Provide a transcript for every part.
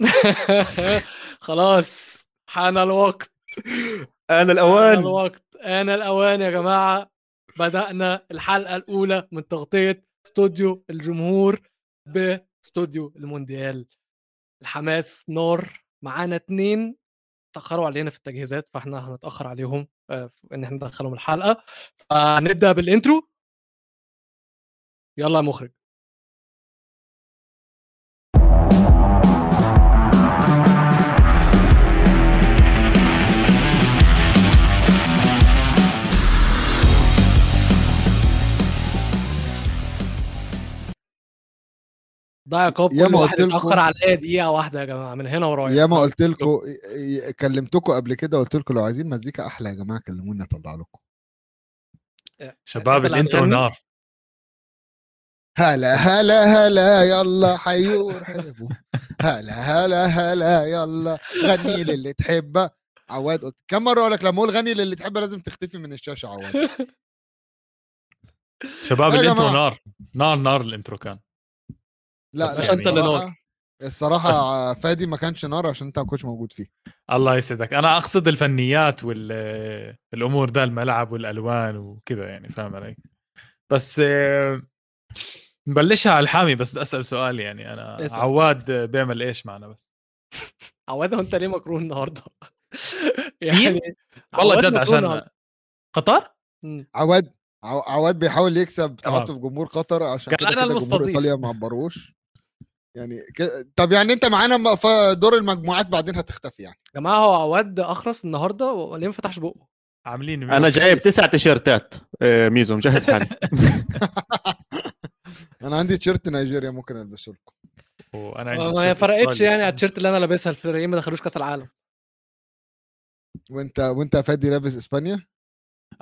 خلاص حان الوقت. آن حان الأوان. الوقت. آن الأوان يا جماعة. بدأنا الحلقة الأولى من تغطية استوديو الجمهور باستوديو المونديال. الحماس نار. معانا اتنين تأخروا علينا في التجهيزات فإحنا هنتأخر عليهم آه، إن إحنا ندخلهم الحلقة. فنبدأ بالإنترو. يلا يا مخرج. ضايع كوب يا كل ما واحد قلت لكم- اتأخر عليا دقيقة واحدة يا جماعة من هنا ورايا. يا ما قلت لكم كلمتكم قبل كده قلت لكم لو عايزين مزيكا أحلى يا جماعة كلموني أطلع لكم. شباب الانترو؟ نار هلا هلا هلا يلا حيور حبوا هلا هلا هلا يلا غني للي تحبه عواد قلت كم مرة أقول لك لما أقول غني للي تحبه لازم تختفي من الشاشة عواد؟ شباب الإنترو. نار. نار نار الإنترو كان. لا بس مش أنت اللي الصراحة- الصراحة فادي ما كانش نار عشان انت ما كنتش موجود فيه الله يسعدك أنا أقصد الفنيات والامور ده الملعب والألوان وكذا يعني فاهم علي بس آه، نبلشها على الحامي بس بدي أسأل سؤال يعني أنا اسأل. عواد بيعمل إيش معنا بس عواد هو أنت ليه مكروه النهارده؟ يعني والله جد عشان. قطر. عواد عو- عواد بيحاول يكسب تمام. تعاطف جمهور قطر عشان كان كده أنا كده جمهور المستضيف. إيطاليا ما عبروش يعني ك... طب يعني انت معانا في دور المجموعات بعدين هتختفي يعني. يا جماعة هو عواد أخرس النهارده وليه ما فتحش بقه؟ عاملين أنا جايب تسع تيشيرتات آه، ميزو مجهز حالي. أنا عندي تيشيرت نيجيريا ممكن ألبسه لكم. وأنا عندي ما فرقتش. يعني على التيشيرت اللي أنا لابسها الفريقين ما دخلوش كأس العالم. وأنت وأنت يا فادي لابس إسبانيا؟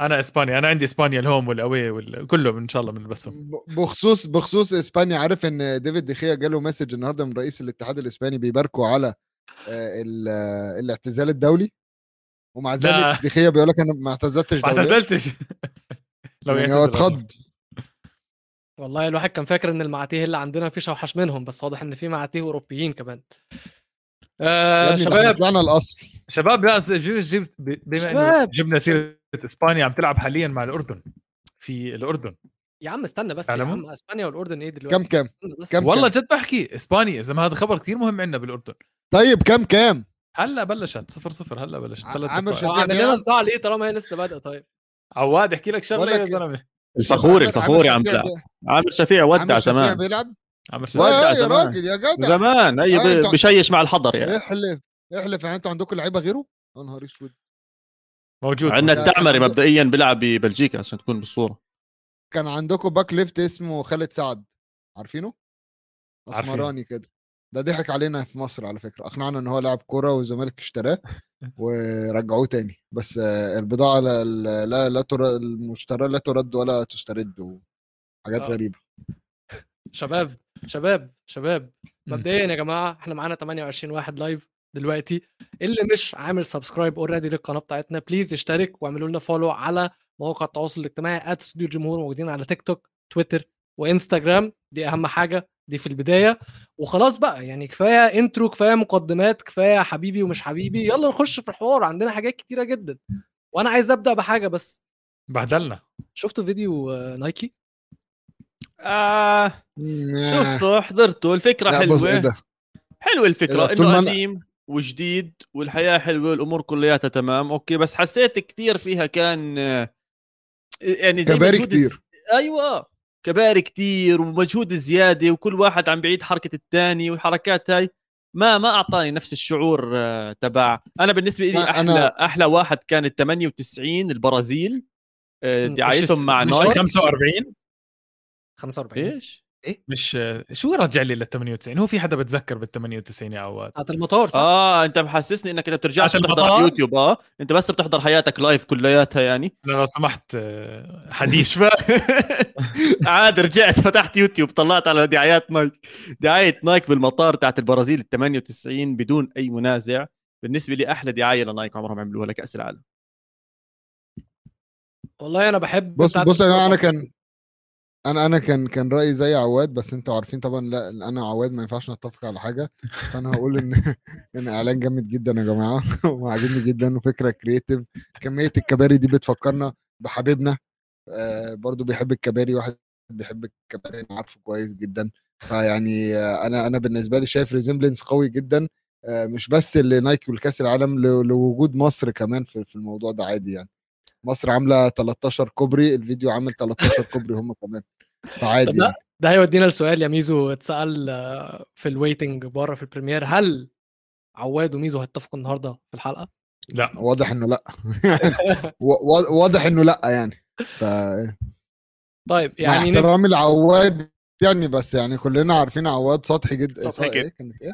أنا اسبانيا أنا عندي إسبانيا ال home وال away وال... كله إن شاء الله بنلبسهم. ب- بخصوص بخصوص إسبانيا عارف إن ديفيد دخيا جاله message النهارده من رئيس الاتحاد الإسباني بيباركوا على آه، ال- الاعتزال الدولي؟ ومع. ذلك دخيا بيقول لك أنا ما اعتزلتش ما اعتزلتش. لو يعني هو اتخض. والله الواحد كان فاكر إن المعاتيه اللي عندنا مفيش اوحش منهم بس واضح إن في معاتيه أوروبيين كمان. آه شباب. طلعنا الأصل. شباب لا جيب جيب بما شباب. جبنا سيرة إسبانيا عم تلعب حاليا مع الأردن في الأردن. يا عم استنى بس يا؟ عم إسبانيا والأردن إيه دلوقتي؟ كم كم. كم؟ والله جد بحكي إسبانيا إذا ما هذا خبر كثير مهم عندنا بالأردن. طيب كم كام هلأ بلشت صفر صفر هلأ بلشت. ثلاث عامر دقائق. شفيع هو عامل لنا بيلعب؟ صداع ليه طالما هي لسه بادئة طيب. عواد احكي لك شغلة يا زلمة. الفخوري عامر- الفخوري عامر عم شفيع تلعب. عامر شفيع عامر ودع شفيع زمان. بيلعب؟ عمر لا شباب ودع يا زمان. راجل يا جدع. زمان أي بشيش مع الحضر يعني. احلف احلف يعني أنتوا عندكم لعيبة غيره؟ يا نهار أسود. موجود عندنا لا. مبدئيا بيلعب ببلجيكا عشان تكون بالصورة كان عندكم back left اسمه خالد سعد عارفينه؟ أسمراني كده ده ضحك علينا في مصر على فكرة أقنعنا إن هو لاعب كورة والزمالك اشتراه ورجعوه تاني بس آه، البضاعة لا لا لا, لا تر... المشترى لا ترد ولا تسترد وحاجات آه. غريبة شباب شباب شباب. مبدئيا يا جماعة إحنا معانا 28 واحد live دلوقتي اللي مش عامل subscribe already للقناة بتاعتنا please اشترك واعملوا لنا follow على مواقع التواصل الاجتماعي @استوديو الجمهور موجودين على تيك توك تويتر وانستجرام دي أهم حاجة دي في البداية. وخلاص بقى يعني كفاية intro كفاية مقدمات كفاية حبيبي ومش حبيبي يلا نخش في الحوار. عندنا حاجات كتيرة جدا. وأنا عايز أبدأ بحاجة بس. بهدلنا. شفتوا فيديو آه، نايكي؟ آه شفته حضرته. الفكرة حلوة. ده؟ حلوة الفكرة طول إنه قديم. وجديد والحياة حلوة والأمور كلياتها تمام okay بس حسيت كتير فيها كان يعني زي كباري مجهود الز- كتير. أيوه كباري كتير ومجهود زيادة وكل واحد عم بعيد حركة الثاني والحركات هاي ما ما أعطاني نفس الشعور تبع أنا بالنسبة لي أحلى أنا- أحلى واحد كان ال 98 البرازيل آه،. دعايتهم مع نايك 45 45 إيش؟ مش شو رجع لي لل 98 هو في حدا بتذكر بال 98 يا عواد؟ بتاعت المطار صح؟ آه أنت محسسني إنك انت بترجعش عشان تحضر المطار؟ يوتيوب. آه أنت بس بتحضر حياتك live كلياتها يعني. أنا لو سمحت حديث. فاهم عاد رجعت فتحت يوتيوب طلعت على دعايات نايك دعاية نايك بالمطار تاعت البرازيل ال 98 بدون أي منازع. بالنسبة لي أحلى دعاية لنايك عمرهم عملوها لكأس العالم. والله أنا بحب بص بص يا جماعة أنا. كان أنا أنا كان كان رأيي زي عواد بس أنتوا عارفين طبعا لأ أنا وعواد ما ينفعش نتفق على حاجة. فأنا هقول إن إن إعلان جامد جدا يا جماعة. وعاجبني جدا وفكرة creative كمية الكباري دي بتفكرنا بحبيبنا. آه برضو بيحب الكباري واحد بيحب الكباري أنا عارفه كويس جدا. فيعني آه أنا أنا بالنسبة لي شايف resemblance قوي جدا. آه مش بس لنايكي والكأس العالم لوجود مصر كمان في في الموضوع ده عادي يعني. مصر عاملة 13 كوبري الفيديو عامل 13 كوبري هم كمان فعادي طب لا، يعني. ده هيودينا لسؤال يا ميزو اتسأل آه، في ال waiting بره في ال premiere هل عواد وميزو هيتفقوا النهارده في الحلقة؟ لا واضح إنه لأ واضح إنه لأ يعني ف طيب يعني. احترامي لعواد يعني بس يعني كلنا عارفين عواد سطحي جدا سطحي إيه جدا. كانت إيه.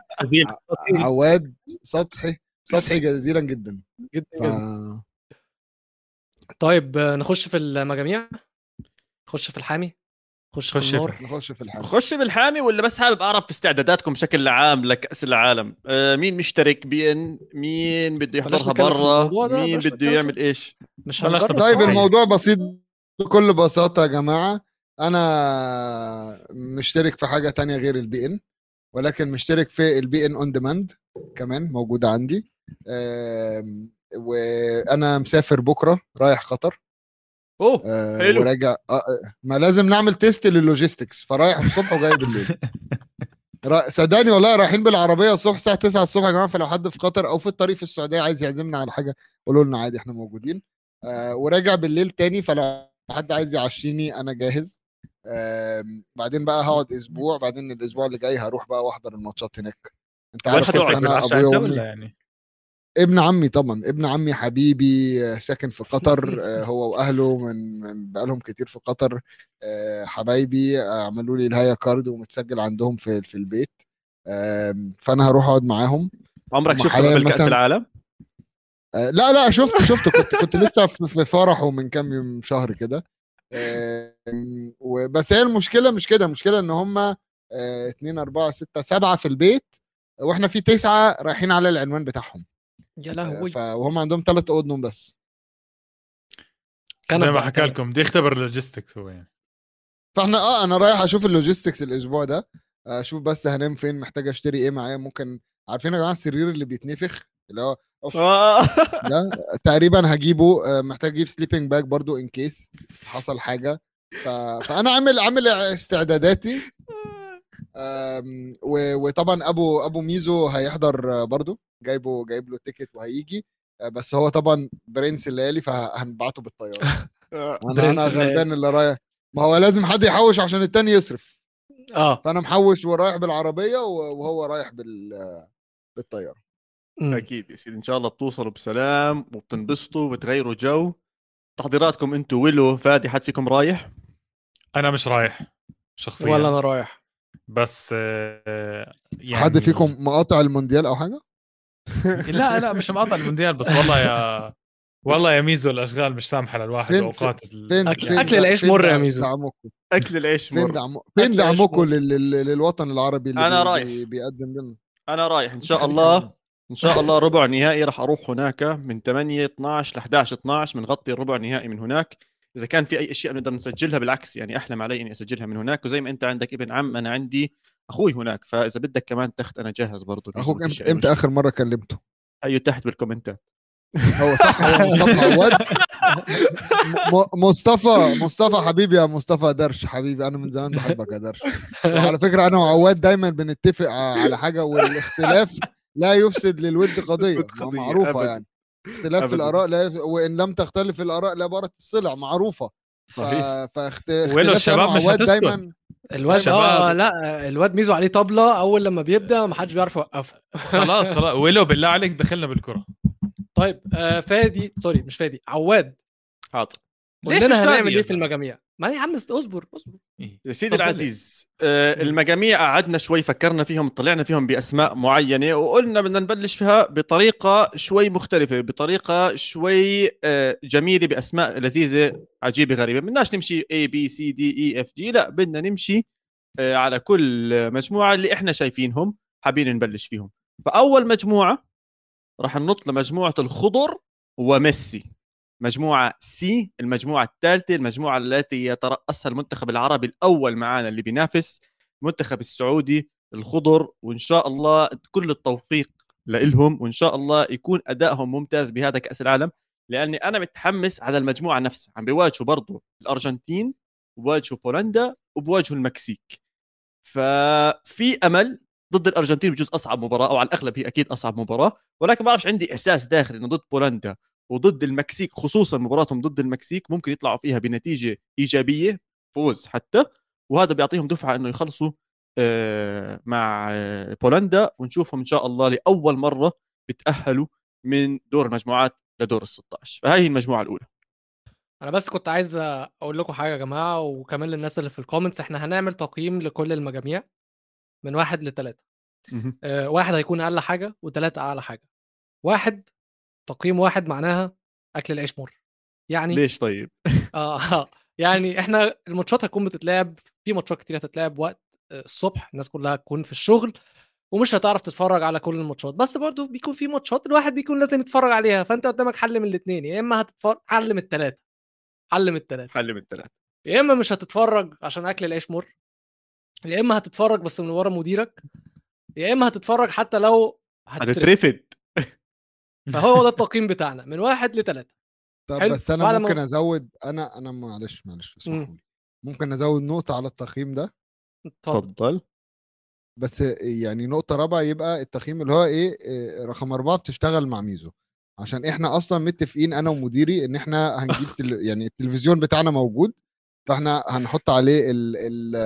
عواد سطحي سطحي جزيلا جدا جدا ف... جدا طيب نخش في المجاميع؟ نخش في الحامي؟ نخش في خش في- النار؟ نخش في الحلقة خش بالحامي ولا بس حابب أعرف استعداداتكم بشكل عام لكأس العالم. آه مين مشترك بي ان مين بده يحضرها برا؟ مين بده يعمل إيش؟ مش طيب. الموضوع بسيط بكل بساطة يا جماعة. أنا مشترك في حاجة تانية غير البي ان ولكن مشترك في البي ان on demand كمان موجودة عندي. وأنا مسافر بكرة رايح قطر. أوه آه، حلو. وراجع آه، آه، ما لازم نعمل test لل logistics فرايح الصبح وجاي بالليل. صدقني والله رايحين بالعربية الصبح الساعة 9 الصبح يا جماعة فلو حد في قطر أو في الطريق في السعودية عايز يعزمنا على حاجة قولوا لنا عادي إحنا موجودين. آه وراجع بالليل تاني فلو حد عايز يعشيني أنا جاهز. آم، بعدين بقى هقعد أسبوع بعدين الأسبوع اللي جاي هروح بقى وأحضر الماتشات هناك. أنت عارف أنا أبويا يعني؟ ابن عمي طبعا ابن عمي حبيبي آه، ساكن في قطر آه، هو وأهله من من بقالهم كتير في قطر آه، حبايبي عملوا لي الهايا كارد ومتسجل عندهم في في البيت. فأنا هروح أقعد معاهم. عمرك حالياً قبل كأس العالم؟ لا لا شفت شفت كنت كنت لسه في في فرحه من كام يوم شهر كده. وبس هي المشكلة مش كده المشكلة إن هم اتنين أربعة ستة سبعة في البيت وإحنا في تسعة رايحين على العنوان بتاعهم. يا آه، لهوي. وهم عندهم ثلاث أوض نوم بس. زي ما حكى. لكم بدي يختبر اللوجيستكس هو يعني. فاحنا آه أنا رايح أشوف ال logistics الأسبوع ده. أشوف بس هنام فين محتاج أشتري إيه معايا. ممكن عارفين يا جماعة السرير اللي بيتنفخ؟ اللي هو آه. ده تقريبا هجيبه. آه، محتاج أجيب sleeping bag برضو in case حصل حاجة. ف... فأنا عامل عامل استعداداتي. وطبعا أبو أبو ميزو هيحضر برضو جايبه جايب له ticket وهيجي. آه، بس هو طبعا برنس الليالي فهنبعته بالطيارة. أنا أنا. غلبان اللي رايح. ما هو لازم حد يحوش عشان التاني يصرف. آه. فأنا محوش ورايح بالعربية وهو رايح بال بالطيارة. أكيد يا سيدي. إن شاء الله بتوصلوا بسلام وبتنبسطوا وبتغيروا جو. تحضيراتكم أنتم ويلو فادي حد فيكم رايح؟ أنا مش رايح شخصيا. ولا أنا رايح. بس يعني حد فيكم مقاطع المونديال أو حاجة لا لا مش مقاطع المونديال بس والله يا والله يا ميزو الأشغال مش سامحة للواحد فين- اوقات فين أكل- فين أكل العيش فين مر يا ميزو. دعمكم أكل العيش فين مر دعم فين أكل العيش دعمكم. لل... لل- للوطن العربي اللي أنا بي... رايح. بي... بيقدم لنا أنا رايح إن شاء الله إن شاء الله ربع نهائي راح أروح هناك من 8 12 ل 11 12 بنغطي الربع نهائي من هناك إذا كان في أي أشياء بنقدر نسجلها بالعكس يعني أحلم علي إني أسجلها من هناك. وزي ما أنت عندك ابن عم أنا عندي أخوي هناك. فإذا بدك كمان تخت أنا جاهز برضه أخوك إمتى, إمتى آخر مرة كلمته؟ أيوه تحت بالكومنتات. هو صح هو مصطفى. عواد مصطفى مصطفى حبيبي يا مصطفى درش. حبيبي أنا من زمان بحبك يا درش. وعلى فكرة أنا وعواد دايما بنتفق على حاجة والإختلاف لا يفسد للود قضية. قضية، معروفة. يعني. اختلاف. الآراء لا. وإن لم تختلف الآراء لبارت السلع معروفة صحيح ف... فاخت... ولو اختلاف الشباب مش هتسكت. دايما الواد. آه لا الواد ميزو عليه طبلة أول لما بيبدأ ما حدش بيعرف يوقفه خلاص خلاص ولو بالله عليك دخلنا بالكرة طيب آه فادي سوري مش فادي عواد حاضر قول ليش مش لنا هنعمل إيه في؟ المجاميع ما يا عم اصبر اصبر يا سيدي. العزيز المجاميع قعدنا شوي فكرنا فيهم طلعنا فيهم بأسماء معينة وقلنا بدنا نبلش فيها بطريقة شوي مختلفة بطريقة شوي آه، جميلة بأسماء لذيذة عجيبة غريبة. بدناش نمشي A B C D E F G لا بدنا نمشي آه، على كل مجموعة اللي إحنا شايفينهم حابين نبلش فيهم. فأول مجموعة راح ننط لمجموعة الخضر وميسي. مجموعة سي المجموعة الثالثة المجموعة التي يترأسها المنتخب العربي الأول معانا اللي بينافس المنتخب السعودي الخضر. وإن شاء الله كل التوفيق لإلهم وإن شاء الله يكون أدائهم ممتاز بهذا كأس العالم. لأني أنا متحمس على المجموعة نفسها. عم بيواجهوا برضو الأرجنتين وبواجهوا بولندا وبواجهوا المكسيك. ففي أمل ضد الأرجنتين بجوز أصعب مباراة أو على الأغلب هي أكيد أصعب مباراة. ولكن ما بعرفش عندي إحساس داخلي إنه ضد بولندا. وضد المكسيك خصوصا مباراتهم ضد المكسيك ممكن يطلعوا فيها بنتيجة إيجابية فوز حتى وهذا بيعطيهم دفعة إنه يخلصوا آه، مع آه، بولندا ونشوفهم إن شاء الله لأول مرة بتأهلوا من دور المجموعات لدور ال 16 فهي المجموعة الأولى. أنا بس كنت عايز أقول لكم حاجة يا جماعة وكمان للناس اللي في ال comments إحنا هنعمل تقييم لكل المجاميع من واحد لثلاثه. آه، واحد هيكون أقل حاجة وثلاثه أعلى حاجة. واحد تقييم واحد معناها أكل العيش مر. يعني ليش طيب؟ آه يعني إحنا الماتشات هتكون بتتلعب في ماتشات كتير هتتلعب وقت آه، الصبح الناس كلها هتكون في الشغل ومش هتعرف تتفرج على كل الماتشات. بس برضو بيكون في ماتشات الواحد بيكون لازم يتفرج عليها فأنت قدامك حل من الاثنين يا إما هتتفرج حل من الثلاثه حل من الثلاثه حل من الثلاث يا إما مش هتتفرج عشان أكل العيش مر يا إما هتتفرج بس من ورا مديرك يا إما هتتفرج حتى لو هتترفد. فهو ده التقييم بتاعنا من واحد لثلاثه طب حلو. بس أنا ممكن أزود أنا أنا معلش معلش اسمحوا لي ممكن أزود نقطة على التقييم ده؟ اتفضل. تفضل بس يعني نقطة رابعة يبقى التقييم اللي هو إيه إيه، رقم أربعة بتشتغل مع ميزو. عشان إحنا أصلا متفقين أنا ومديري إن إحنا هنجيب تل... يعني التلفزيون بتاعنا موجود فإحنا هنحط عليه ال... ال...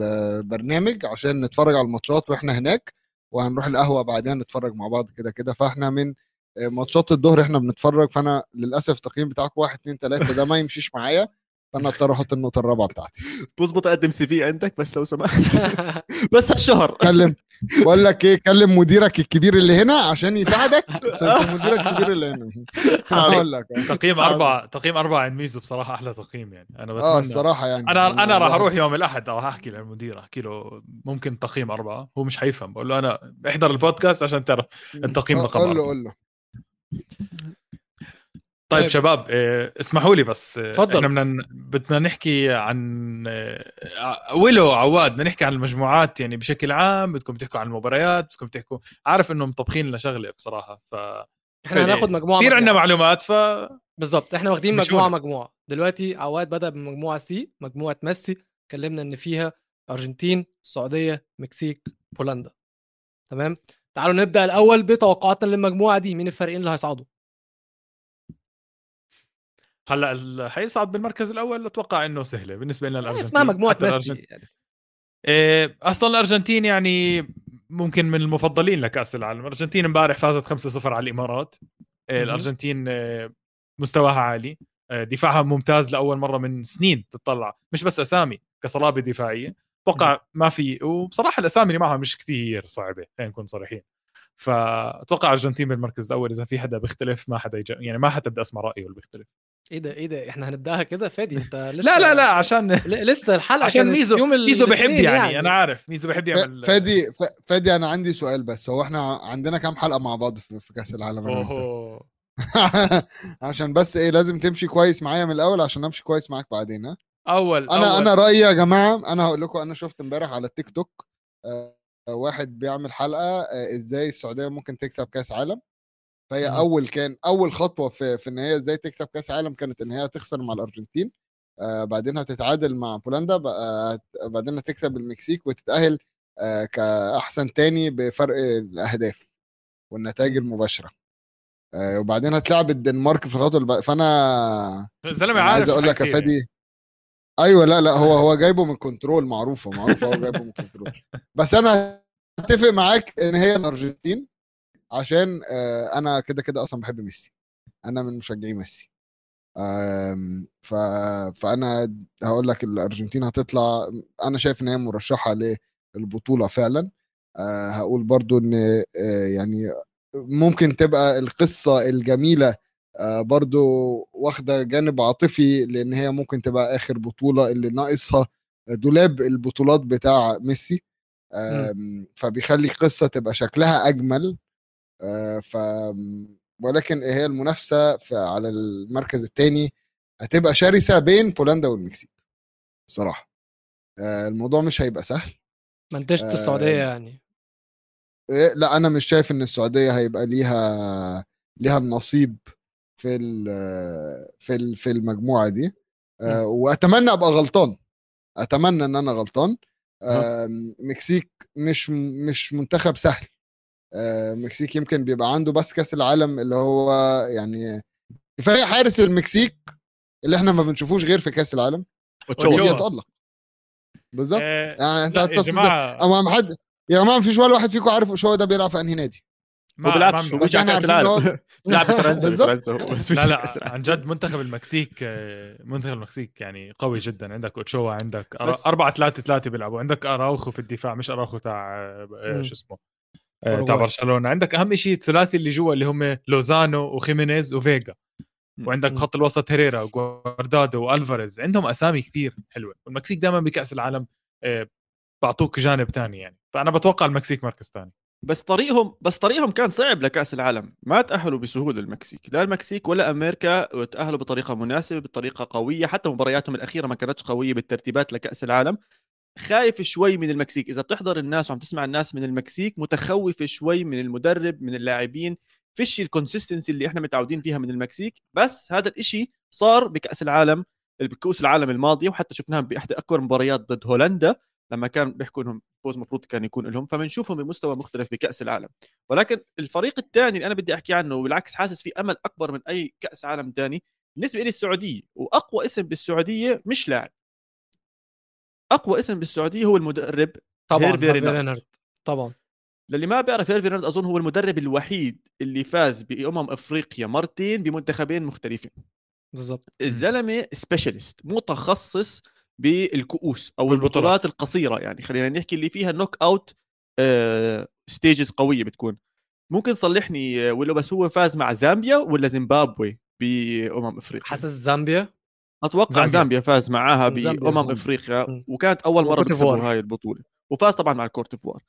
البرنامج عشان نتفرج على الماتشات وإحنا هناك وهنروح القهوة بعدين نتفرج مع بعض كده كده. فإحنا من ماتشات الظهر إحنا بنتفرج فأنا للأسف التقييم بتاعكم واحد اتنين تلاتة ده ما يمشيش معايا. فأنا اضطر أحط النقطة الرابعة بتاعتي. بظبط أقدم سي في عندك بس لو سمحت. بس هالشهر كلم. بقول لك إيه كلم مديرك الكبير اللي هنا عشان يساعدك. مديرك الكبير اللي هنا. هقول لك. تقييم أربعة تقييم أربعة عند ميزو بصراحة أحلى تقييم يعني. أنا آه بتمنى. الصراحة يعني. أنا أنا راح أروح يوم الأحد أو احكي للمدير أحكي له ممكن تقييم أربعة. هو مش حيفهم بقول له أنا إحضر البودكاست عشان تعرف التقييم آه، رقم قول له. قول له. طيب طيب. شباب إيه، اسمحوا لي بس إيه، اتفضل. إحنا بدنا بدنا نحكي عن إيه، ولو عواد بدنا نحكي عن المجموعات يعني بشكل عام بدكم تحكوا عن المباريات بدكم تحكوا عارف انه مطبخين لنا شغله بصراحة ف إحنا هناخد مجموعة كثير عندنا. معلومات ف بالظبط إحنا واخدين مجموعة هنا. مجموعة دلوقتي عواد بدأ بمجموعة C مجموعة ميسي اتكلمنا إن فيها أرجنتين السعودية مكسيك بولندا تمام تعالوا نبدأ الأول بتوقعاتنا للمجموعة دي مين الفريقين اللي هيصعدوا؟ هلأ ال- حيصعد بالمركز الأول أتوقع إنه سهلة بالنسبة لنا الارجنتين اسمها مجموعة ميسي يعني. إيه أصلا الأرجنتين يعني ممكن من المفضلين لكأس العالم. الأرجنتين امبارح فازت 5-0 على الإمارات. إيه. الأرجنتين إيه مستواها عالي. إيه دفاعها ممتاز لأول مرة من سنين تطلع. مش بس أسامي كصلابة دفاعية. أتوقع ما في. وبصراحة الأسامي اللي معها مش كثير صعبة خلينا نكون صريحين. فأتوقع الارجنتين بالمركز الأول إذا في حدا بيختلف ما حدا يجا يعني ما حدا بدي أسمع رأيه اللي بيختلف. إيه ده إيه ده إحنا هنبدأها كده؟ فادي أنت لسه لا لا لا عشان ل- لسه الحلقة عشان ميزو يوم ميزو بحب الاثنين يعني, أنا عارف ميزو بحب ف- يعمل فادي ف- فادي أنا عندي سؤال بس هو إحنا عندنا كام حلقة مع بعض في في كأس العالم اوه عشان بس إيه لازم تمشي كويس معايا من الأول عشان أمشي كويس معاك بعدين ها؟ أول أنا أول. أنا رأيي يا جماعة أنا هقول لكم أنا شفت امبارح على التيك توك آه، واحد بيعمل حلقة آه، إزاي السعودية ممكن تكسب كأس عالم فهي مم. أول كان أول خطوة في في إن هي إزاي تكسب كأس عالم كانت إن هي تخسر مع الأرجنتين آه، بعدين هتتعادل مع بولندا بقى- بعدين هتكسب المكسيك وتتأهل آه، كأحسن تاني بفرق الأهداف والنتائج المباشرة آه، وبعدين هتلعب الدنمارك في الخطوة اللي فأنا زلمه أنا عارف عايز أقول لك يا. فادي أيوه لا لا هو هو جايبه من control معروفة معروفة هو جايبه من control بس أنا اتفق معاك إن هي الارجنتين عشان آه، أنا كده كده أصلا بحب ميسي. أنا من مشجعي ميسي. ف... فأنا هقول لك الأرجنتين هتطلع أنا شايف إن هي مرشحة للبطولة فعلا. آه، هقول برضو إن آه، يعني ممكن تبقى القصة الجميلة برضو واخدة جانب عاطفي لأن هي ممكن تبقى آخر بطولة اللي ناقصها دولاب البطولات بتاع ميسي. آم، فبيخلي القصة تبقى شكلها أجمل. آه، ف ولكن هي المنافسة على المركز الثاني هتبقى شرسة بين بولندا والمكسيك الصراحه آه، الموضوع مش هيبقى سهل. منتجة آه، السعودية يعني. إيه، لا أنا مش شايف إن السعودية هيبقى ليها ليها النصيب في في في المجموعة دي. آه، وأتمنى أبقى غلطان. أتمنى إن أنا غلطان. مكسيك مش مش منتخب سهل. آه، مكسيك يمكن بيبقى عنده بس كأس العالم اللي هو يعني كفاية حارس المكسيك اللي إحنا ما بنشوفوش غير في كأس العالم. أوتشوا. أوتشوا. يتألق. بالظبط. آه، يعني أنت يا هتصدق جماعة أما حد يا جماعة مفيش ولا واحد فيكم عارف أوتشوا ده بيلعب في أنهي نادي؟ ما ما- هو إحنا كأس العالم. بفرنسا هو بس مش لا لا. عن جد منتخب المكسيك آه، منتخب المكسيك يعني قوي جدا عندك أوتشوا عندك بس- 4 3 3 بيلعبوا عندك أراوخو في الدفاع مش أراوخو تاع آه، آه،. شو اسمه تاع. برشلونة عندك أهم شيء الثلاثي اللي جوا اللي هم لوزانو وخيمينيز وفيجا. وعندك. خط الوسط هيريرا وجواردادو وألفاريز عندهم أسامي كثير حلوة والمكسيك دائما بكأس العالم بعطوك جانب ثاني يعني فأنا بتوقع المكسيك مركز ثاني بس طريقهم بس طريقهم كان صعب لكأس العالم. ما تأهلوا بسهولة المكسيك. لا المكسيك ولا أمريكا تأهلوا بطريقة مناسبة بطريقة قوية. حتى مبارياتهم الأخيرة ما كانتش قوية بالترتيبات لكأس العالم. خايف شوي من المكسيك. إذا بتحضر الناس وعم تسمع الناس من المكسيك متخوف شوي من المدرب من اللاعبين. فيش ال consistency اللي إحنا متعودين فيها من المكسيك. بس هذا الإشي صار بكأس العالم بكؤوس العالم الماضيه وحتى شفناها باحدى أكبر مباريات ضد هولندا. لما كان بيحكوا إنهم فوز مفروض كان يكون لهم فبنشوفهم بمستوى مختلف بكأس العالم. ولكن الفريق الثاني اللي أنا بدي أحكي عنه وبالعكس حاسس في أمل أكبر من أي كأس عالم ثاني بالنسبة لي السعودية وأقوى اسم بالسعودية مش لاعب. أقوى اسم بالسعودية هو المدرب طبعا هيرفي رينارد. طبعا. للي ما بيعرف هيرفي رينارد أظن هو المدرب الوحيد اللي فاز بأمم أفريقيا مرتين بمنتخبين مختلفين. بالظبط الزلمة specialist متخصص بالكؤوس أو. البطولات القصيرة يعني خلينا نحكي اللي فيها knock out stages قوية بتكون ممكن صلحني آه، ولا بس هو فاز مع زامبيا ولا زيمبابوي بأمم إفريقيا حاسس زامبيا أتوقع زامبيا. زامبيا, فاز معاها بأمم. إفريقيا. وكانت أول مرة بيكسبوا. هاي البطولة وفاز طبعا مع الكوت ديفوار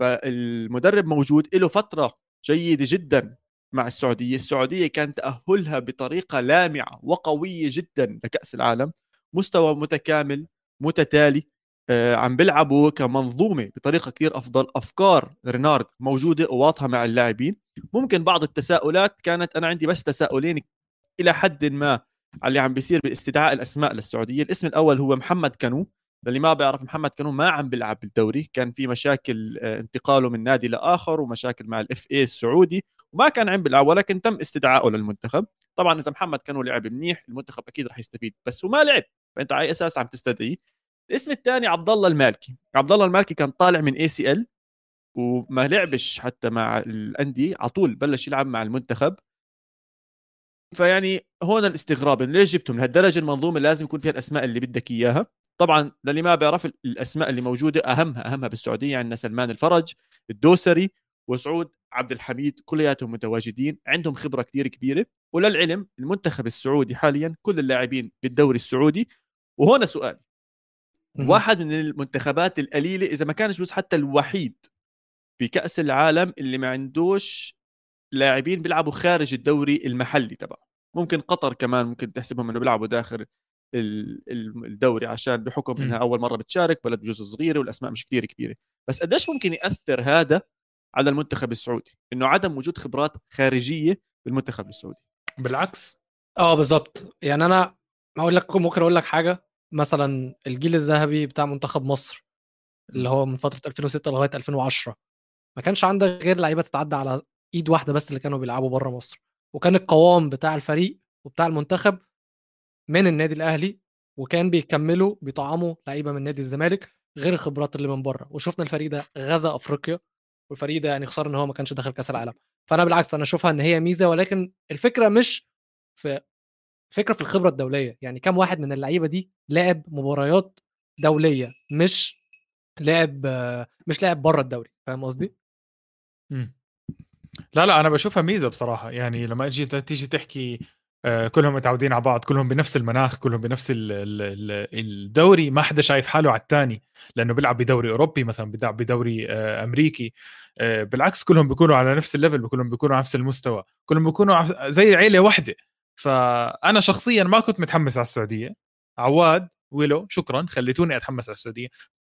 فالمدرب موجود له فترة جيدة جدا مع السعودية السعودية كان تأهلها بطريقة لامعة وقوية جدا لكأس العالم مستوى متكامل متتالي آه، عم بيلعبوا كمنظومة بطريقة كثير أفضل. أفكار رينارد موجودة وواضحة مع اللاعبين. ممكن بعض التساؤلات كانت أنا عندي بس تساؤلين إلى حد ما على اللي عم بيصير باستدعاء الأسماء للسعودية. الاسم الأول هو محمد كانو. للي ما بيعرف محمد كانو ما عم بيلعب بالدوري. كان في مشاكل آه، انتقاله من نادي لآخر ومشاكل مع ال FA السعودي وما كان عم بيلعب ولكن تم استدعائه للمنتخب. طبعا إذا محمد كانو لعب منيح المنتخب أكيد رح يستفيد. بس هو ما لعب. فأنت على أساس عم تستدعيه الاسم الثاني عبد الله المالكي. عبد الله المالكي كان طالع من ACL وما لعبش حتى مع الأندية على طول بلش يلعب مع المنتخب. فيعني هون الاستغراب إنه ليش جبتهم؟ لهالدرجة المنظومة لازم يكون فيها الأسماء اللي بدك إياها. طبعا للي ما بيعرف الأسماء اللي موجودة أهمها أهمها بالسعودية عندنا سلمان الفرج الدوسري وسعود عبد الحميد كلياتهم متواجدين عندهم خبرة كثير كبيرة. وللعلم المنتخب السعودي حاليا كل اللاعبين بالدوري السعودي وهنا سؤال. واحد من المنتخبات القليلة إذا ما كانش بس حتى الوحيد بكأس العالم اللي ما عندوش لاعبين بيلعبوا خارج الدوري المحلي تبعه. ممكن قطر كمان ممكن تحسبهم إنه بيلعبوا داخل ال- ال- الدوري عشان بحكم. إنها أول مرة بتشارك بلد بجزء صغيرة والأسماء مش كثير كبيرة. بس قديش ممكن يأثر هذا على المنتخب السعودي؟ إنه عدم وجود خبرات خارجية بالمنتخب السعودي. بالعكس. آه بالظبط يعني أنا أقول لك ممكن أقول لك حاجة. مثلا الجيل الذهبي بتاع منتخب مصر اللي هو من فترة 2006 لغاية 2010 ما كانش عندك غير لعيبة تتعدى على إيد واحدة بس اللي كانوا بيلعبوا بره مصر. وكان القوام بتاع الفريق وبتاع المنتخب من النادي الأهلي وكان بيكملوا بيطعموا لعيبة من نادي الزمالك غير الخبرات اللي من بره. وشفنا الفريق ده غزا أفريقيا والفريق ده يعني خساره إن هو ما كانش داخل كأس العالم. فأنا بالعكس أنا أشوفها إن هي ميزة ولكن الفكرة مش في فكرة في الخبرة الدولية يعني كم واحد من اللعيبة دي لعب مباريات دولية مش لعب مش لعب بره الدوري فاهم قصدي مم. لا لا أنا بشوفها ميزة بصراحة يعني لما أجي تيجي تحكي آه، كلهم متعودين على بعض كلهم بنفس المناخ كلهم بنفس ال- ال- ال- الدوري ما حدا شايف حاله على الثاني لأنه بيلعب بدوري أوروبي مثلا بيلعب بدوري آه، أمريكي آه، بالعكس كلهم بيكونوا على نفس الليفل كلهم بيكونوا على نفس المستوى كلهم بيكونوا زي عيلة واحدة فأنا شخصيا ما كنت متحمس على السعودية. عواد ويلو شكرا خليتوني أتحمس على السعودية.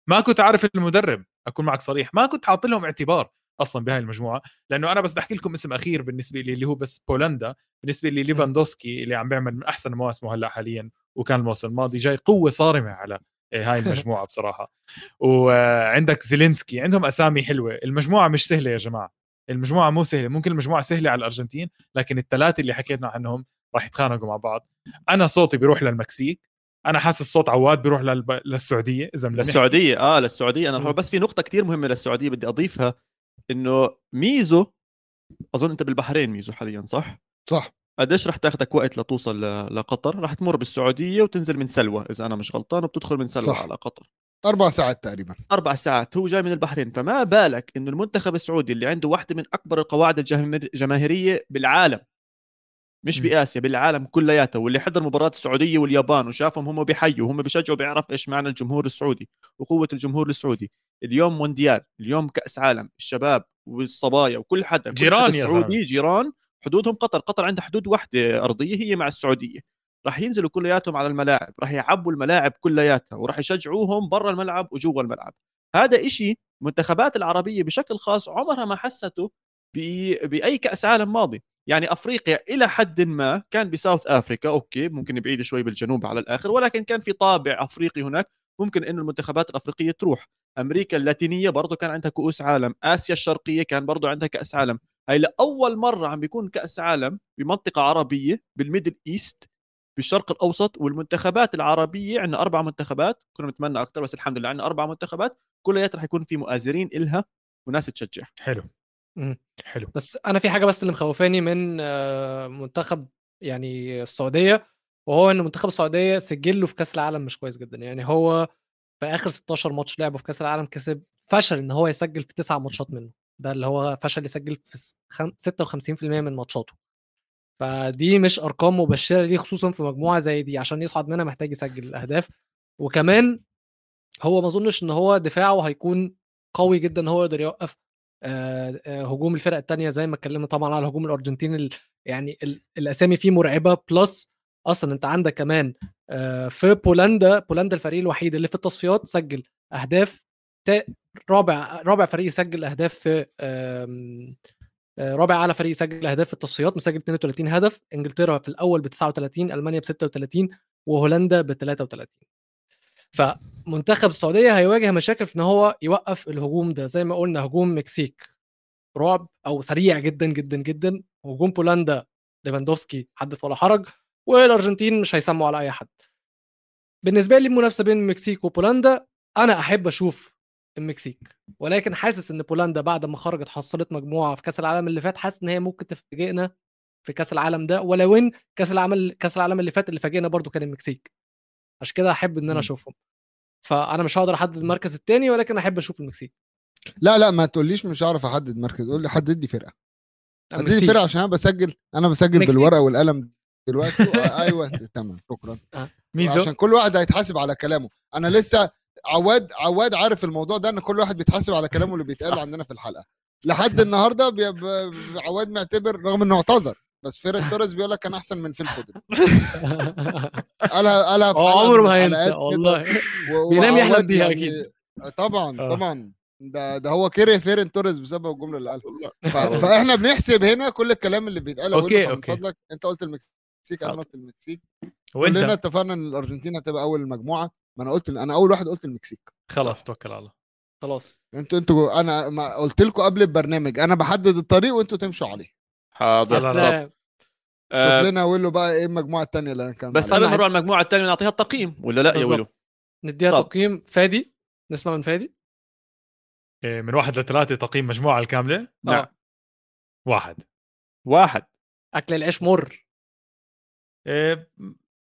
ما كنت عارف المدرب أكون معك صريح. ما كنت حاط لهم اعتبار أصلا بهاي المجموعة لأنه أنا بس بحكي لكم اسم أخير بالنسبة لي اللي هو بس بولندا. بالنسبة لي ليفاندوسكي اللي عم بيعمل من أحسن مواسمه هلأ حاليا وكان الموسم الماضي جاي قوة صارمة على إيه، هاي المجموعة بصراحة. وعندك زيلينسكي عندهم أسامي حلوة. المجموعة مش سهلة يا جماعة. المجموعة مو سهلة. ممكن المجموعة سهلة على الأرجنتين لكن الثلاثة اللي حكينا عنهم راح يتخانقوا مع بعض. أنا صوتي بيروح للمكسيك أنا حاسس صوت عواد بيروح للب... للسعودية إذا. للسعودية آه للسعودية. أنا بس في نقطة كتير مهمة للسعودية بدي أضيفها إنه ميزو أظن أنت بالبحرين ميزو حاليا صح؟ صح. قديش رح تاخذك وقت لتوصل ل- لقطر؟ رح تمر بالسعودية وتنزل من سلوى إذا أنا مش غلطان وبتدخل من سلوى صح. على قطر. أربع ساعات تقريبا. أربع ساعات هو جاي من البحرين. فما بالك إنه المنتخب السعودي اللي عنده واحدة من أكبر القواعد الجماهير- الجماهيرية بالعالم مش. بآسيا بالعالم كلياته واللي حضر مباراة السعودية واليابان وشافهم هم بيحيوا هم بيشجعوا بيعرف إيش معنى الجمهور السعودي وقوة الجمهور السعودي اليوم مونديال اليوم كأس عالم الشباب والصبايا وكل حدا كل جيران حدا يا سعودي. جيران حدودهم قطر قطر عندها حدود واحدة أرضية هي مع السعودية راح ينزلوا كلياتهم على الملاعب راح يعبوا الملاعب كلياتها وراح يشجعوهم برا الملعب وجوا الملعب هذا إشي منتخبات العربية بشكل خاص عمرها ما حسته ب- بأي كأس عالم ماضي يعني أفريقيا إلى حد ما كان ب South Africa okay ممكن بعيد شوي بالجنوب على الآخر ولكن كان في طابع أفريقي هناك ممكن إنه المنتخبات الأفريقية تروح. أمريكا اللاتينية برضه كان عندها كؤوس عالم آسيا الشرقية كان برضه عندها كأس عالم. هاي لأول مرة عم بيكون كأس عالم بمنطقة عربية بال Middle East بالشرق الأوسط والمنتخبات العربية عندنا أربع منتخبات كنا نتمنى أكثر بس الحمد لله عندنا أربع منتخبات كلياتها رح يكون في مؤازرين إلها وناس تشجع. حلو. مم. حلو. بس أنا في حاجة بس اللي مخوفاني من آه، منتخب يعني السعودية وهو إن منتخب السعودية سجله في كأس العالم مش كويس جدا. يعني هو في آخر 16 ماتش لعبه في كأس العالم كسب فشل إن هو يسجل في تسع ماتشات منه. ده اللي هو فشل يسجل في س- خم- 56% من ماتشاته. فدي مش أرقام مبشرة ليه خصوصا في مجموعة زي دي عشان يصعد منها محتاج يسجل الاهداف وكمان هو ما أظنش إن هو دفاعه هيكون قوي جدا هو يقدر يوقف هجوم الفرق التانية زي ما اتكلمنا طبعا على هجوم الارجنتين ال- يعني ال- الأسامي فيه مرعبة plus أصلا أنت عندك كمان آه، في بولندا بولندا الفريق الوحيد اللي في التصفيات سجل أهداف رابع رابع فريق يسجل أهداف في آه، رابع أعلى فريق يسجل أهداف في التصفيات مسجل 32 هدف إنجلترا في الأول ب 39 ألمانيا ب 36 وهولندا ب 33 فمنتخب السعودية هيواجه مشاكل في إن هو يوقف الهجوم ده. زي ما قلنا هجوم مكسيك رعب أو سريع جدا جدا جدا. هجوم بولندا ليفاندوفسكي حدث ولا حرج والأرجنتين مش هيسموا على أي حد. بالنسبة لي المنافسة بين المكسيك وبولندا أنا أحب أشوف المكسيك ولكن حاسس إن بولندا بعد ما خرجت حصلت مجموعة في كأس العالم اللي فات حاسس إن هي ممكن تفاجئنا في كأس العالم ده. ولو إن كأس العالم كأس العالم اللي فات اللي فاجئنا برضو كان المكسيك. عشان كده أحب إن أنا. أشوفهم. فأنا مش هقدر أحدد المركز الثاني ولكن أحب أشوف المكسيك. لا لا ما تقوليش مش هعرف أحدد مركز قول لي حدد لي فرقة. حدد لي. فرقة عشان أنا بسجل أنا بسجل مكسيك. بالورقة والقلم دلوقتي. آه، أيوه تمام شكرا. ميزو. عشان كل واحد هيتحاسب على كلامه. أنا لسه عواد عواد عارف الموضوع ده إن كل واحد بيتحاسب على كلامه اللي بيتقال عندنا في الحلقة. لحد النهارده بي... عواد معتبر رغم إنه اعتذر. بس فيرن توريس بيقول لك كان أحسن من فيل فودن. قالها قالها في عمره من ما هينسى. والله. بينام يحلم بيها يعني- أكيد. طبعا آه. طبعا. ده ده هو كره فيرن توريس بسبب الجملة اللي قالها. ف- فإحنا بنحسب هنا كل الكلام اللي بيتقال. okay، فمن okay. فضلك أنت قلت المكسيك أنا. قلت المكسيك. كلنا وانت اتفقنا إن الأرجنتين هتبقى أول المجموعة. ما أنا قلت أنا أول واحد قلت المكسيك. خلاص توكل على الله. خلاص. أنتوا أنتوا أنا ما قلت لكم قبل البرنامج أنا بحدد الطريق وأنتوا تمشوا عليه. حاضر. آه شوف لنا ويلو بقى إيه المجموعة الثانية اللي أنا كان بس قبل ما نروح على المجموعة الثانية نعطيها التقييم ولا لا يا بالظبط. ويلو؟ نديها طب. تقييم. فادي؟ نسمع من فادي؟ إيه، من واحد لثلاثة تقييم مجموعة الكاملة؟ نعم. آه. واحد. واحد. أكل العيش مر. إيه،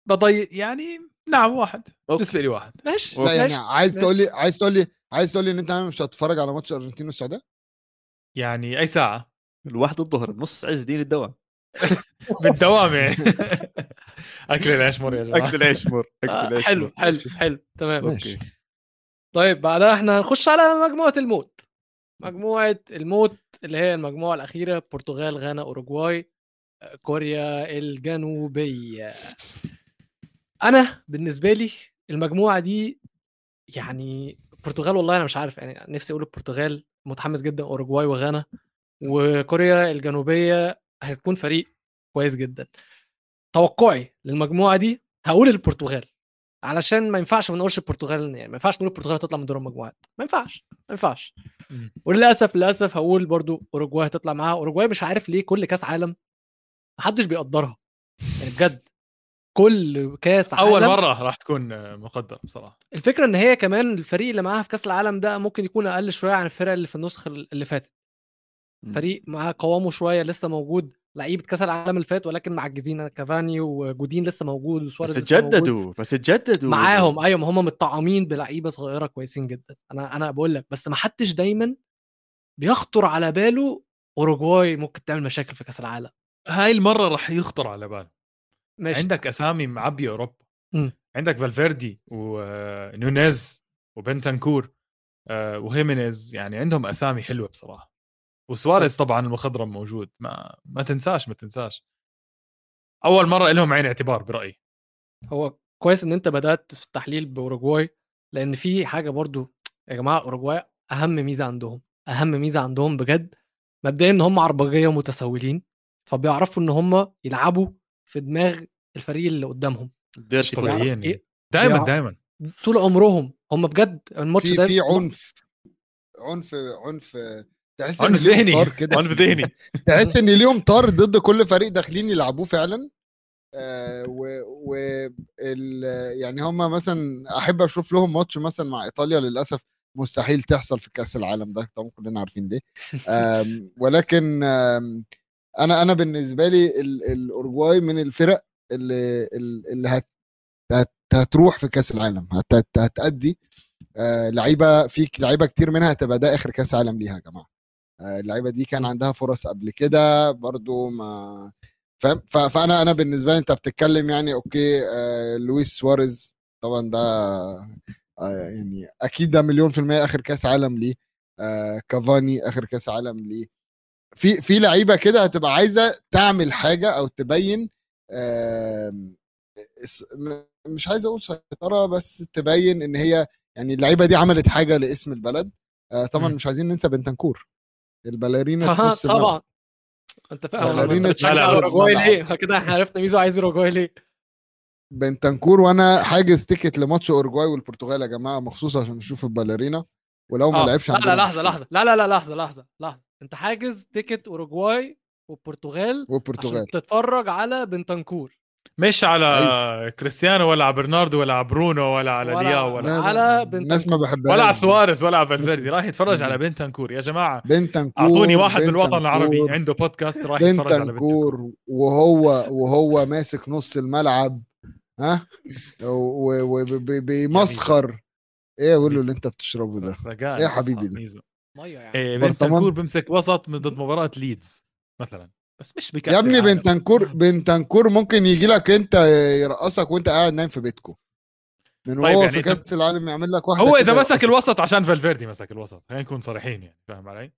بضي يعني نعم واحد. okay. بالنسبة لي واحد. ماشي لا يعني ماشي. عايز. تقول لي عايز تقول لي عايز تقول لي إن أنت مش هتتفرج على ماتش الارجنتين والسعودية؟ يعني أي ساعة. الواحد الظهر بنص عز دين الدوام بالدوام يعني. أكل العيش مر يا جماعة. أكل العيش مر آه، حلو. حلو حلو. تمام. okay. طيب بعدها إحنا هنخش على مجموعة الموت. مجموعة الموت اللي هي المجموعة الأخيرة البرتغال غانا اوروجواي كوريا الجنوبية. أنا بالنسبة لي المجموعة دي يعني البرتغال والله أنا مش عارف يعني نفسي أقول البرتغال متحمس جدا اوروجواي وغانا وكوريا الجنوبية هيكون فريق كويس جدا. توقعي للمجموعة دي هقول البرتغال. علشان ما ينفعش ما نقولش البرتغال يعني ما ينفعش نقول البرتغال هتطلع من دور المجموعات. ما ينفعش ما ينفعش. وللأسف للأسف هقول برضو اوروجواي هتطلع معاها. اوروجواي مش عارف ليه كل كأس عالم محدش بيقدرها. يعني بجد كل كأس عالم اول مرة راح تكون مقدر بصراحة. الفكرة إن هي كمان الفريق اللي معاها في كأس العالم ده ممكن يكون أقل شوية عن الفرق اللي في النسخة اللي فاتت. فريق معاه قوامه شوية لسه موجود لعيبة كأس العالم اللي فات ولكن معجزين كافاني وجودين لسه موجود وسواريز بس لسه موجود. تجددوا بس تجددوا معاهم أيوه ما هم متطعمين بلعيبة صغيرة كويسين جدا. أنا أنا بقول لك بس ما حدش دايما بيخطر على باله اوروجواي ممكن تعمل مشاكل في كأس العالم. هاي المرة راح يخطر على باله. ماشي. عندك أسامي معبيه أوروبا. مم. عندك فالفيردي ونونيز وبنتنكور آه، وهيمينيز يعني عندهم أسامي حلوة بصراحة. وسواريز طبعا المخضرم موجود ما ما تنساش ما تنساش. أول مرة لهم عين اعتبار برأيي. هو كويس إن أنت بدأت في التحليل باوروجواي لأن في حاجة برضو يا جماعة اوروجواي أهم ميزة عندهم أهم ميزة عندهم بجد مبدئيا إن هم عربجية ومتسولين فبيعرفوا إن هم يلعبوا في دماغ الفريق اللي قدامهم. dirty إيه؟ دائما بيع- دائما طول عمرهم. هم بجد الماتش في ده في عنف عنف عنف تحس إن ذهني. كده. عنف ذهني. تحس إن ليهم طار ضد كل فريق داخلين يلعبوه فعلا. آه و, و ال يعني هم مثلا أحب أشوف لهم ماتش مثلا مع إيطاليا للأسف مستحيل تحصل في كأس العالم ده طبعا كلنا عارفين ليه ولكن آم، أنا أنا بالنسبة لي ال- الاورجواي من الفرق اللي اللي هت هت- هتروح في كأس العالم هت- هت- هتأدي. آه، لعيبة في لعيبة كتير منها هتبقى ده آخر كأس عالم ليها يا جماعة. اللعيبة دي كان عندها فرص قبل كده برضو ما فاهم؟ فأنا أنا بالنسبة لي أنت بتتكلم يعني okay آه، لويس سواريز طبعا ده آه، يعني أكيد ده مليون في المية آخر كأس عالم ليه آه، كافاني آخر كأس عالم ليه. في في لعيبة كده هتبقى عايزة تعمل حاجة أو تبين مش عايز أقول سيطرة بس تبين إن هي يعني اللعيبة دي عملت حاجة لاسم البلد آه، طبعا. مش عايزين ننسى بنتنكور الباليرينا في نص. طبعا. أنت فاهم باليرينا أوروجواي. ليه؟ كده إحنا عرفنا ميزو عايز أوروجواي ليه. بنتنكور وأنا حاجز ticket لماتش اورجواي والبرتغال يا جماعة مخصوص عشان نشوف الباليرينا. ولو ما آه، لعبش لا لا لحظة. لحظة. لا لا لا لحظة لحظة لحظة. أنت حاجز ticket أوروجواي والبرتغال والبرتغال عشان تتفرج على بنتنكور مش على كريستيانو ولا على برناردو ولا على برونو ولا على ولا- لياو ولا لا، لا، على الناس ما بحبها ولا على سواريز ولا على فالفيردي. راح يتفرج. على بنتنكور. يا جماعة بنتنكور أعطوني واحد من الوطن بنتنكور، العربي عنده بودكاست راح يتفرج على بنتنكور بنتنكور. وهو وهو ماسك نص الملعب ها؟ وبيمسخر إيه أقول له اللي أنت بتشربه ده. إيه يا حبيبي ده؟ ميزو. ميه يعني. إيه. بنتنكور بيمسك وسط من ضد مباراة ليدز مثلا. بس مش بكاس يا ابني. بنتنكور بنتنكور ممكن يجي لك انت يرقصك وانت قاعد نايم في بيتكم من طيب هو يعني في كأس العالم يعمل لك واحدة هو إذا مسك. الوسط عشان فالفيردي مسك الوسط خلينا نكون صريحين يعني فاهم علي؟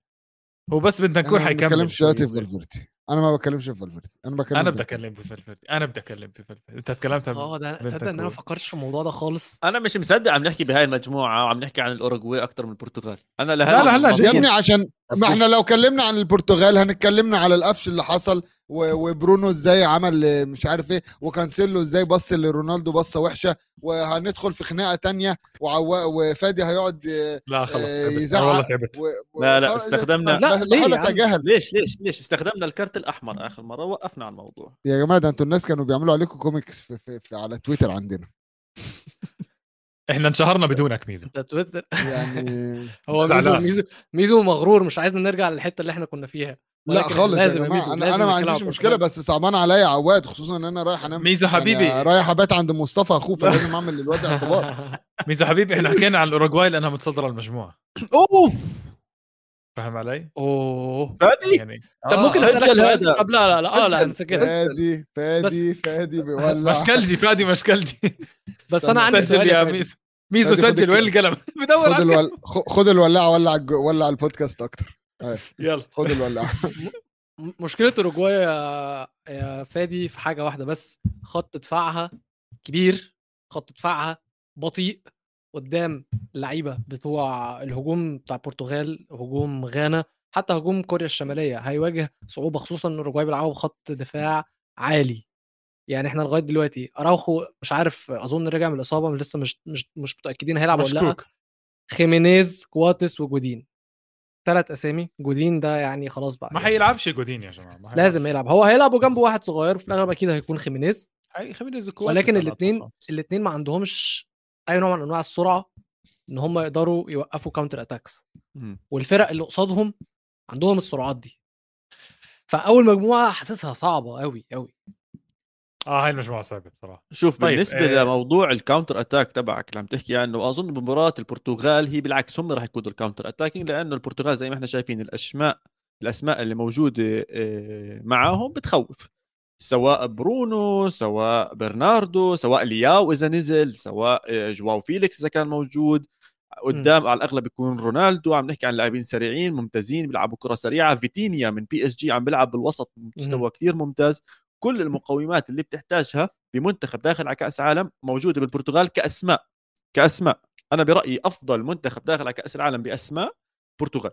هو بس بنتنكور ما حيكمل بتكلمش شوي دلوقتي في. فالفيردي أنا ما بتكلمش في فالفيردي أنا بكلم أنا أكلم في فالفيردي أنا بدي أكلم في فالفيردي أنت تكلمت عن آه ده تصدق إن أنا ما. فكرتش في الموضوع ده خالص أنا مش مصدق عم نحكي بهاي المجموعة وعم نحكي عن الأوروغواي أكثر من البرتغال أنا لا، لهلا لا، هلا الموضوع- يا ابني عشان ما. إحنا لو كلمنا عن البرتغال هنتكلمنا على القفش اللي حصل وبرونو إزاي عمل مش عارف إيه وكانسيلو إزاي بص لرونالدو بصة وحشة وهندخل في خناقة تانية وعوا- وفادي هيقعد لا خلص آه،. يزعق. أنا والله تعبت و... و- لا، لا، خلاص، استخدمنا- لا، ليه ليش ليش ليش؟ استخدمنا الكرت الأحمر آخر مرة وقفنا على الموضوع. يا جماعة ده أنتوا الناس كانوا بيعملوا عليكم كوميكس في, في, في على تويتر عندنا. إحنا انشهرنا بدونك ميزو. انت تويتر؟ يعني هو ميزو. ميزو ميزو مغرور مش عايزنا نرجع للحتة اللي إحنا كنا فيها. لا خالص لازم يا جماعة ميزو، أنا لازم أنا ما عنديش عن مشكلة. بس صعبان عليا عواد خصوصا إن أنا رايح أنام. ميزو حبيبي. يعني رايح أبات عند مصطفى أخوه فلازم أعمل للواد اعتبار. ميزو حبيبي إحنا حكينا عن الأوروغواي لأنها متصدرة المجموعة. أوف! فاهم علي؟ أوه. فادي؟ يعني طب ممكن سجل اسالك سؤال؟ هذا. طب لا لا لا آه لا. هنسجل فادي فادي فادي بيولع مشكلجي فادي مشكلجي بس أنا عندي سؤال يا. ميزو ميزو سجل. وين الكلام. القلم؟ بدور خد الولاعة ولع ولع البودكاست أكتر. يلا. خد الولاعه م- مشكلة أوروجواي يا يا فادي في حاجة واحدة بس خط دفاعها كبير خط دفاعها بطيء قدام اللعيبه بتوع الهجوم بتاع البرتغال هجوم غانا حتى هجوم كوريا الشمالية هيواجه صعوبة خصوصا إن أوروجواي بيلعبوا بخط دفاع عالي. يعني إحنا لغاية دلوقتي أراوخو مش عارف أظن رجع من الإصابة لسه مش مش مش متأكدين هيلعب ولا لأ. خيمينيز كواتس وجودين. ثلاث أسامي. جودين ده يعني خلاص بقى ما يعني. حيلعبش جودين يا جماعة ما لازم يلعب. هو هيلعب وجنبه واحد صغير في الأغلب أكيد هيكون خيمينيز. خيمينيز ولكن الاثنين. الاثنين ما عندهمش أي نوع من أنواع السرعة إن هم يقدروا يوقفوا counter attacks. والفرق اللي قصادهم عندهم السرعات دي. فأول مجموعة حاسسها صعبة قوي قوي آه هاي المجموعة صعبة بصراحة. شوف طيب، بالنسبة آه. لموضوع ال counter attack تبعك اللي عم تحكي عنه أظن بمباراه البرتغال هي بالعكس هم راح يكونوا ال counter attacking لأنه البرتغال زي ما إحنا شايفين الاسماء الأسماء اللي موجودة آه، معاهم بتخوف. سواء برونو سواء برناردو سواء لياو إذا نزل سواء آه، جواو فيليكس إذا كان موجود. قدام على الأغلب بيكون رونالدو عم نحكي عن لاعبين سريعين ممتازين بيلعبوا كرة سريعة. فيتينيا من بي اس جي عم بيلعب بالوسط مستوى كثير ممتاز. كل المقومات اللي بتحتاجها بمنتخب داخل على كأس عالم موجودة بالبرتغال كأسماء كأسماء. أنا برأيي أفضل منتخب داخل على كأس العالم بأسماء البرتغال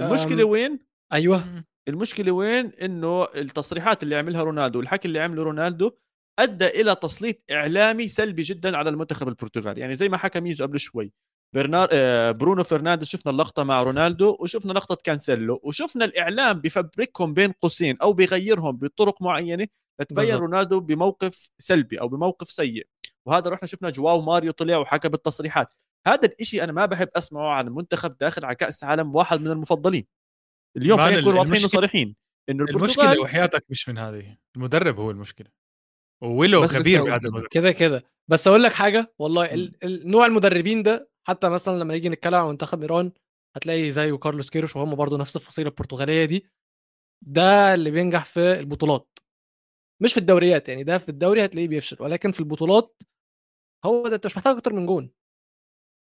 المشكلة أم. وين؟ أيوه. المشكلة وين؟ إنه التصريحات اللي عملها رونالدو والحكي اللي عمله رونالدو أدى إلى تسليط إعلامي سلبي جدا على المنتخب البرتغالي. يعني زي ما حكى ميزو قبل شوي. برنار آه، برونو فرنانديز شفنا اللقطة مع رونالدو وشفنا لقطة كانسيلو وشفنا الإعلام بفبركهم بين قوسين أو بيغيرهم بطرق معينة لتبين. رونالدو بموقف سلبي أو بموقف سيء. وهذا رحنا شفنا جواو ماريو طلع وحكى بالتصريحات. هذا الإشي أنا ما بحب أسمعه عن منتخب داخل على كأس عالم واحد من المفضلين. اليوم خلينا نكون واضحين المشكلة- وصريحين إنه المشكلة وحياتك مش من هذه. المدرب هو المشكلة. بس خبير بهذا كده كده. بس أقول لك حاجة والله مم. ال- ال- نوع المدربين ده حتى مثلا لما نيجي نتكلم عن منتخب إيران هتلاقي زيه كارلوس كيروش وهم برضو نفس الفصيلة البرتغالية دي ده اللي بينجح في البطولات. مش في الدوريات يعني ده في الدوري هتلاقيه بيفشل ولكن في البطولات هو ده أنت مش محتاج أكتر من جون.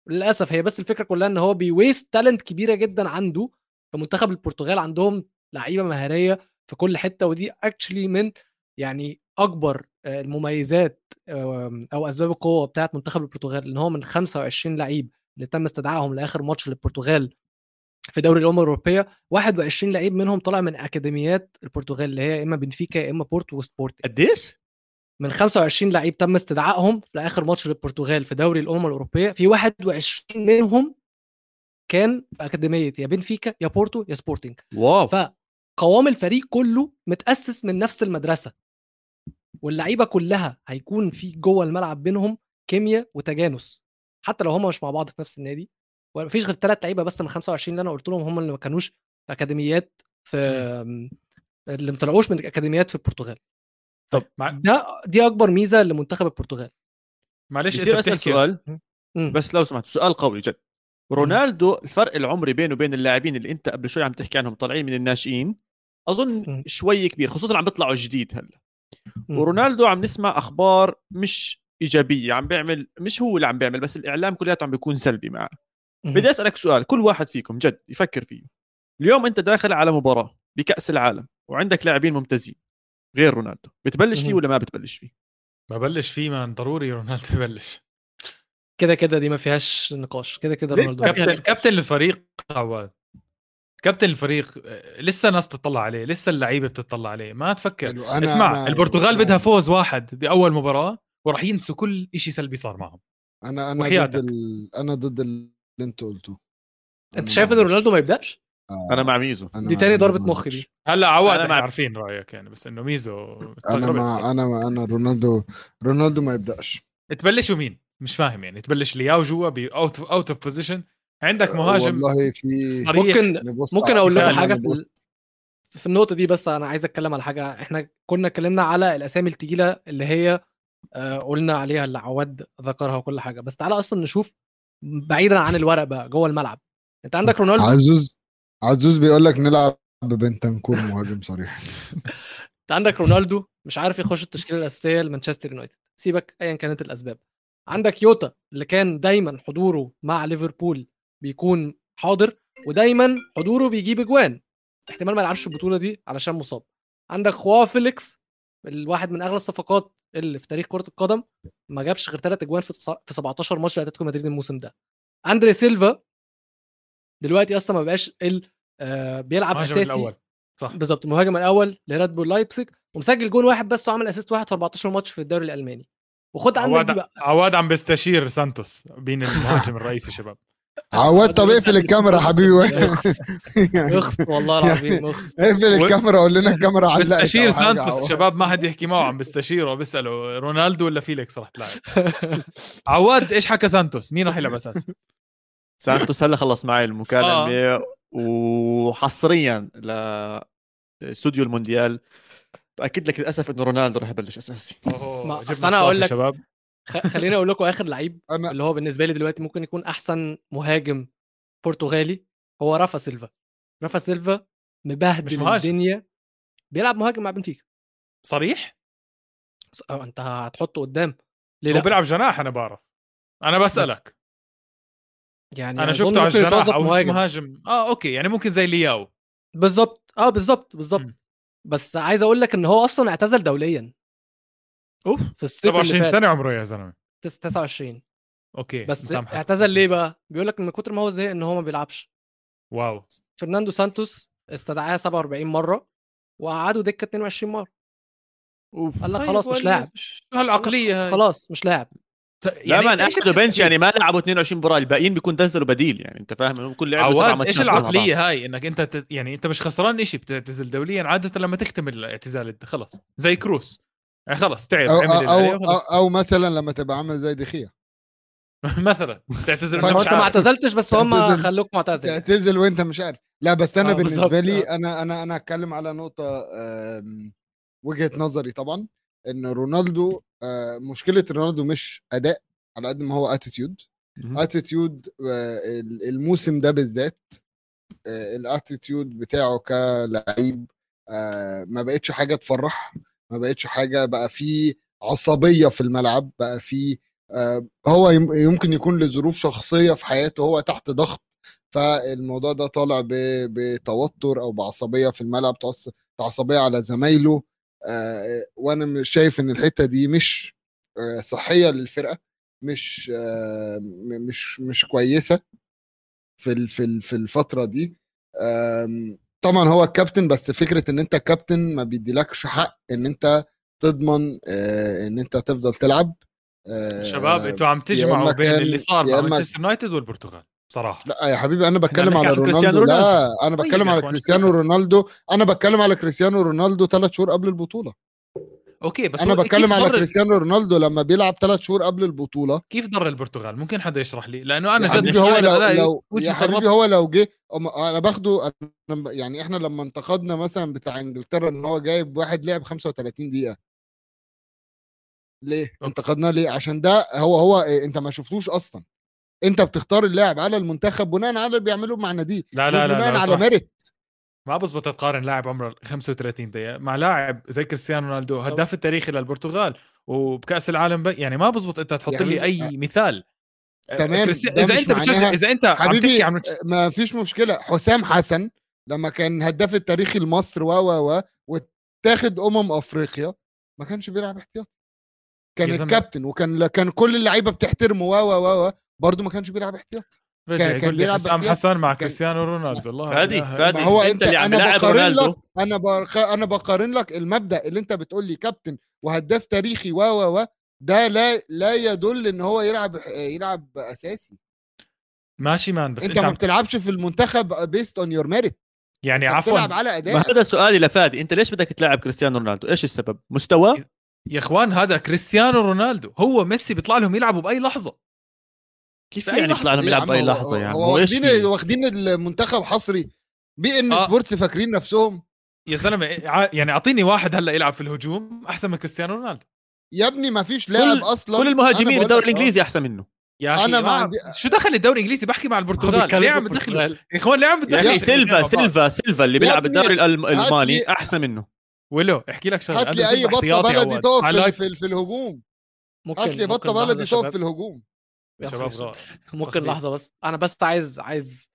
للأسف هي بس الفكرة كلها إن هو بي waste talent كبيرة جدا عنده في منتخب البرتغال عندهم لعيبة مهارية في كل حتة ودي actually من يعني أكبر المميزات آم، أو أسباب القوة بتاعت منتخب البرتغال إن هو من 25 لعيب اللي تم استدعائهم لآخر ماتش للبرتغال في دوري الأمم الأوروبية 21 لعيب منهم طلع من أكاديميات البرتغال اللي هي إما بنفيكا يا إما بورتو وسبورتنج قديش؟ من 25 لعيب تم استدعائهم لاخر ماتش للبرتغال في دوري الأمم الأوروبية في 21 منهم كان في أكاديمية يا بنفيكا يا بورتو يا سبورتنج واو. فقوام الفريق كله متأسس من نفس المدرسة. واللعيبة كلها هيكون في جوه الملعب بينهم كيمياء وتجانس حتى لو هم مش مع بعض في نفس النادي. ومفيش غير ثلاث لعيبة بس من 25 اللي أنا قلت لهم هم اللي ما كانوش في أكاديميات في اللي ما طلعوش من أكاديميات في البرتغال. طب مع... ده دي أكبر ميزة لمنتخب البرتغال. معلش أنت اسال بتحكي. سؤال مم. بس لو سمحت سؤال قوي جد. رونالدو الفرق العمري بينه وبين اللاعبين اللي أنت قبل شوي عم تحكي عنهم طالعين من الناشئين أظن مم. شوي كبير خصوصا عم بيطلعوا جديد هلأ. ورونالدو عم نسمع أخبار مش إيجابية عم بيعمل مش هو اللي عم بيعمل بس الإعلام كلياته عم بيكون سلبي معه. بدي أسألك سؤال كل واحد فيكم جد يفكر فيه اليوم أنت داخل على مباراة بكأس العالم وعندك لاعبين ممتازين غير رونالدو بتبلش فيه. ولا ما بتبلش فيه ببلش فيه مان ضروري رونالدو يبلش كده كده دي ما فيهاش نقاش كده كده؟ رونالدو كابتن-. كابتن الفريق عواد كابتن الفريق لسه ناس بتطلع عليه لسه اللعيبة بتطلع عليه ما تفكر. أنا اسمع أنا البرتغال. بدها فوز واحد بأول مباراة وراح ينسوا كل شيء سلبي صار معهم أنا أنا وحياتك. ضد ال... أنا ضد اللي انت قلته أنت شايف إن. رونالدو ما يبدأش آه، أنا مع ميزو أنا دي تاني ضربة معلش. مخ دي هلأ عواد أنا إحنا مع- عارفين رأيك يعني بس إنه ميزو أنا. مع أنا مع أنا رونالدو رونالدو ما يبدأش تبلشوا مين مش فاهم يعني تبلش لياو جوا باوت اوت اوف بوزيشن عندك مهاجم والله في ممكن ممكن أقول لكم فعلا حاجة في في النقطة دي بس أنا عايز أتكلم على حاجة. إحنا كنا اتكلمنا على الأسامي التقيلة اللي هي آه، قلنا عليها اللي عواد ذكرها وكل حاجة. بس تعالى أصلا نشوف بعيدا عن الورق بقى جوه الملعب. أنت عندك رونالدو؟ عزوز عزوز بيقول لك نلعب ببنتنكور مهاجم صريح. أنت عندك رونالدو مش عارف يخش التشكيلة الأساسية لمانشستر يونايتد سيبك ايا كانت الأسباب. عندك يوتا اللي كان دايما حضوره مع ليفربول بيكون حاضر ودايما حضوره بيجيب أجوان. احتمال ما يلعبش البطولة دي علشان مصاب. عندك جواو فيليكس الواحد من أغلى الصفقات اللي في تاريخ كرة القدم ما جابش غير ثلاث أجوان في تص- في 17 ماتش لأتلتيكو مدريد الموسم ده. أندري سيلفا دلوقتي أصلا ما بقاش ال آه بيلعب أساسي. الأول صح. بالظبط المهاجم الأول لريد بول لايبزيج ومسجل جون واحد بس وعمل assist واحد في 14 ماتش في الدوري الألماني. وخد عندك عواد بقى. عواد عم بيستشير سانتوس بين المهاجم الرئيسي شباب. عواد طب اقفل الكاميرا حبيبي. اخس والله العظيم اخس اقفل الكاميرا قول لنا الكاميرا علقت بستشير. سانتوس شباب ما حد يحكي معه عم بيستشيره بيساله رونالدو ولا فيليكس رح تلعب. عواد إيش حكى سانتوس؟ مين رح يلعب اساسي سانتوس هلا خلص معي المكالمة وحصريا لاستوديو المونديال. باكد لك للأسف إنه رونالدو رح يبلش أساسي. ما- أقول الصافي لك- شباب. خليني أقول لكم آخر لعيب أنا اللي هو بالنسبة لي دلوقتي ممكن يكون أحسن مهاجم برتغالي هو رافا سيلفا. رافا سيلفا مبهدل. الدنيا. بيلعب مهاجم مع بنفيكا. صريح؟ أه، أنت هتحطه قدام. ليه هو بيلعب جناح أنا بعرف. أنا بسألك. يعني أنا شفته على الجناح أو مش مهاجم. مهاجم. آه أوكي يعني ممكن زي لياو. بالظبط آه بالظبط بالظبط. بس عايز أقول لك إن هو أصلا اعتزل دوليا. أوف. في الصيف اللي 27 فات. سنه عمره يا زلمة. تس- 29 أوكي بس مسامحك. اعتزل ليه بقى؟ بيقول لك من كتر ما هو زهق إن هو ما بيلعبش. واو. فرناندو سانتوس استدعاه 47 مرة وقعدوا دكة 22 مرة. أوف. قال لك طيب خلاص مش لاعب. شو هالعقليه هاي. خلاص مش لاعب. لا مان إيش اخذوا bench؟ يعني ما لعبوا 22 مباراة الباقيين بيكون نزلوا بديل يعني أنت فاهم؟ إنه كل لعبة سبع ماتشات إيش. العقلية هاي؟ إنك أنت تت... يعني أنت مش خسران شيء بتعتزل دوليا عادة لما تختم الاعتزال ده خلص زي كروس. يعني خلص تعب أو, أو, أو. أو مثلا لما تبقى عامل زي دخيا مثلا تعتذر فأنت إنت هو مش ما اعتزلتش بس هم تعتزل- خلوك معتزل يعني. تعتزل وأنت مش عارف لا بس أنا آه، بالنسبة لي آه. أنا أنا أنا هتكلم على نقطة وجهة نظري طبعا إن رونالدو آه، مشكلة رونالدو مش أداء على قد ما هو attitude. attitude الموسم ده بالذات ال attitude بتاعه كلعيب ما بقتش حاجة تفرح ما بقتش حاجة بقى في عصبية في الملعب بقى في آه، هو يم- يمكن يكون لظروف شخصية في حياته هو تحت ضغط فالموضوع ده طالع بتوتر أو بعصبية في الملعب عصبيه على زمايله آه، وأنا شايف إن الحتة دي مش آه، صحية للفرقة مش مش مش كويسة في في ال- في الفترة دي طبعا هو الكابتن بس فكرة إن أنت كابتن ما بيديلكش حق إن أنت تضمن آه، إن أنت تفضل تلعب. آه، شباب أنتوا عم تجمعوا بين كان- اللي صار مع مانشستر يونايتد والبرتغال بصراحه لا يا حبيبي أنا بتكلم على كريستيانو رونالدو. لا رونالدو. أنا طيب بتكلم على كريستيانو. رونالدو. أنا بتكلم على كريستيانو رونالدو ثلاث شهور قبل البطولة. أوكي بس أنا بتكلم على كريستيانو رونالدو لما بيلعب ثلاث شهور قبل البطولة. كيف ضر البرتغال؟ ممكن حدا يشرح لي؟ لأنه أنا جد هو لو لو يا حبيبي. هو لو جه أنا باخده يعني إحنا لما انتقدنا مثلا بتاع إنجلترا إن هو جايب واحد لعب 35 دقيقة. ليه؟ انتقدناه ليه؟ عشان ده هو هو إيه، أنت ما شفتوش أصلا. أنت بتختار اللاعب على المنتخب بناء على اللي بيعملوه مع ناديه. لا لا لا, بناء لا على صح. ما بزبط تقارن لاعب عمره 35 دقيقة. مع لاعب زي كريستيانو رونالدو هداف التاريخي للبرتغال وبكأس العالم ب... يعني ما بزبط أنت تحط يعني لي أي مثال. تمام، كريستي... ده اذا أنت بتشجع إذا أنت عم حبيبي تحكي عن ما فيش مشكلة. حسام حسن لما كان هداف التاريخي لمصر و و و واتاخد أمم أفريقيا ما كانش بيلعب احتياطي. كان. الكابتن وكان كان كل اللعيبة بتحترمه و و و و برضه ما كانش بيلعب احتياطي. رجع يقول لي حسام. حسن مع كريستيانو رونالدو. الله فادي فادي ما هو أنت انت اللي عم أنا بقارن رونالدو. لك أنا بق... أنا بقارن لك المبدأ اللي أنت بتقول لي كابتن وهداف تاريخي و و و ده لا لا يدل إن هو يلعب يلعب أساسي. ماشي man بس أنت أنت, ما. بتلعبش في المنتخب based on your merit يعني عفوا. بتلعب على أداء. ما هذا سؤالي لفادي أنت ليش بدك تلعب كريستيانو رونالدو؟ إيش السبب؟ مستوى؟ يا إخوان هذا كريستيانو رونالدو هو ميسي بيطلع لهم يلعبوا بأي لحظة. كيف يعني يطلع لهم يا يلعب بأي لحظة يعني؟ هو واخدين؟ واخدين المنتخب حصري. beIN آه. Sports فاكرين نفسهم. يا زلمة يعني أعطيني واحد هلأ يلعب في الهجوم أحسن من كريستيانو رونالدو. يا ابني ما فيش لاعب أصلا. كل المهاجمين بقول الدوري لك، آه. الإنجليزي أحسن منه. يا أخي أنا ما ما عندي- شو دخل الدوري الإنجليزي؟ بحكي مع البرتغال. ليه عم بتدخلوا يا إخوان ليه عم يا بتدخلوا أخي سيلفا سيلفا سيلفا اللي بيلعب الدوري الألماني أحسن منه. ولو احكي لك شغلة. هات لي أي بطة بلدي على في, في, الهجوم. هات لي بطة بلدي يا تقف شباب. في الهجوم. يا شباب. ممكن. لحظة بس. أنا بس عايز عايز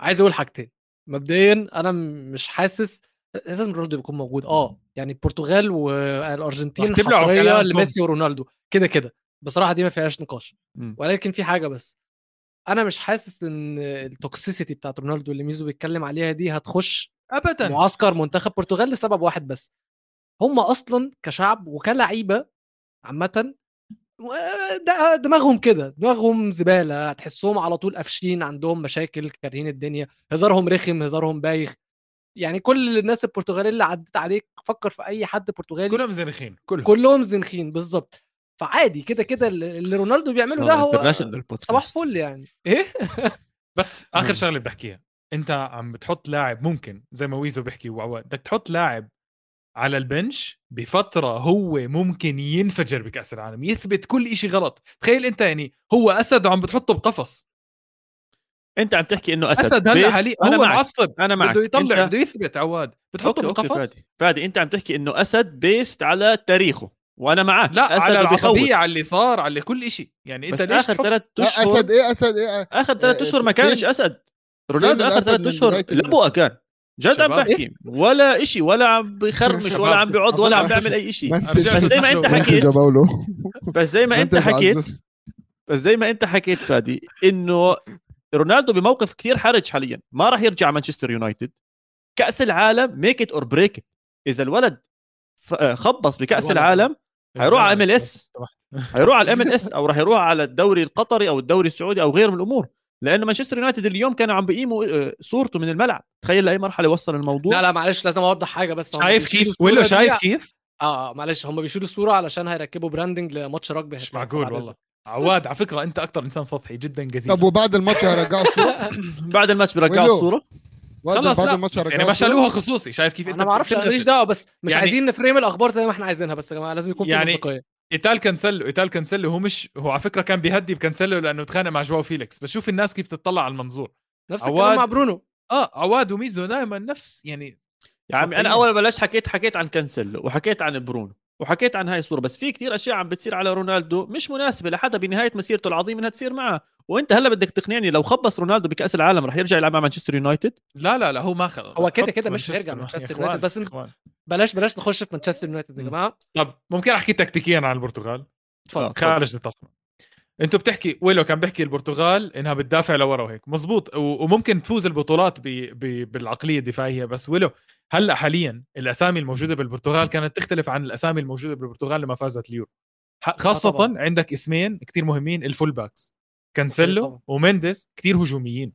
عايز أقول حاجتين. مبدئيا أنا مش حاسس لازم رونالدو يكون موجود. آه يعني البرتغال والأرجنتين حصرية. لميسي ورونالدو. كده كده. بصراحة دي ما فيهاش نقاش. ولكن في حاجة بس. أنا مش حاسس إن ال toxicity بتاعت رونالدو اللي ميزو بيتكلم عليها دي هتخش ابدا. معسكر منتخب برتغال لسبب واحد بس. هم أصلا كشعب وكلعيبة عامة ده- دماغهم كده دماغهم زبالة هتحسهم على طول قافشين عندهم مشاكل كارهين الدنيا هزارهم رخم هزارهم بايخ. يعني كل الناس البرتغالية اللي عدت عليك فكر في أي حد برتغالي. كلهم زنخين كلهم. كلهم زنخين بالظبط فعادي كده كده اللي رونالدو بيعمله ده هو. صباح فل يعني. إيه؟ بس آخر. شغلة بحكيها أنت عم بتحط لاعب ممكن زي ما ويزو بيحكي وعواد بدك تحط لاعب على البنش بفترة هو ممكن ينفجر بكأس العالم يثبت كل إشي غلط. تخيل أنت يعني هو أسد وعم بتحطه بقفص. أنت عم تحكي إنه أسد. أسد هلأ. حاليا هو معك. معصب. أنا معك. بده يطلع أنت... بده يثبت عواد. بتحطه أوكي، أوكي، بالقفص فادي. فادي أنت عم تحكي إنه أسد بيست على تاريخه وأنا معك. لا أسد على. العصبية على اللي صار على كل إشي. يعني أنت ليش آخر ثلاث لا، أشهر أسد إيه أسد إيه آخر ثلاث آه، أشهر ما كانش أسد. رونالدو آخر ثلاث أشهر لبؤه كان. جد عم. بحكي. ولا إشي ولا عم بيخرمش شباب. ولا عم بيعض ولا عم بيعمل أي شيء بس زي ما أنت. حكيت. بس زي ما أنت حكيت. بس زي ما أنت حكيت فادي إنه رونالدو بموقف كثير حرج حاليا. ما راح يرجع مانشستر يونايتد. كأس العالم make it or break إذا الولد آه، خبص بكأس. العالم هيروح على MLS. هيروح على ال MLS أو راح يروح على الدوري القطري أو الدوري السعودي أو غيره من الأمور. لأنه مانشستر يونايتد اليوم كانوا عم بيقيموا آه، صورته من الملعب. تخيل لأي مرحلة وصل الموضوع. لا لا معلش لازم أوضح حاجة بس. شايف كيف؟ دي- شايف كيف؟ آه معلش هم بيشيلوا الصورة علشان هيركبوا branding لماتش رجبي. مش معقول والله. عواد على فكرة أنت أكثر إنسان سطحي جدا جزيل طب وبعد الماتش هيرجعوا الصورة؟ بعد الماتش بيرجعوا. الصورة. خلص بعد الماتش يعني ما؟ شالوها خصوصي. شايف كيف أنت أنا ما أعرفش أنا بتنفس. ماليش دعوة بس مش يعني- عايزين ن frame الأخبار زي ما إحنا عايزينها بس يا جماعة لازم يكون في يعني- مصداقية. إيتال كانسلو إيتال كانسلو هو مش هو على فكرة كان بيهدي بكانسلو لأنه تخانق مع جواو فيليكس بس شوف الناس كيف تطلع على المنظور نفس عواد. الكلام مع برونو آه عواد وميزو دائما نفس يعني يا عمي أنا سطحيين. أول ما بلشت حكيت حكيت عن كانسيلو وحكيت عن برونو وحكيت عن هاي الصورة بس في كتير أشياء عم بتصير على رونالدو مش مناسبة لحدا بنهاية مسيرته العظيمه إنها تصير معه. وأنت هلأ بدك تقنعني لو خبص رونالدو بكأس العالم رح يرجع يلعب مع مانشستر يونايتد؟ لا لا لا هو ما خذ هو كده كده مش هيرجع مانشستر يونايتد، بس إخوان. بلاش بلاش نخش في مانشستر يونايتد يا. جماعة. طب ممكن أحكي تكتيكيا عن البرتغال؟ اتفضل خارج نطاق أنتوا بتحكي ويلو كان بيحكي البرتغال إنها بتدافع لورا وهيك. مزبوط. وممكن تفوز البطولات ب... ب... بالعقلية الدفاعية. بس ويلو هلأ حاليا الأسامي الموجودة بالبرتغال كانت تختلف عن الأسامي الموجودة بالبرتغال لما فازت اليورو. ح- خاصة طبعاً. عندك اسمين كتير مهمين ال full backs كانسيلو. ومينديز كتير هجوميين.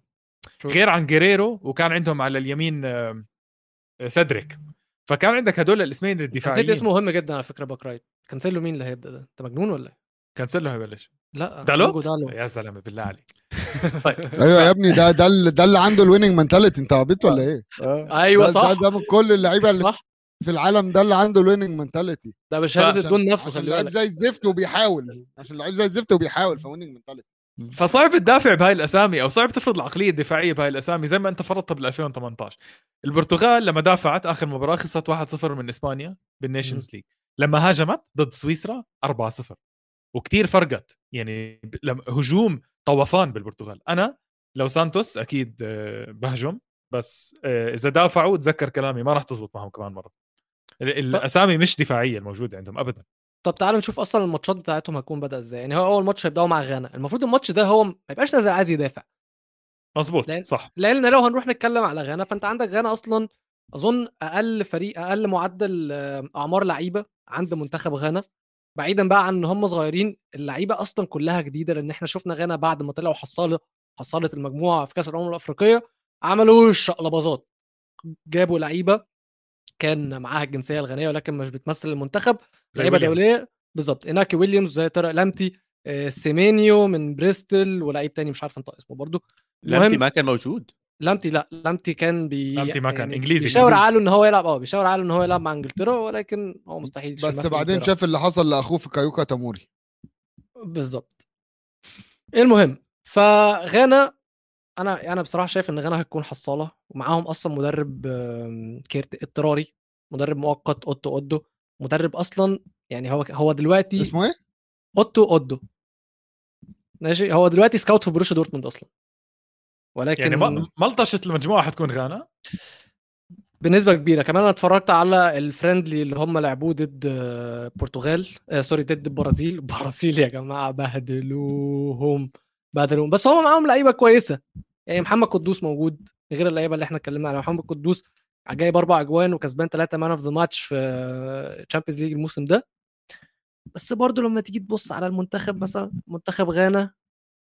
شو- غير عن جيريرو وكان عندهم على اليمين آه، سيدريك. فكان عندك هدول الاسمين الدفاعيين اسمه مهم جدا على فكرة back right. كانسيلو مين اللي هيبدأ ده؟ أنت مجنون ولا إيه؟ كانسيلو هيبلش. لا دالو يا زلمه بالله عليك. أيوه يا ابني ده ده ده اللي عنده ال winning mentality انت عبيط ولا إيه؟ أيوه ده- صح. ده, ده من كل اللعيبة اللي صح. في العالم ده اللي عنده ال winning mentality ده بشهاده عشان- الدون نفسه عشان لعيب زي الزفت وبيحاول. عشان لعيب زي الزفت وبيحاول ف winning mentality فصعب تدافع بهاي الأسامي أو صعب تفرض العقلية الدفاعية بهاي الأسامي زي ما أنت فرضتها بال 2018 البرتغال لما دافعت آخر مباراة خسرت 1-0 من إسبانيا بال Nations League. لما هاجمت ضد سويسرا 4-0 وكتير فرقت. يعني لما هجوم طوفان بالبرتغال. أنا لو سانتوس أكيد آه، بهجم بس آه، إذا دافعوا تذكر كلامي ما راح تزبط معهم كمان مرة. ال- الاسامي مش دفاعية الموجودة عندهم ابدا. طب تعالوا نشوف أصلا الماتشات بتاعتهم هتكون بدا إزاي. يعني هو أول ماتش هيبدأوا مع غانا. المفروض الماتش ده هو ما يبقاش نازل عايز يدافع. مظبوط لأن- صح. لأن لو هنروح نتكلم على غانا فأنت عندك غانا أصلا أظن أقل فريق أقل معدل آه، أعمار لعيبة عند منتخب غانا. بعيدا بقى عن إن هم صغيرين اللعيبة أصلا كلها جديدة لأن إحنا شفنا غانا بعد ما طلعوا حصاله حصاله المجموعة في كأس الأمم الأفريقية عملوا شقلباظات. جابوا لعيبة كان معاها الجنسية الغانيه ولكن مش بتمثل المنتخب لعيبة. دولية بالظبط إناكي ويليامز زي طارق لامتي آه، سيمينيو من بريستل ولعيب تاني مش عارف أنطق اسمه برضو. لامتي ما كان موجود. لامتي لا لامتي كان بي لامتي ما كان إنجليزي، بيشاور إنجليزي. عقله إن هو يلعب آه بيشاور عقله إن هو يلعب مع إنجلترا ولكن هو مستحيل بس بعدين. شاف اللي حصل لأخوه فيكايو تاموري بالظبط المهم فغانا أنا أنا بصراحة شايف إن غانا هتكون حصالة ومعاهم أصلا مدرب caretaker اضطراري مدرب مؤقت أوتو أودو مدرب أصلا يعني هو هو دلوقتي اسمه إيه؟ أوتو أودو ماشي هو دلوقتي scout في بروسيا دورتموند أصلا ولكن يعني ما- ملطشه المجموعة حتكون غانا؟ بنسبة كبيرة. كمان أنا اتفرجت على ال friendly اللي هم لعبوه ضد آه، البرتغال آه sorry ضد البرازيل البرازيل يا جماعة بهدلوهم بهدلوهم. بس هم معاهم لعيبة كويسة. يعني محمد قدوس موجود غير اللعيبة اللي إحنا اتكلمنا عليها. محمد قدوس جايب أربع أجوان وكسبان ثلاثة man of the match في Champions League الموسم ده. بس برضو لما تيجي تبص على المنتخب مثلا منتخب غانا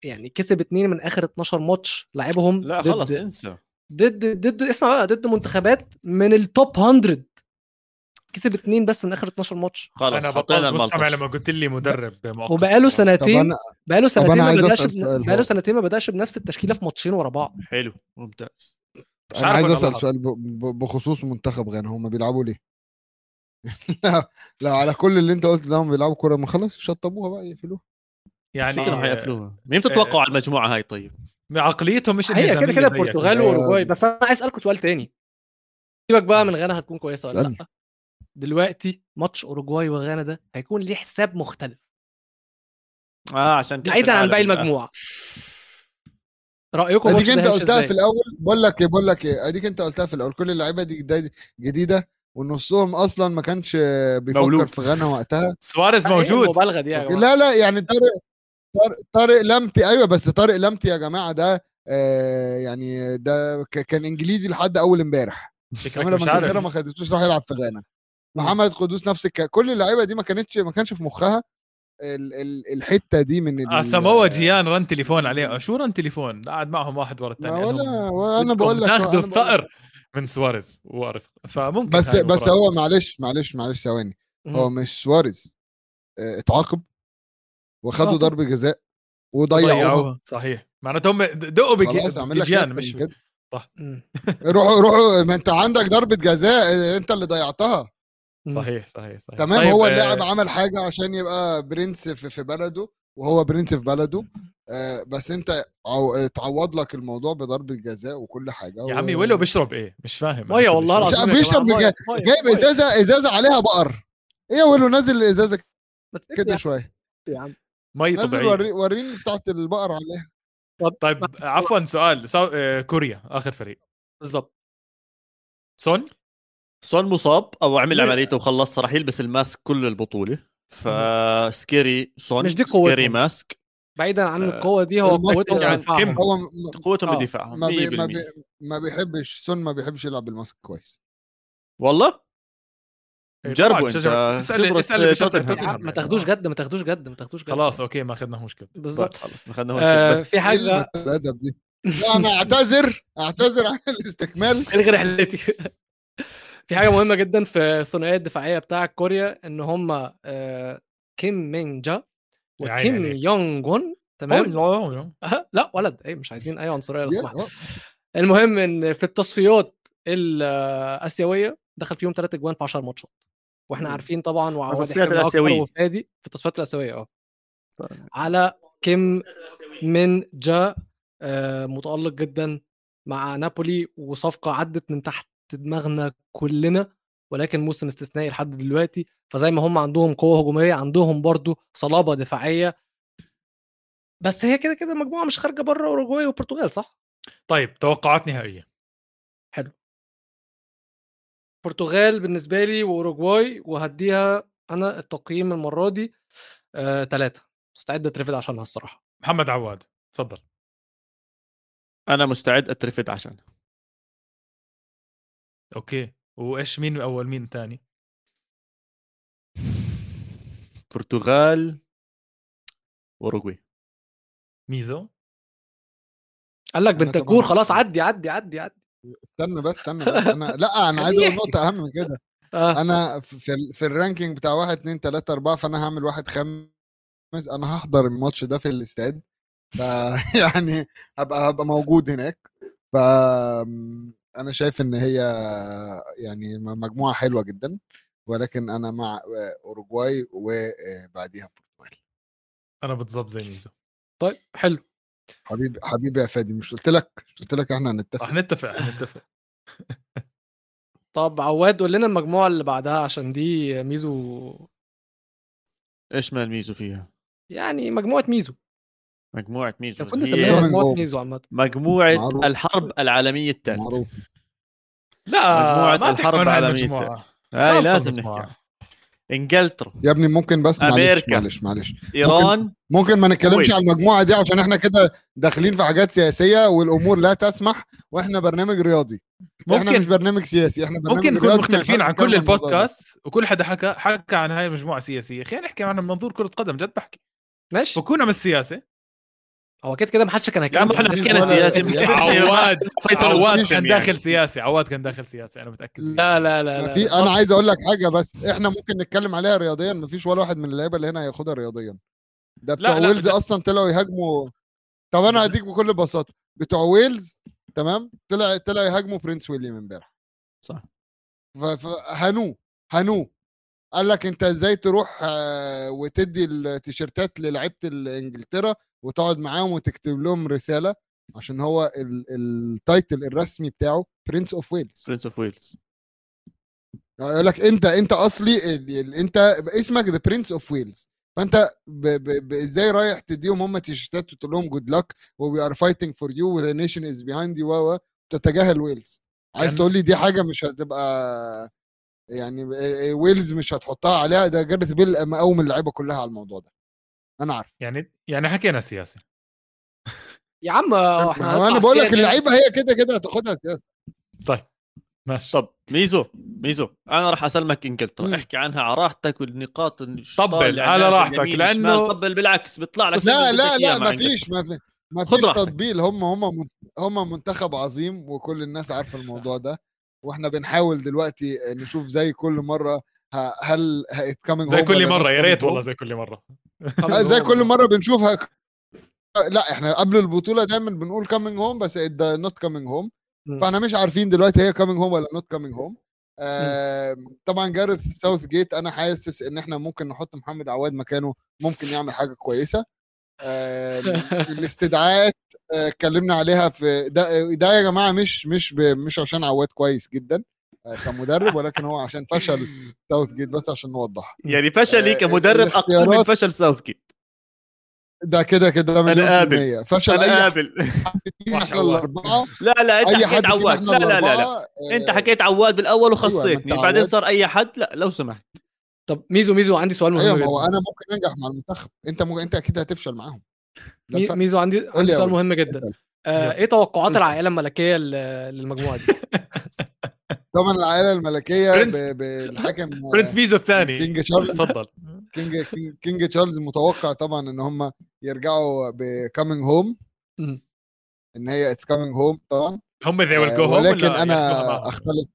يعني كسب اتنين من آخر 12 ماتش لعبهم لا ضد- خلص انسى. ضد ضد اسمع بقى ضد منتخبات من التوب 100 كسب اتنين بس من آخر 12 ماتش. خلص أنا حطينا الملطش لما قلت لي مدرب مؤقت. وبقاله سنتين بقاله سنتين ما بدأش. بقاله سنتين ما بدأش بنفس التشكيلة في ماتشين ورا بعض. حلو ممتاز. مش أنا عارف عايز أسأل. سؤال ب- ب- بخصوص منتخب غانا هم بيلعبوا ليه؟ لا لا على كل اللي أنت قلت ده هم بيلعبوا كورة ما خلاص يشطبوها بقى يقفلوها. يعني شكلهم حيقفلوها مين تتوقعوا على المجموعة هاي طيب؟ عقليتهم مش هي كده كده. البرتغال آه. واوروجواي بس أنا عايز أسألكم سؤال تاني. سيبك بقى من غانا هتكون كويسة ولا. لأ. دلوقتي ماتش اوروجواي وغانا ده هيكون ليه حساب مختلف. آه عشان بعيدا عن باقي. المجموعة. رأيكم أديك أنت قلتها في الأول. بقول لك إيه بقول لك إيه. أديك أنت قلتها في الأول. كل اللعيبة دي جديدة ونصهم أصلا ما كانش بيفكر مولود. في غانا وقتها. سواريز إيه موجود. المبالغة دي يا جماعة. لا لا يعني طارق طارق, طارق لمتي أيوه بس طارق لمتي يا جماعة ده آه يعني ده كان إنجليزي لحد أول امبارح. كمان مش لما ما خدتوش راح يلعب في غانا. محمد قدوس نفس الك... كل اللعيبة دي ما كانتش ما كانش في مخها. ال... ال... الحتة دي من ال... سموه جيان رن تليفون عليه. آه، شو رن تليفون؟ قاعد معهم واحد ورا الثاني ما ولا, ولا أنا بقول لك تاخذوا لك. الثأر من سواريز. وعرف فممكن بس بس. هو معلش معلش معلش ثواني. هو مش سواريز. آه، اتعاقب. وخدوا آه. ضربه جزاء وضيعوها. ضيعوها صحيح. معناته هم دقوا بجيان مش مم. روحوا روحوا ما أنت عندك ضربة جزاء أنت اللي ضيعتها. صحيح صحيح صحيح. تمام طيب، هو آه، اللاعب عمل حاجة عشان يبقى prince في, بلده وهو prince في بلده. آه، بس أنت عو... تعوض لك الموضوع بضربة جزاء وكل حاجة يا عمي ويلو بيشرب إيه؟ مش فاهم. ميه والله العظيم بيشرب مية، جايب مية. إزازة إزازة عليها بقر. إيه يا ويلو نازل الازازه كده شوية. يا عم. مي نزل طبيعية. وري... وريني بتاعت البقر عليها. طيب عفوا سؤال سو... آه، كوريا آخر فريق. بالظبط سون؟ سون مصاب أو عمل عمليته وخلص راح يلبس ال mask كل البطولة. ف scary سون مش دي scary. mask. بعيدا عن آه، القوة دي هو قوتهم يعني. كم؟ هو م... قوتهم آه. بدفاعهم ما, 100% بي... ما, بي... ما بيحبش سون ما بيحبش يلعب بال mask كويس. والله؟ جربوا طبعاً أنت. اسأل اسأل ما تاخدوش جد ما تاخدوش جد ما تاخدوش جد. خلاص okay ما اخذناهوش كده بالظبط. خلص ما خدناهوش آه بس في حاجة كلمة الأدب دي؟ لا أنا أعتذر أعتذر عن الاستكمال. إلغي رحلتي. في حاجة مهمة جدا في الثنائية الدفاعية بتاع كوريا إن هم آه كيم مين جا وكيم. يونج ون تمام؟ أه، لا ولد. إيه مش عايزين أي عنصرية لو. المهم إن في التصفيات الاسيويه دخل فيهم ثلاث أجوان في 10 ماتشات. وإحنا. عارفين طبعا وعواد التصفيات الآسيوية. وفادي في التصفيات الآسيوية آه على كيم من جا آه، متألق جدا مع نابولي وصفقة عدت من تحت دماغنا كلنا ولكن موسم استثنائي لحد دلوقتي فزي ما هم عندهم قوة هجومية عندهم برضو صلابة دفاعية بس هي كده كده مجموعة مش خارجة بره اوروجواي والبرتغال صح؟ طيب توقعات نهائية البرتغال بالنسبة لي واوروجواي وهديها أنا التقييم المرة دي آه، ثلاثة مستعد اترفد عشانها الصراحة. محمد عواد تفضل أنا مستعد اترفد عشان okay. وإيش مين أول مين ثاني برتغال أوروغواي. ميزو؟ قال لك بنتنكور خلاص عدي عدي عدي عدي. استنى بس استنى بس أنا لأ أنا عايز أقول. نقطة أهم من كده. آه. أنا في ال- في ال ranking بتاع واحد اتنين تلاتة أربعة فأنا هعمل واحد خامس أنا هحضر الماتش ده في الاستاد ف يعني هبقى هبقى موجود هناك. ف أنا شايف إن هي يعني مجموعة حلوة جدا ولكن أنا مع اوروجواي وبعديها البرتغال أنا بالضبط زي ميزو. طيب حلو. حبيبي حبيبي يا فادي مش قلت لك؟ مش قلت لك إحنا هنتفق؟ رح نتفق رح نتفق طب عواد قول لنا المجموعة اللي بعدها عشان دي ميزو إيش مال ميزو فيها؟ يعني مجموعة ميزو. مجموعة ميزو. المفروض هي نسميها مجموعة. ميزو عامة. مجموعة معروف. الحرب العالمية الثالثه معروف. لا مجموعة ما الحرب العالمية المجموعة. هاي لازم. نحكي انجلترا. يا ابني ممكن بس معلش أمريكا. معلش معلش. إيران. ممكن ما نتكلمش. على المجموعة دي عشان إحنا كده داخلين في حاجات سياسية والأمور لا تسمح وإحنا برنامج رياضي. إحنا مش ممكن برنامج سياسي إحنا برنامج ممكن نكون مختلفين عن كل. البودكاست وكل حدا حكى حكى عن هاي المجموعة سياسيه خلينا نحكي عن منظور كرة قدم جد بحكي. ماشي. فكونا من السياسة. هو كده كده ما حدش كان هيتكلم إحنا حكينا سياسي. عواد. فيصل عواد كان. داخل سياسي. عواد كان داخل سياسي أنا متأكد لا لا لا, لا. في أنا عايز أقول لك حاجة بس إحنا ممكن نتكلم عليها رياضيا. ما فيش ولا واحد من اللعيبة اللي هنا هياخدها رياضيا. ده بتوع لا، لا، ويلز ده- أصلا طلعوا يهاجموا. طب أنا هديك بكل بساطة. بتوع ويلز تمام؟ طلع طلع يهاجموا برنس ويليام امبارح. صح. ف- فهنوه هنوه. قال لك أنت إزاي تروح آه، وتدي التيشيرتات للعيبة انجلترا وتقعد معاهم وتكتب لهم رسالة عشان هو ال- ال title الرسمي بتاعه برنس اوف ويلز برنس اوف ويلز يقول لك أنت أنت أصلي أنت اسمك the Prince of Wales فأنت ب- ب- ب- إزاي رايح تديهم هم تيشيرتات وتقول لهم good luck we are fighting for you and the nation is behind you و تتجاهل ويلز. عايز تقول لي دي حاجة مش هتبقى يعني ويلز مش هتحطها عليها ده جارث بيل مقوم اللعيبة كلها على الموضوع ده أنا عارف يعني يعني حكينا سياسه يا عم إحنا أنا بقول لك. اللعيبة هي كده كده هتاخدها سياسه طيب ماشي طب ميزو ميزو أنا راح اسلمك إنجلترا مم. احكي عنها على راحتك والنقاط طبل اللي على راحتك، وشمال. طبل بالعكس بيطلع لك لا لا لا ما. فيش ما في ما فيش. تطبيل هم هم هم منتخب عظيم وكل الناس عارفة الموضوع ده وإحنا بنحاول دلوقتي نشوف زي كل مرة ه- هل coming زي كل مرة يا ريت والله زي كل مرة. زي كل مرة بنشوفها لا إحنا قبل البطولة دايما بنقول coming home بس not coming home. فاحنا مش عارفين دلوقتي هي coming home ولا not coming home طبعا جارث ساوث جيت أنا حاسس إن إحنا ممكن نحط محمد عواد مكانه ممكن يعمل حاجة كويسة. الاستدعاءات آه، اتكلمنا عليها في ده ده يا جماعة مش مش مش عشان عواد كويس جدا آه، كمدرب ولكن هو عشان فشل ساوث جيت بس عشان نوضح. يعني فشلي آه، كمدرب؟ أقل من فشل ساوثجيت. ده كده كده مليون في قابل. فشل حد قابل. لا لا أنت أي حكيت عواد. لا لا لا لا. آه، حكيت عواد بالأول أيوة، وخصيتني أنت بعدين. صار أي حد؟ لا لو سمحت. طب ميزو ميزو عندي سؤال مهم أيوه ما هو أنا ممكن أنجح مع المنتخب. أنت ممكن أنت أكيد هتفشل معاهم. ميزو عندي عندي سؤال. مهم جدا. آه إيه توقعات. العائلة الملكية للمجموعة دي؟ طبعا العائلة الملكية برنس- ب- بالحكم برنس بيزو الثاني. كينج تشارلز. تفضل كينج كينج, تشارلز متوقع طبعا إن هم يرجعوا بكامينج هوم. إن هي اتس كامينج هوم طبعا. هم ذي ويل جو هوم ولكن أنا أختلف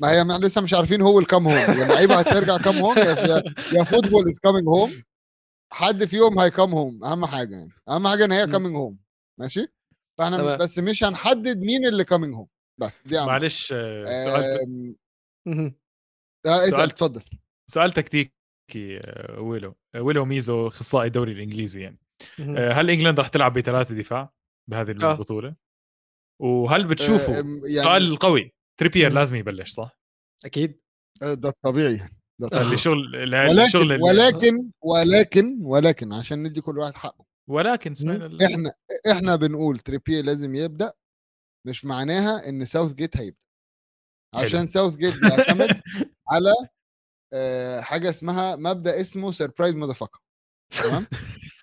ما هي ما- لسه مش عارفين هو الكام هوم يا لعيبة هترجع كام هوم يا فوتبول از كامينج هوم حد فيهم هي come home أهم حاجة يعني أهم حاجة إن هي. coming home ماشي فإحنا تمام. بس مش هنحدد مين اللي coming home بس دي أهم. معلش سؤال. آه، اسأل سؤال. اتفضل سؤال تكتيكي آه، ويلو آه، ويلو ميزو أخصائي الدوري الإنجليزي يعني هل England راح تلعب بثلاثه دفاع بهذه. البطولة؟ وهل بتشوفوا يعني سؤال قوي تريبير مم. لازم يبلش صح؟ أكيد آه، ده الطبيعي يعني ده اللي الطبيعي. شغل اللي ولكن الشغل اللي- ولكن ولكن ولكن عشان ندي كل واحد حقه ولكن سمعنا إحنا إحنا بنقول تريبيه لازم يبدأ مش معناها إن ساوث جيت هيبدأ عشان ساوث جيت بيعتمد على آه، حاجة اسمها مبدأ اسمه سربرايز مذفقه تمام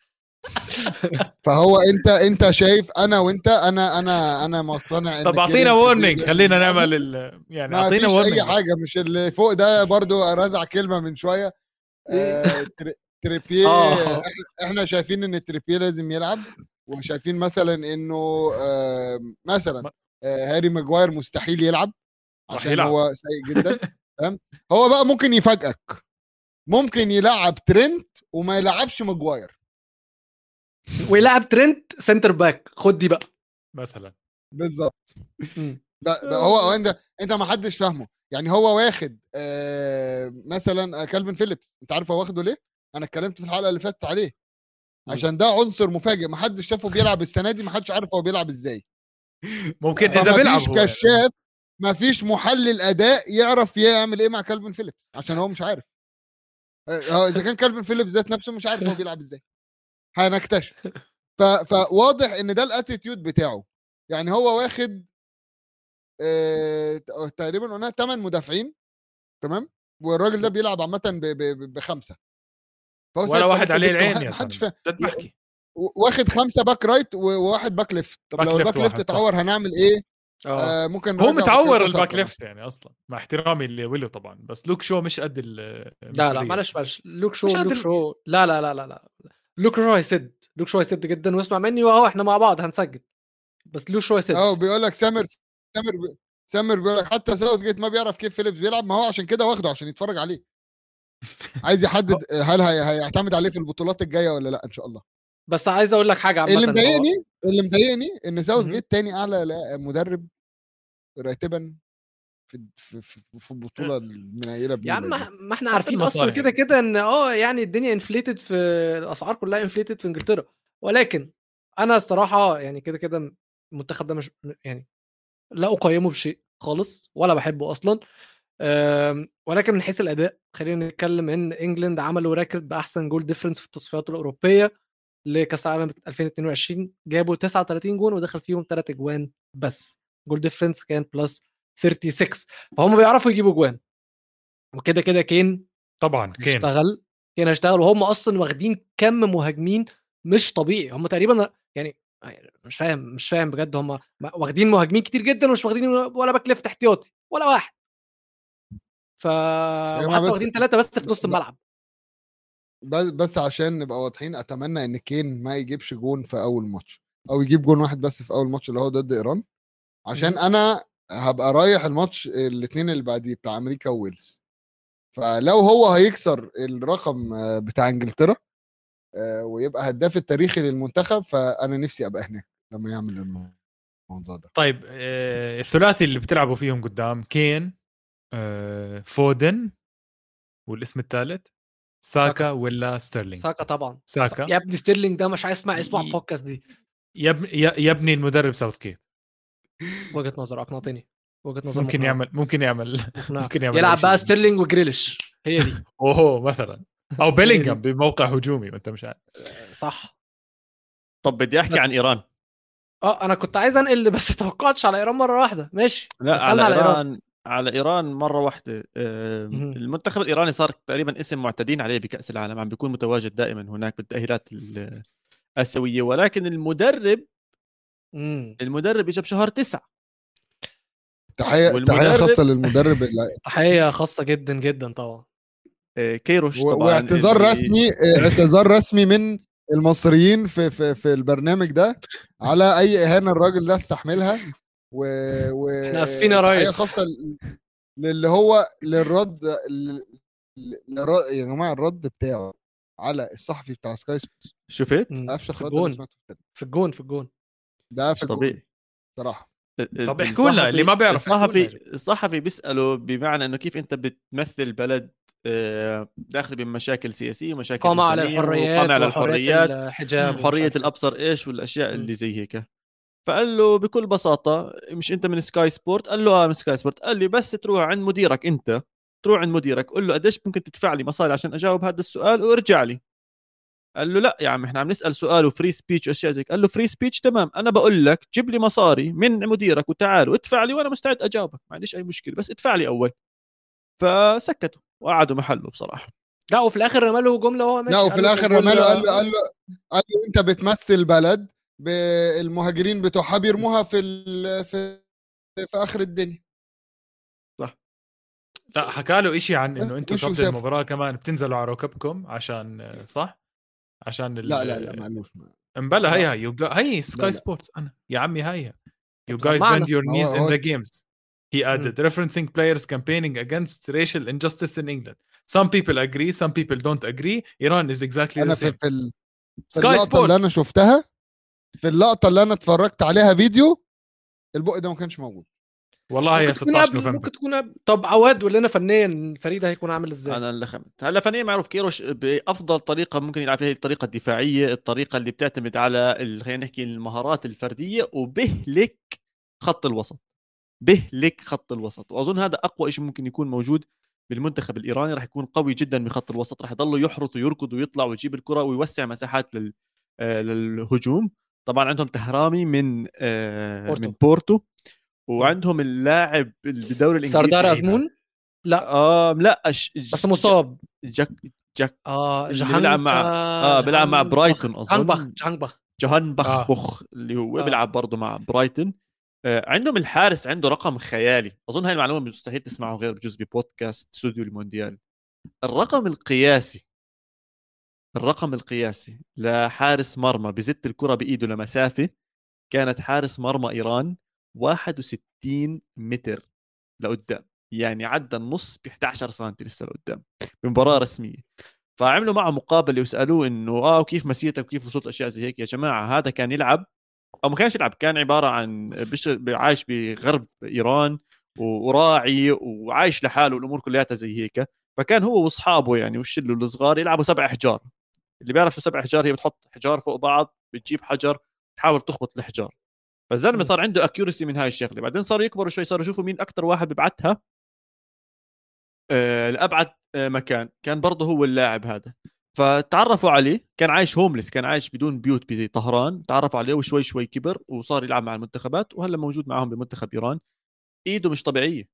فهو انت انت شايف أنا وانت أنا أنا أنا مقتنع إن طب اعطينا وورنينج تريبيه خلينا نعمل ال... يعني ما اعطينا فيش أي warning حاجة مش اللي فوق ده برضو رزع كلمة من شوية. آه، تري- تريبيه آه. إحنا- إحنا شايفين إن تريبيه لازم يلعب وشايفين مثلا إنه آه، مثلا آه، هاري ماجواير مستحيل يلعب عشان يلعب. هو سيء جدا تمام؟ هو بقى ممكن يفاجئك ممكن يلعب ترنت وما يلعبش ماجواير. ويلعب ترنت center back. خد دي بقى. مثلا. بالظبط. مم. ده, ده هو هو انت انت ما حدش فاهمه. يعني هو واخد آه مثلا آه، كالفين فيليبس. انت عارف هو واخده ليه؟ أنا اتكلمت في الحلقة اللي فاتت عليه. عشان ده عنصر مفاجئ. ما حدش شافه بيلعب السنة دي ما حدش عارف هو بيلعب إزاي. ممكن إذا بيلعب فيش هو. يعني. كشاف ما فيش محلل أداء يعرف يعمل إيه مع كالفين فيليبس. عشان هو مش عارف. آه، إذا كان كالفين فيليبس ذات نفسه مش عارف هو بيلعب إزاي. هنكتشف. ف... فواضح إن ده ال attitude بتاعه. يعني هو واخد آه... تقريبا قلنا 8 مدافعين تمام؟ والراجل ده بيلعب عامه ب... ب... ب- بخمسة. فهو ولا واحد عليه العين ما يا حدش صاحبي. فاهم واخد خمسة back right وواحد back left. طب back لو ال back left. اتعور هنعمل إيه؟ آه. آه ممكن هو متعور الباك ليفت يعني أصلا مع احترامي لويلو طبعا بس لوك شو مش قد ال لا لا معلش معلش لوك شو مش لوك شو لا لا لا لا لا. لوك شو هيسد لوك شو هيسد جدا واسمع مني وأهو إحنا مع بعض هنسجل. بس لوك شو هيسد آه بيقول لك سامر سامر بي- سامر بيقول لك حتى ساوث جيت ما بيعرف كيف فيليبس بيلعب ما هو عشان كده واخده عشان يتفرج عليه. عايز يحدد هل هي- هيعتمد عليه في البطولات الجاية ولا لأ إن شاء الله. بس عايز أقول لك حاجة عامة اللي مضايقني اللي مضايقني إن ساوث. جيت تاني أعلى مدرب راتبا في في في, في البطوله المنيله يا عم. ما إحنا عارفين أصلا كده كده إن آه يعني الدنيا inflated في الأسعار كلها inflated في إنجلترا. ولكن أنا الصراحة يعني كده كده المنتخب ده مش يعني لا أقيمه بشيء خالص ولا بحبه أصلا. أم، ولكن من حيث الأداء خلينا نتكلم إن England عملوا record بأحسن goal difference في التصفيات الأوروبية لكأس العالم 2022 جابوا 39 جون ودخل فيهم 3 أجوان بس. goal difference كان plus 36 فهم بيعرفوا يجيبوا جوان. وكده كده كين طبعا كين. اشتغل كين اشتغل وهم أصلا واخدين كم مهاجمين مش طبيعي. هم تقريبا يعني مش فاهم مش فاهم بجد. هم واخدين مهاجمين كتير جدا ومش واخدين ولا back left احتياطي ولا واحد. ف واخدين ثلاثة بس في نص الملعب. بس بس عشان نبقى واضحين أتمنى إن كين ما يجيبش جون في أول ماتش أو يجيب جون واحد بس في أول ماتش اللي هو ضد إيران. عشان. أنا هبقى رايح الماتش الاثنين اللي بعديه بتاع أمريكا وويلز. فلو هو هيكسر الرقم بتاع إنجلترا آه، ويبقى هداف التاريخي للمنتخب فأنا نفسي أبقى هناك لما يعمل الموضوع ده. طيب آه، الثلاثي اللي بتلعبوا فيهم قدام كين آه، فودن والاسم الثالث؟ ساكا, ساكا. ولا ستيرلينج؟ ساكا طبعا. ساكا. يا ابني ستيرلينج ده مش عايز اسمع اسمع البودكاست دي. يبني يبني المدرب ساوث جيت وجهة نظر أقنعتني. وجهة نظر ممكن مقنعة. يعمل ممكن يعمل. مقنعة. ممكن يعمل يلعب بقى شيء. ستيرلينج وجريليش. هي دي. أوه مثلا. أو بيلينغهام بموقع هجومي وانت مش عارف. صح. طب بدي أحكي بس- عن إيران. آه أنا كنت عايز أنقل بس توقعتش على إيران مرة واحدة. ماشي لا على على إيران. إيران على إيران مرة واحدة. آه،. المنتخب الإيراني صار تقريبا اسم معتادين عليه بكأس العالم عم بيكون متواجد دائما هناك بالتأهيلات الاسيويه ولكن المدرب امم المدرب اجى بشهر تسعة. تحيه تحية خاصة للمدرب تحية خاصة جدا جدا طبعا. آه، كيروش طبعا واعتذار رسمي اعتذار رسمي من المصريين في في في البرنامج ده. على أي إهانة الراجل ده استحملها. و, و... إحنا آسفين يا تحية ريس. خاصة للي هو للرد ل- للر- يا جماعة الرد بتاعه على الصحفي بتاع سكاي سبورتس شفت؟ مم. افشخ رد الجون. سمعته. في الجون في الجون. ده مش افشخ طبيعي. صراحة طب احكوا لنا، اللي ما بيعرف؟ الصحفي. الصحفي بيساله بمعنى إنه كيف أنت بتمثل بلد آه، داخل بمشاكل سياسية ومشاكل قامة على الحريات وقامة على الحريات الحجاب حرية إيه. الأبصر إيش والأشياء. اللي زي هيك. فقال له بكل بساطة مش أنت من سكاي سبورت قال له آه من سكاي سبورت قال لي بس تروح عند مديرك أنت تروح عند مديرك قول له قديش ممكن تدفع لي مصاري عشان أجاوب هذا السؤال وارجع لي. قال له لا يا عم إحنا عم نسأل سؤال و free speech وأشياء زي. قال له free speech تمام. أنا بقول لك جيب لي مصاري من مديرك وتعال وادفع لي وأنا مستعد أجاوبك. ما عنديش أي مشكلة بس ادفع لي أول. فسكتوا وقعدوا محله بصراحة. لا وفي الآخر رمى له جملة وهو ماشي. لا وفي الآخر رماله قال له قال له قال له أنت بتمثل بلد المهاجرين بتوعها بيرموها في ال... في في آخر الدنيا. لا حكى له شيء عن إنه أنتم قبل؟ المباراة كمان بتنزلوا على ركبكم عشان صح؟ عشان لا لا لا معلوش امبلا هيها you هي سكاي سبورتس أنا يا عمي هيها you guys bend your knees in the games he added referencing players campaigning against racial injustice in England some people agree some people don't agree Iran is exactly أنا في, في, سكاي سبورتس اللي أنا شفتها في اللقطة اللي أنا اتفرجت عليها فيديو البق ده ما كانش موجود. والله هي ممكن تكون 16 قبل نوفمبر. ممكن تكون قبل. طب عواد قول لنا فنيا الفريق ده هيكون عامل إزاي؟ أنا اللي خمت هلا فنيا معروف كيروش بأفضل طريقة ممكن يلعب فيها هي الطريقة الدفاعية الطريقة اللي بتعتمد على خلينا نحكي المهارات الفردية وبهلك خط الوسط. بهلك خط الوسط. وأظن هذا أقوى شيء ممكن يكون موجود بالمنتخب الإيراني راح يكون قوي جدا بخط الوسط. راح يضله يحرط ويركض ويطلع ويجيب الكرة ويوسع مساحات لل آه، للهجوم. طبعا عندهم طارمي من آه، بورتو. من بورتو. وعندهم اللاعب اللي بالدوري الإنجليزي سردار أزمون؟ لا. آه لا ش... بس مصاب. جاك جاك آه جهان بيلعب مع- آه بيلعب مع برايتون أظن. جانبخ جانبخ جهان بخ آه. بخ اللي هو آه. بيلعب برضه مع برايتون. آه عندهم الحارس عنده رقم خيالي. أظن هاي المعلومة مستحيل تسمعه غير بجوز ببودكاست استوديو المونديال. الرقم القياسي الرقم القياسي لحارس مرمى بزت الكرة بإيده لمسافة كانت حارس مرمى إيران. 61 متر لقدام يعني عدى النص ب 11 سم لسه لقدام بمباراة رسمية. فعملوا معه مقابلة وسالوه إنه آه وكيف مسيرتك وكيف وصلت اشياء زي هيك؟ يا جماعة هذا كان يلعب أو ما كانش يلعب كان عبارة عن عايش بغرب إيران وراعي وعايش لحاله والأمور كلياتها زي هيك. فكان هو وأصحابه يعني والشلة الصغار يلعبوا سبع إحجار. اللي بيعرف شو سبع إحجار هي بتحط حجار فوق بعض بتجيب حجر تحاول تخبط الحجار فالزلمة. صار عنده اكيورسي من هاي الشغلة. بعدين صاروا يكبروا شوي صاروا يشوفوا مين أكثر واحد ببعتها. آه لأبعد آه مكان. كان برضه هو اللاعب هذا. فتعرفوا عليه. كان عايش هوملس كان عايش بدون بيوت بطهران تعرفوا عليه وشوي شوي كبر وصار يلعب مع المنتخبات وهلا موجود معهم بمنتخب إيران. إيده مش طبيعية.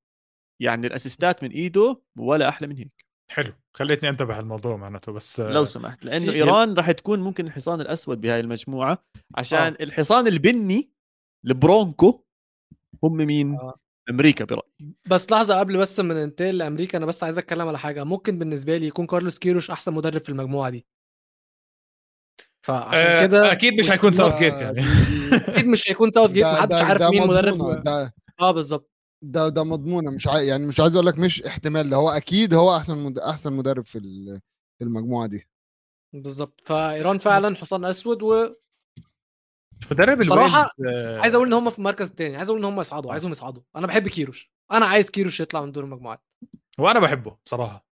يعني الأسيستات من إيده ولا أحلى من هيك. حلو. خليتني أنتبه على الموضوع معناته بس لو سمحت. لأنه إيران راح تكون ممكن الحصان الأسود بهاي المجموعة عشان آه. آه. الحصان البني البرونكو هم مين؟ آه. أمريكا برأيي. بس لحظة قبل بس ما ننتقل لأمريكا أنا بس عايز أتكلم على حاجة. ممكن بالنسبة لي يكون كارلوس كيروش أحسن مدرب في المجموعة دي. فعشان آه، كده أكيد مش هيكون ساوث جيت يعني. أكيد مش هيكون ساوث جيت محدش عارف مين مدرب ده آه بالظبط. ده ده مضمونة. مش عاي... يعني مش عايز أقول لك مش احتمال. ده هو أكيد هو أحسن مد... أحسن مدرب في ال- في المجموعة دي. بالظبط. فإيران فعلا حصان أسود وعايز مدرب الويلز آه، أقول إن هم في المركز الثاني عايز أقول إن هم يصعدوا عايزهم يصعدوا. أنا بحب كيروش. أنا عايز كيروش يطلع من دور المجموعات. وأنا بحبه بصراحة.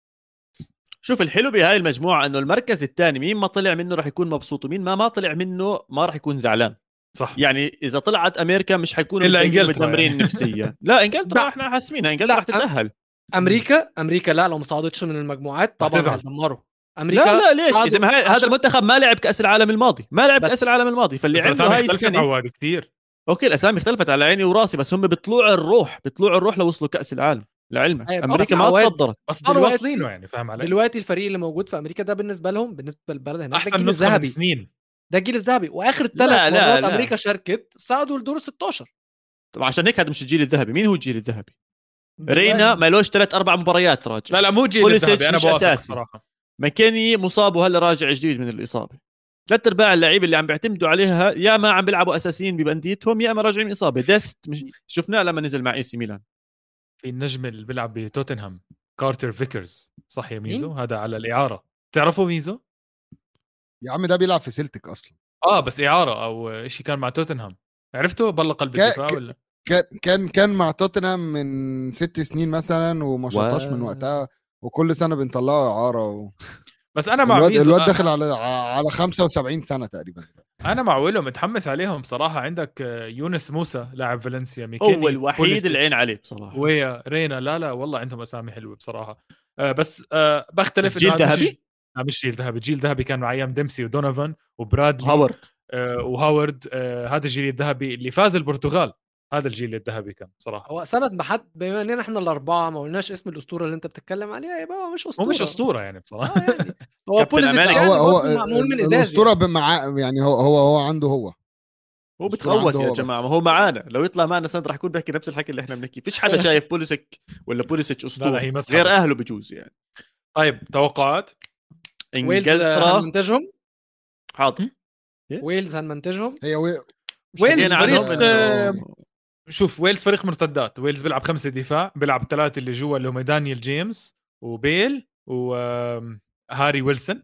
شوف الحلو بهاي المجموعة إنه المركز الثاني مين ما طلع منه راح يكون مبسوط ومين ما ما طلع منه ما راح يكون زعلان. صح. يعني إذا طلعت أمريكا مش حيكونوا إلا متضايقين إنجلترا متدمرين يعني. نفسيا لا إنجلترا. إحنا حاسمينها إنجلترا راح تتأهل. أمريكا أمريكا لا لو ما صعدتش من المجموعات طبعا هتزعل. أمريكا لا لا ليش؟ إذا هذا عشان- المنتخب ما لعب كأس العالم الماضي ما لعب بس- كأس العالم الماضي فاللي عنده هاي اختلفت السنة عواد كثير. okay الأسامي اختلفت على عيني وراسي بس هم بيطلعوا الروح بيطلعوا الروح لوصلوا كأس العالم لعلمك. أيوة، أمريكا ما تصدرت. بس دلوقتي- واصلينه يعني فاهم علي؟ دلوقتي الفريق اللي موجود في أمريكا ده بالنسبة لهم بالنسبة للبلد هناك ده أحسن الجيل نسخة من الذهبي. سنين ده الجيل الذهبي. وآخر لا، ثلاث لا، مرات لا. أمريكا شاركت صعدوا لدور ال 16 طب عشان هيك هذا مش الجيل الذهبي. مين هو الجيل الذهبي؟ رينا ما لوش ثلاث أربع مباريات راجع لا لا مو جيل الذهبي أنا مش بوافق. صراحة. ماكيني مصاب وهلا راجع جديد من الإصابة. ثلاث ارباع اللعيبة اللي عم بيعتمدوا عليها يا ما عم بيلعبوا أساسيين بأنديتهم يا إما راجعين من إصابة. ديست مش شفناه لما نزل مع إي سي ميلان. في النجم اللي بيلعب بتوتنهام كارتر فيكرز. صح يا ميزو؟ مين؟ هذا على الإعارة. بتعرفوا ميزو؟ يا عم ده بيلعب في سيلتك أصلا. آه بس إعارة أو شيء كان مع توتنهام. عرفته؟ بلا قلب كا- الدفاع ولا؟ كان كان كان مع توتنهام من ست سنين مثلا وما شطاش من. وقتها. وكل سنة بنطلعه اعاره و... بس أنا مع الواد, ميزو الواد آه، داخل على على 75 سنة تقريبا. أنا مع ويلو متحمس عليهم بصراحه عندك آه، يونس موسى لاعب فالنسيا ميكيني هو الوحيد العين عليه بصراحة. ويا رينا. لا لا والله عندهم اسامي حلوة بصراحة. آه بس آه بختلف جيل ذهبي؟ لا مش جيل ذهبي. جيل ذهبي كان مع أيام ديمسي ودونوفان وبرادلي هاورد. آه وهاورد آه هذا الجيل الذهبي اللي فاز البرتغال. هذا الجيل الذهبي كان بصراحة. هو سند ما حد بما إننا إحنا الأربعة ما قلناش اسم الأسطورة اللي أنت بتتكلم عليها يبقى هو مش هو اسطوره مش أسطورة. يعني بصراحة. آه يعني هو بوليزيتش. يعني هو هو معمول من ازاز الأسطورة يعني. بمع يعني هو هو هو عنده هو. هو بتخوت يا هو جماعة. ما هو معانا. لو يطلع معنا سند راح يكون بيحكي نفس الحكي اللي إحنا بنحكي. فيش حدا شايف بوليسيك ولا بوليسيتش أسطورة غير. أهله بجوز يعني. طيب توقعات؟ ويلز انجلترا هنمنتجهم حاضر. ويلز هنمنتجهم هي وي... ويلز فريق شوف ويلز فريق مرتدات. ويلز بيلعب خمسة دفاع بيلعب ثلاثة اللي جوا اللي هم دانيال جيمس وبيل وهاري ويلسون.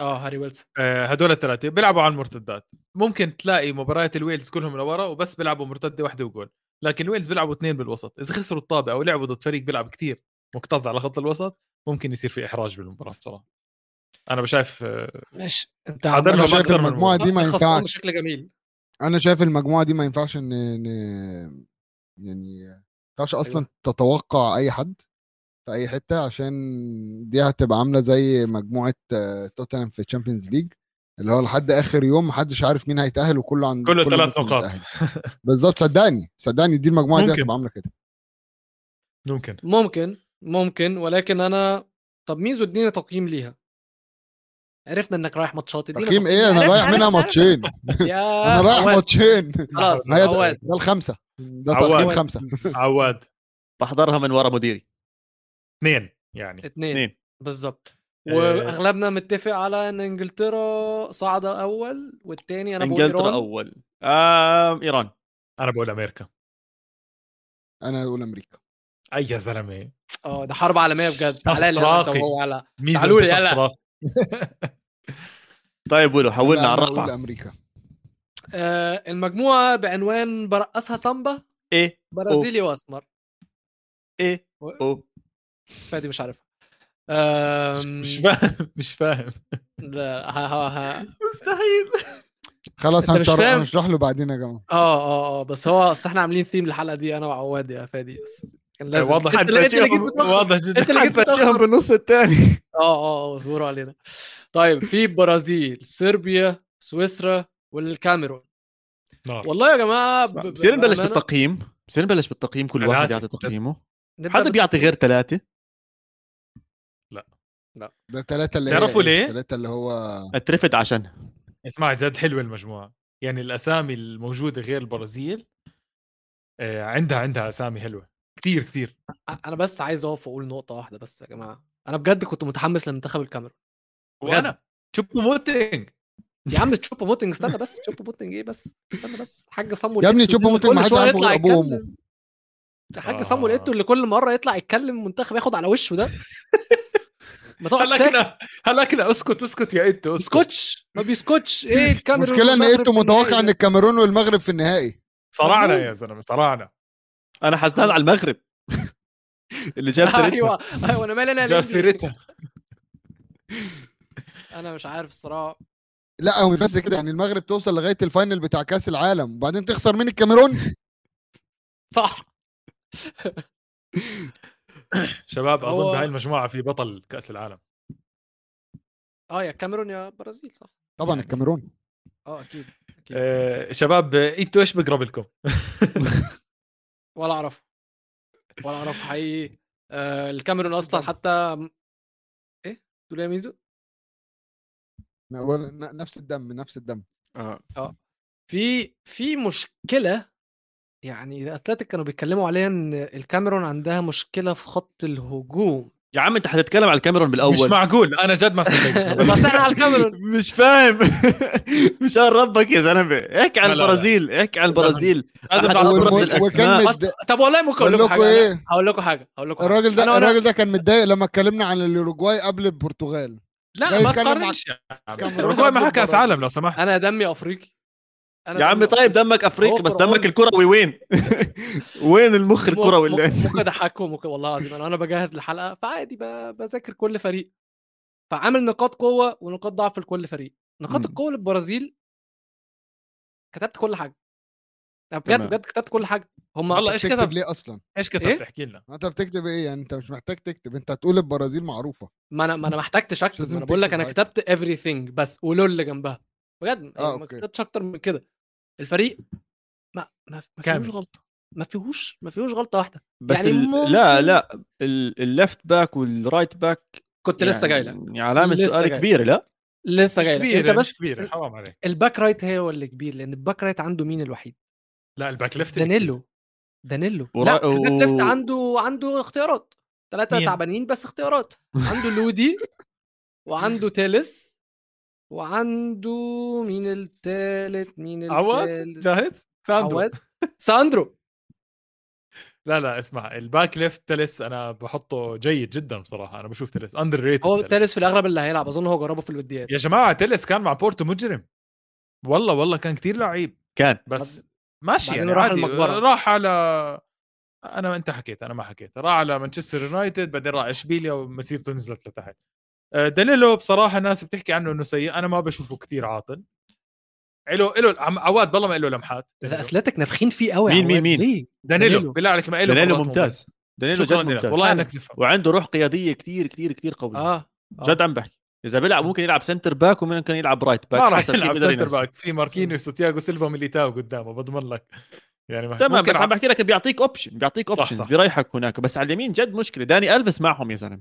آه هاري ويلز آه، هدول الثلاثة بيلعبوا على المرتدات. ممكن تلاقي مباريات الويلز كلهم لورا وبس بيلعبوا مرتدة واحدة و جول. لكن ويلز بيلعبوا اثنين بالوسط. إذا خسروا الطابه أو لعبوا ضد فريق بيلعب كتير مكتظ على خط الوسط ممكن يصير في إحراج بالمباراة بصراحة. أنا بشايف آه، ماشي أنت لهم أنا شايف أكتر من المجموعه دي ما ينفعش. بشكل جميل. أنا شايف المجموعة دي ما ينفعش ان يعني ما ينفعش أصلا أيوة. تتوقع أي حد في أي حتة عشان دي هتبقى عاملة زي مجموعة توتنهام في ال Champions League اللي هو لحد آخر يوم محدش عارف مين هيتأهل وكله عند كله ثلاث نقاط. بالظبط صدقني صدقني دي المجموعة دي ممكن. هتبقى عاملة كده ممكن ممكن ممكن ولكن أنا طب ميزو اديني تقييم ليها عرفنا إنك رايح ماتشات. ادينا تقييم إيه؟ أنا رايح منها ماتشين. يا أنا رايح. ماتشين. خلاص عواد. ده الخمسة. ده. تقييم خمسة. عواد. بحضرها من ورا مديري. اثنين يعني. اثنين اثنين بالظبط. آه. وأغلبنا متفق على إن إنجلترا صاعدة أول والتاني أنا بقول إنجلترا أول. آه إيران. أنا بقول أمريكا. أنا أقول أمريكا. أي يا زلمة. آه ده حرب عالمية بجد. شخص تعالى لي أنا راقي. أنت وهو على ميزة تعالوا لي، أنت شخص يلا. طيب ولو حولنا على الرقعه أمريكا آه المجموعة بعنوان برقصها سامبا إيه برازيلي وأسمر. إيه و- أو. فادي مش عارفها. مش فاهم مش فاهم. لا ها ها ها مستحيل. خلاص؟ هنشرح له بعدين يا جماعة. آه آه آه بس هو اصل إحنا عاملين ثيم الحلقة دي أنا وعواد يا فادي بس. كان لازم. واضح أنت اللي جيت متأخر. واضح جدا. انت اللي جيت. بالنص الثاني آه آه اصبروا علينا. طيب في برازيل صربيا سويسرا والكاميرون. نار. والله يا جماعة بصير نبلش بالتقييم. بصير نبلش بالتقييم. كل واحد. يعطي تقييمه. حدا بيعطي غير ثلاثة؟ ده ثلاثة اللي تعرفوا ليه؟ ثلاثة اللي هو أترفد عشان. اسمع جد حلوة المجموعة. يعني الأسامي الموجودة غير البرازيل آه، عندها عندها أسامي حلوة. كثير كثير أنا بس عايز أقف وأقول نقطة واحدة بس يا جماعة. أنا بجد كنت متحمس لمنتخب الكاميرون. وأنا شوبو موتينج يا عم تشوبو موتينج استنى بس تشوبو موتنج إيه بس؟ استنى بس. حاج صامويل يا ابني تشوبو موتنج ما حدش عارف أبوه يتكلم. حاج آه. صامويل ايتو اللي كل مرة يطلع يتكلم منتخب ياخد على وشه ده. ما تقعد هلكنا هلكنا أسكت؟ أسكت يا انت أسكت. اسكتش ما بيسكتش. إيه الكاميرون المشكلة إن ايتو متوقع إن؟ الكاميرون والمغرب في النهائي. صرعنا. يا زلمة صرعنا. أنا حزنان على المغرب. اللي جاب سيرتها. أيوه. أيوه أنا مالي أنا جاب؟ سيرتها. أنا مش عارف الصراحة. لا هو بس كده يعني المغرب توصل لغاية ال final بتاع كأس العالم وبعدين تخسر من الكاميرون. صح. شباب أظن بهاي المجموعة في بطل كأس العالم. آه يا الكاميرون يا برازيل صح. طبعا الكاميرون. آه أكيد أكيد. آه، شباب إنتوا إيش بقرب لكم؟ ولا اعرف ولا اعرف حقيقي. آه الكاميرون أصلا حتى إيه؟ تقول إيه يا ميزو؟ نفس الدم نفس الدم. آه. في في مشكلة يعني اتلتيك كانوا بيتكلموا عليها إن الكاميرون عندها مشكلة في خط الهجوم. يا عم انت حتتكلم على الكاميرون بالأول. مش معقول أنا جد ما صدقت. بس إحنا على الكاميرون. مش فاهم. مشان ربك يا زلمة. احكي عن. البرازيل احكي عن البرازيل. طب والله ممكن أقول بقول لكم حاجة. هقول لكم حاجة هقول لكم حاجة. الراجل ده الراجل ده كان متضايق لما اتكلمنا عن الأوروجواي قبل البرتغال. لا ما تقارنش معها قبل كأس. عالم لو سمحت. أنا دمي أفريقي. يا عم دمي طيب دمك أفريقي بس. دمك الكروي وين؟ وين المخ الكروي اللي ممكن ممكن والله العظيم أنا وأنا بجهز الحلقة فعادي ب- بذاكر كل فريق. فعامل نقاط قوة ونقاط ضعف لكل فريق. نقاط. القوة للبرازيل كتبت كل حاجة. أنا بجد. بجد كتبت كل حاجة. هم والله إيش كتب ليه أصلا؟ إيش كتب؟ إيه؟ تحكي لنا. أنت بتكتب إيه يعني؟ أنت مش محتاج تكتب أنت هتقول البرازيل معروفة. ما أنا ما أنا ما احتجتش أكتب ما أنا بقول لك أنا. كتبت everything بس ولول اللي جنبها. بجد يعني آه، ما okay. كتبتش أكتر من كده. الفريق ما ما, ما. فيهوش غلطة ما فيهوش ما فيهوش غلطة واحدة. بس يعني. ممكن- لا لا ال- ال left back وال right back كنت لسه جاي لك. يعني علامة سؤال. كبيرة لا؟ لسه مش جاي لك. كبير انت يعني بس مش كبير حرام عليك. ال back right هو اللي كبير لأن ال back right عنده مين الوحيد؟ لا ال back left دانيلو. دانيلو. ورا- لا ال back left عنده عنده اختيارات. ثلاثة مين؟ تعبانين بس اختيارات. عنده لودي وعنده تيلس وعنده مين التالت مين عواد التالت. جاهز؟ ساندرو. عواد ساندرو. لا لا اسمع الباك ليفت تلس أنا بحطه جيد جدا بصراحة أنا بشوف تلس اندر ريتد هو تيلس في الأغلب اللي هيلعب أظن هو جربه في الوديات. يا جماعة تلس كان مع بورتو مجرم. والله والله كان كتير لعيب. كان. بس ماشي يعني راح المقبرة. راح على أنا أنت حكيت أنا ما حكيت. راح على مانشستر يونايتد بعدين راح إشبيليا ومسيرته نزلت لتحت. دانيلو بصراحة الناس بتحكي عنه إنه سيء أنا ما بشوفه كتير عاطل له له عم- عواد بالله ما له لمحات دانيلو. اثلتيك نافخين فيه قوي مين- مين- مين؟ ليه؟ دانيلو. بالله عليك ما له دانيلو ممتاز دانيلو جد ممتاز والله. إنك تفهم وعنده روح قيادية كتير كتير كتير قوية آه آه. جد عم بحكي إذا بيلعب ممكن يلعب center back وممكن يلعب right back ما راح يلعب center. back في ماركينيوس وتياغو سيلفا ميليتاو قدامه بضمن لك يعني ما- تمام بس عم بحكي لك بيعطيك option بيعطيك options. بيريحك هناك بس على اليمين جد مشكلة داني ألفيس معهم يا زلمة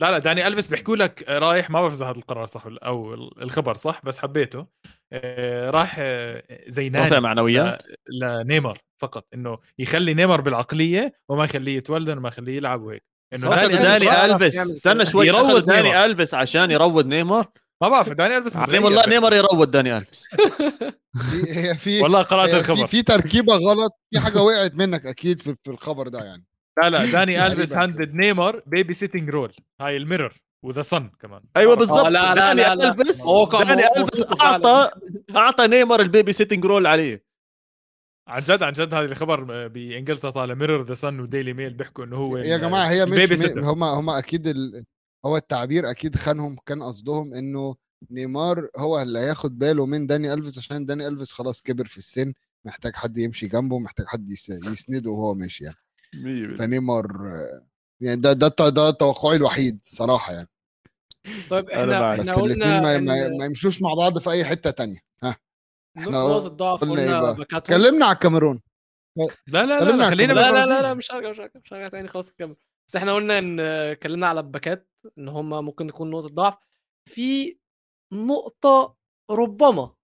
لا لا داني ألفيس بيحكوا لك رايح ما بعرف إذا هذا القرار صح ولا- أو الخبر صح بس حبيته. آه، راح آه، زي رافع نادي معنويات؟ لنيمار فقط إنه يخلي نيمار بالعقلية وما يخليه يتولد وما يخليه يلعب وهيك. إنه داني داني ألفيس استنى. شوي يروض داني نيمار. ألفيس عشان يروض نيمار؟ ما بعرف داني ألفيس متغير. والله نيمار يروض داني ألفيس. في والله قرأت في الخبر. في تركيبة غلط في حاجة وقعت منك أكيد في, في الخبر ده يعني. لا لا داني ألفيس. handed نيمار babysitting role هاي ال Mirror و The Sun كمان أيوه آه، بالضبط لا، لا، داني لا، لا. ألفيس داني ألفيس. أعطى أعطى نيمار ال babysitting role عليه عن جد عن جد هذا الخبر بإنجلترا طالع Mirror The Sun و Daily Mail بيحكوا إنه هو يا جماعة هي مش. هم هم أكيد ال... هو التعبير أكيد خانهم كان قصدهم إنه نيمار هو اللي هياخد باله من داني ألفيس عشان داني ألفيس خلاص كبر في السن محتاج حد يمشي جنبه محتاج حد يس... يسنده وهو ماشي يعني فنيمار يعني ده ده ده توقعي الوحيد صراحة يعني. طيب إحنا. بس إحنا الاثنين قلنا ما, إن ما, ما يمشوش مع بعض في أي حتة تانية. ها إحنا نقطة ضعف قلنا إيه اتكلمنا على الكاميرون. لا لا لا, خلينا لا خلينا لا لا لا. لا مش هرجع مش هرجع مش هرجع تاني خلاص نكمل بس إحنا قلنا إن اتكلمنا على الباكات إن هم ممكن يكون نقطة ضعف. في نقطة ربما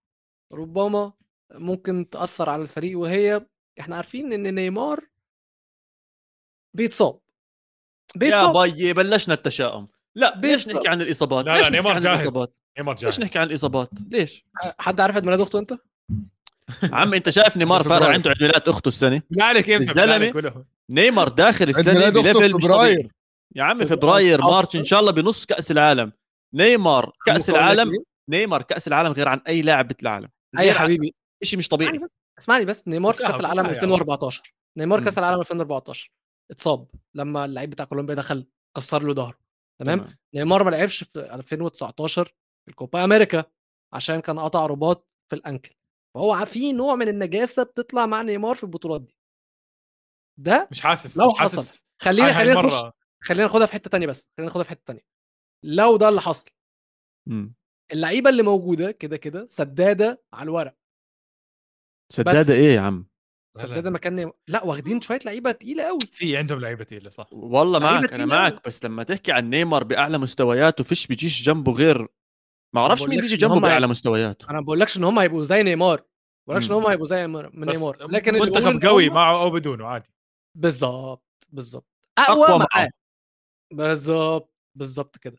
ربما ممكن تأثر على الفريق وهي إحنا عارفين إن نيمار بيتصاب. يا بيتصاب. باي بلشنا التشاؤم. لا ليش. نحكي عن الإصابات؟ لا، لا، ليش نحكي نيمار عن جاهز. الإصابات؟ نيمار ليش جاهز. نحكي عن الإصابات؟ ليش؟ حد عارف عيد ميلاد اخته أنت؟ عم أنت شايف نيمار فارق. عنده عيد ميلاد أخته السنة؟ لا عليك وله. نيمار داخل السنة ب level طبيعي. فبراير يا عم فبراير. March إن شاء الله بنص كأس العالم. نيمار كأس العالم؟ نيمار كأس العالم غير عن أي لاعب بالعالم. أي حبيبي. شيء مش طبيعي. اسمعني بس نيمار كأس العالم فكها يا 2014 نيمار. كأس العالم 2014 اتصاب لما اللعيب بتاع كولومبيا دخل كسر له ظهره تمام؟ نيمار ما لعبش في 2019 في الكوبا أمريكا عشان كان قطع رباط في ال ankle فهو في نوع من النجاسة بتطلع مع نيمار في البطولات دي. ده مش حاسس لو مش حاسس. حصل خلينا خلينا. نخش خلينا ناخدها في حتة تانية بس خلينا ناخدها في حتة تانية. لو ده اللي حصل مم. اللعيبة اللي موجودة كده كده سدادة على الورق. سدادة إيه يا عم. سداده مكان لا واخدين شوية لعيبة تقيلة قوي في عندهم لعيبة تقيلة صح. والله معك أنا معك أوي. بس لما تحكي عن نيمار بأعلى مستوياته فيش بيجيش جنبه غير ما أعرفش مين بيجي جنبه بأعلى مستوياته. أنا ما بقولكش إن هم هيبقوا زي نيمار. ما بقولكش إن. هم هيبقوا زي نيمار- من بس نيمار. لكن منتخب قوي هم- معه أو بدونه عادي. بالظبط بالظبط أقوى أقوى معه. معاه. بالظبط بالظبط كده.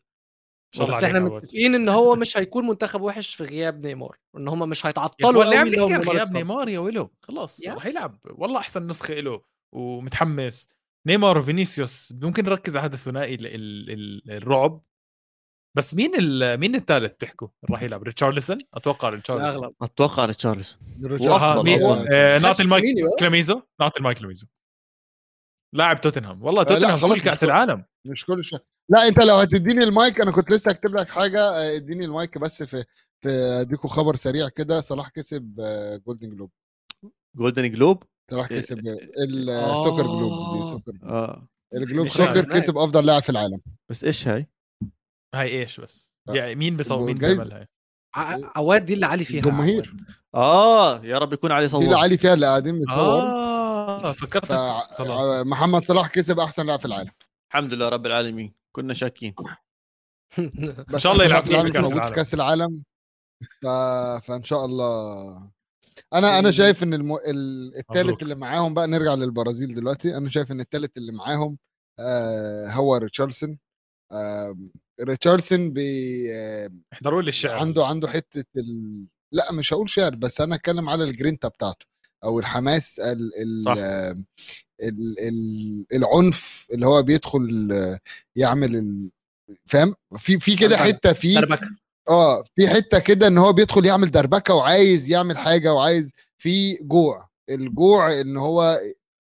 شاء الله بس إحنا. متفقين إن هو مش هيكون منتخب وحش في غياب نيمار إن هم مش هيتعطلوا قوي عم غياب. نيمار يا ولو خلاص. رح يلعب. والله أحسن نسخة له ومتحمس. نيمار وفينيسيوس ممكن نركز على هذا الثنائي ال- ال- ال- الرعب. بس مين ال- مين الثالث بتحكوا راح يلعب؟ ريتشارلسون؟ أتوقع ريتشارلسون. أتوقع ريتشارلسون. آه، نعطي المايك. كلاميزو نعطي المايك كلاميزو لاعب توتنهام. والله توتنهام خلاص كل كاس العالم. مش كل شيء. لا انت لو هتديني المايك أنا كنت لسه هكتب لك حاجة. آه، اديني المايك بس في في اديكوا خبر سريع كده. صلاح كسب جولدن جلوب جولدن جلوب صلاح إيه. كسب السوكر جلوب دي آه. سوكر آه. الجلوب مش سوكر. كسب أفضل لاعب في العالم. بس إيش هاي؟ هاي إيش بس؟ آه. يعني مين بيصور مين. بيعمل هاي؟ ع- عواد دي اللي علي فيها الجماهير. عواد. آه يا رب يكون علي دي اللي صور علي فيها اللي قاعدين بيصور آه فكرت فمحمد صلاح كسب أحسن لاعب في العالم. الحمد لله رب العالمين. كنا شاكين. بس شاء الله يلعب في في العالم. كأس العالم. ف... فإن شاء الله. أنا أنا شايف إن الم... ال- التالت مبروك. اللي معاهم بقى نرجع للبرازيل دلوقتي. أنا شايف إن التالت اللي معاهم آه هو ريتشاردسون. آه ريتشارلسون بي آه احضروا لي الشعر. عنده عنده حتة ال... لا مش هقول شعر بس أنا أتكلم على الجرينتا بتاعته. أو الحماس ال... ال... صح. ال... ال... العنف اللي هو بيدخل يعمل. فاهم في في كده. حتة دربكة. آه في حتة كده إن هو بيدخل يعمل دربكه وعايز يعمل حاجة وعايز في جوع الجوع إن هو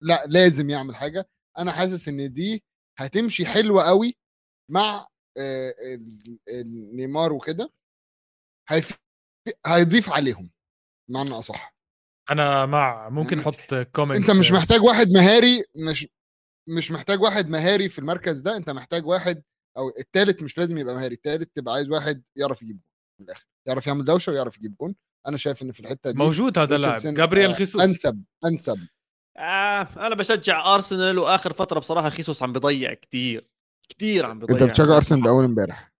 لأ لازم يعمل حاجة أنا حاسس إن دي هتمشي حلوة قوي مع آه، نيمار وكده هيضيف عليهم معنى أصح أنا مع ممكن أحط comment أنت مش محتاج واحد مهاري مش مش محتاج واحد مهاري في المركز ده أنت محتاج واحد أو التالت مش لازم يبقى مهاري التالت تبقى عايز واحد يعرف يجيب جون من الآخر يعرف يعمل دوشة ويعرف يجيب جون. أنا شايف إن في الحتة دي موجود هذا اللاعب جابرييل آه، خيسوس. أنسب أنسب. آه أنا بشجع أرسنال وآخر فترة بصراحة خيسوس عم بضيع كتير كتير عم بضيع. انت بتشجع أرسنال اول امبارح.